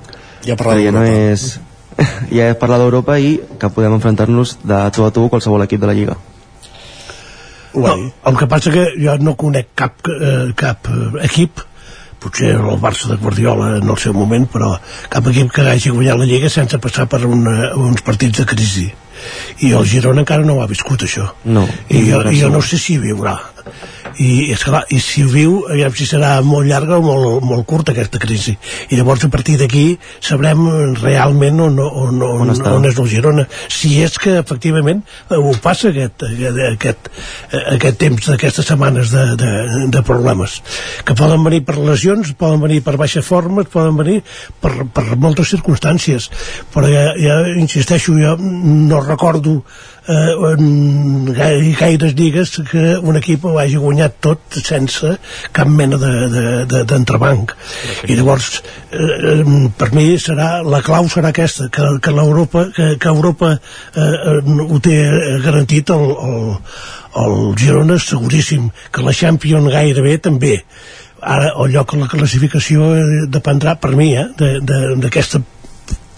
ja, però ja no és ja és parlar d'Europa i que podem enfrontar-nos de tu a tu qualsevol equip de la Lliga No, el que passa que jo no conec cap, eh, cap eh, equip potser el Barça de Guardiola en el seu moment, però cap equip que hagi guanyat la Lliga sense passar per una, uns partits de crisi. I el Girona encara no ho ha viscut, això. no, I jo, jo no sé si viurà. I, és clar, i si ho viu, aviam si serà molt llarga o molt, molt curta aquesta crisi. I llavors a partir d'aquí sabrem realment on, on, on, on, on és el Girona. Si és que efectivament ho passa aquest, aquest, aquest temps d'aquestes setmanes de, de, de problemes. Que poden venir per lesions, poden venir per baixa forma, poden venir per, per moltes circumstàncies. Però ja, ja insisteixo, jo no recordo eh, en gaire, gaires lligues que un equip ho hagi guanyat tot sense cap mena d'entrebanc de, de, i llavors eh, per mi serà la clau serà aquesta que, que l'Europa que, que Europa eh, ho té garantit el, el, el Girona seguríssim que la Champions gairebé també. Ara el lloc en la classificació eh, dependrà per mi eh, d'aquesta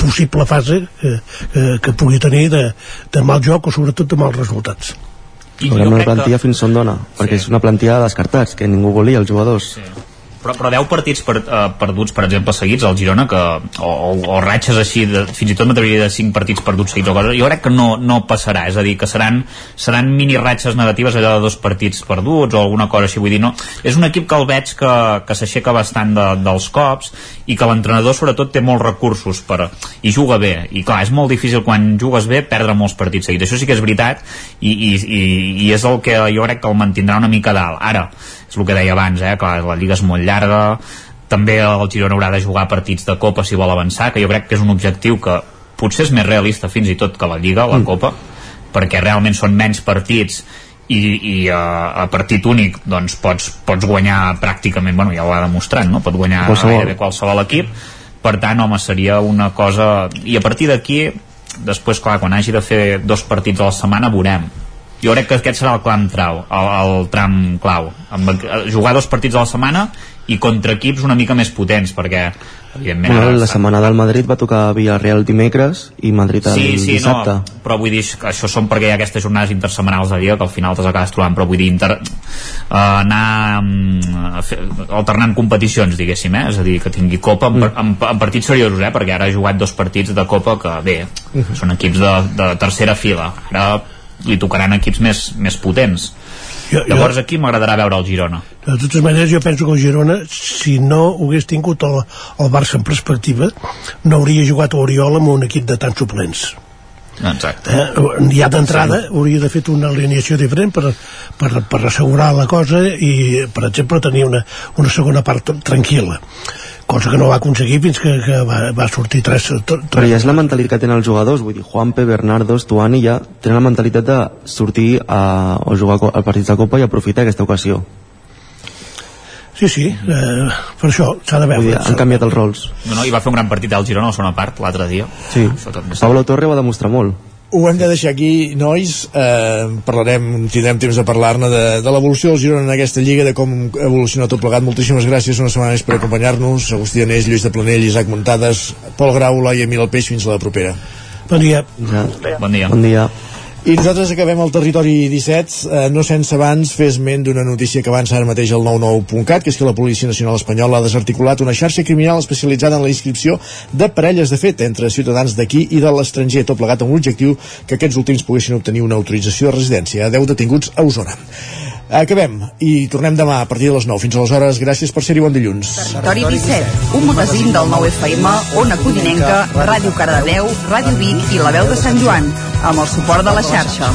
possible fase que, que, que pugui tenir de, de mal joc o sobretot de mals resultats. I una plantilla que... fins on dona, perquè és una plantilla de descartats, que ningú volia, els jugadors. Sí. Però, però 10 partits per, uh, perduts, per exemple, seguits al Girona, que, o, o, o ratxes així, de, fins i tot m'atreviria de 5 partits perduts seguits o coses, jo crec que no, no passarà, és a dir, que seran, seran mini ratxes negatives allò de dos partits perduts o alguna cosa així, vull dir, no, és un equip que el veig que, que s'aixeca bastant de, dels cops i que l'entrenador sobretot té molts recursos per, i juga bé, i clar, és molt difícil quan jugues bé perdre molts partits seguits, això sí que és veritat i, i, i, i és el que jo crec que el mantindrà una mica dalt. Ara, és el que deia abans, eh, que la Lliga és molt llarga, també el Girona haurà de jugar partits de Copa si vol avançar, que jo crec que és un objectiu que potser és més realista fins i tot que la Lliga, la mm. Copa, perquè realment són menys partits i, i uh, a partit únic doncs pots, pots guanyar pràcticament, bueno, ja ho ha demostrat, no? pot guanyar qualsevol. gairebé qualsevol equip per tant, home, seria una cosa i a partir d'aquí, després clar, quan hagi de fer dos partits a la setmana veurem jo crec que aquest serà el clam trau, el, el tram clau amb, jugar dos partits a la setmana i contra equips una mica més potents perquè evidentment bueno, la setmana del Madrid va tocar Villarreal dimecres i Madrid el sí, sí, dissabte no, però vull dir que això són perquè hi ha aquestes jornades intersemanals de dia que al final te'ls acabes trobant però vull dir inter, uh, anar um, fer, alternant competicions diguéssim, eh? és a dir, que tingui Copa en, mm. en, en partits seriosos, eh? perquè ara ha jugat dos partits de Copa que bé, Mhm. són equips de, de tercera fila ara li tocaran equips més, més potents Jo- jo- llavors aquí m'agradarà veure el Girona De totes maneres, jo penso que el Girona, si no hagués tingut el, el Barça en perspectiva, no hauria jugat a Oriol amb un equip de tants suplents. Exacte. Eh, ja d'entrada hauria de fet una alineació diferent per, per, per assegurar la cosa i, per exemple, tenir una, una segona part tranquil·la cosa que no va aconseguir fins que, que va, va sortir tres, tres Però ja és la mentalitat que tenen els jugadors, vull dir, Juanpe, Bernardo, Stuani ja tenen la mentalitat de sortir a, o jugar al partit de Copa i aprofitar aquesta ocasió. Sí, sí, eh, per això s'ha de Vull dir, veure. han canviat els rols. no, no, i va fer un gran partit al Girona a la segona part l'altre dia Sí, Pablo Torre va demostrar molt. Ho hem de deixar aquí, nois. Eh, parlarem, tindrem temps de parlar-ne de, de l'evolució del Girona en aquesta lliga, de com evoluciona tot plegat. Moltíssimes gràcies una setmana més per acompanyar-nos. Agustí Anés, Lluís de Planell, Isaac Muntades, Pol Grau, Laia Mil Peix, fins a la propera. Bon dia. Ja. Bon dia. Bon dia. I nosaltres acabem el territori 17, eh, no sense abans fer esment d'una notícia que avança ara mateix al 99.cat, que és que la Policia Nacional Espanyola ha desarticulat una xarxa criminal especialitzada en la inscripció de parelles de fet entre ciutadans d'aquí i de l'estranger, tot plegat amb l'objectiu que aquests últims poguessin obtenir una autorització de residència a 10 detinguts a Osona. Acabem i tornem demà a partir de les 9. Fins aleshores, gràcies per ser-hi, bon dilluns. Territori 17, un magazín del 9 FM, Ona Codinenca, Ràdio Cardedeu, Ràdio Vic i La Veu de Sant Joan, amb el suport de la xarxa.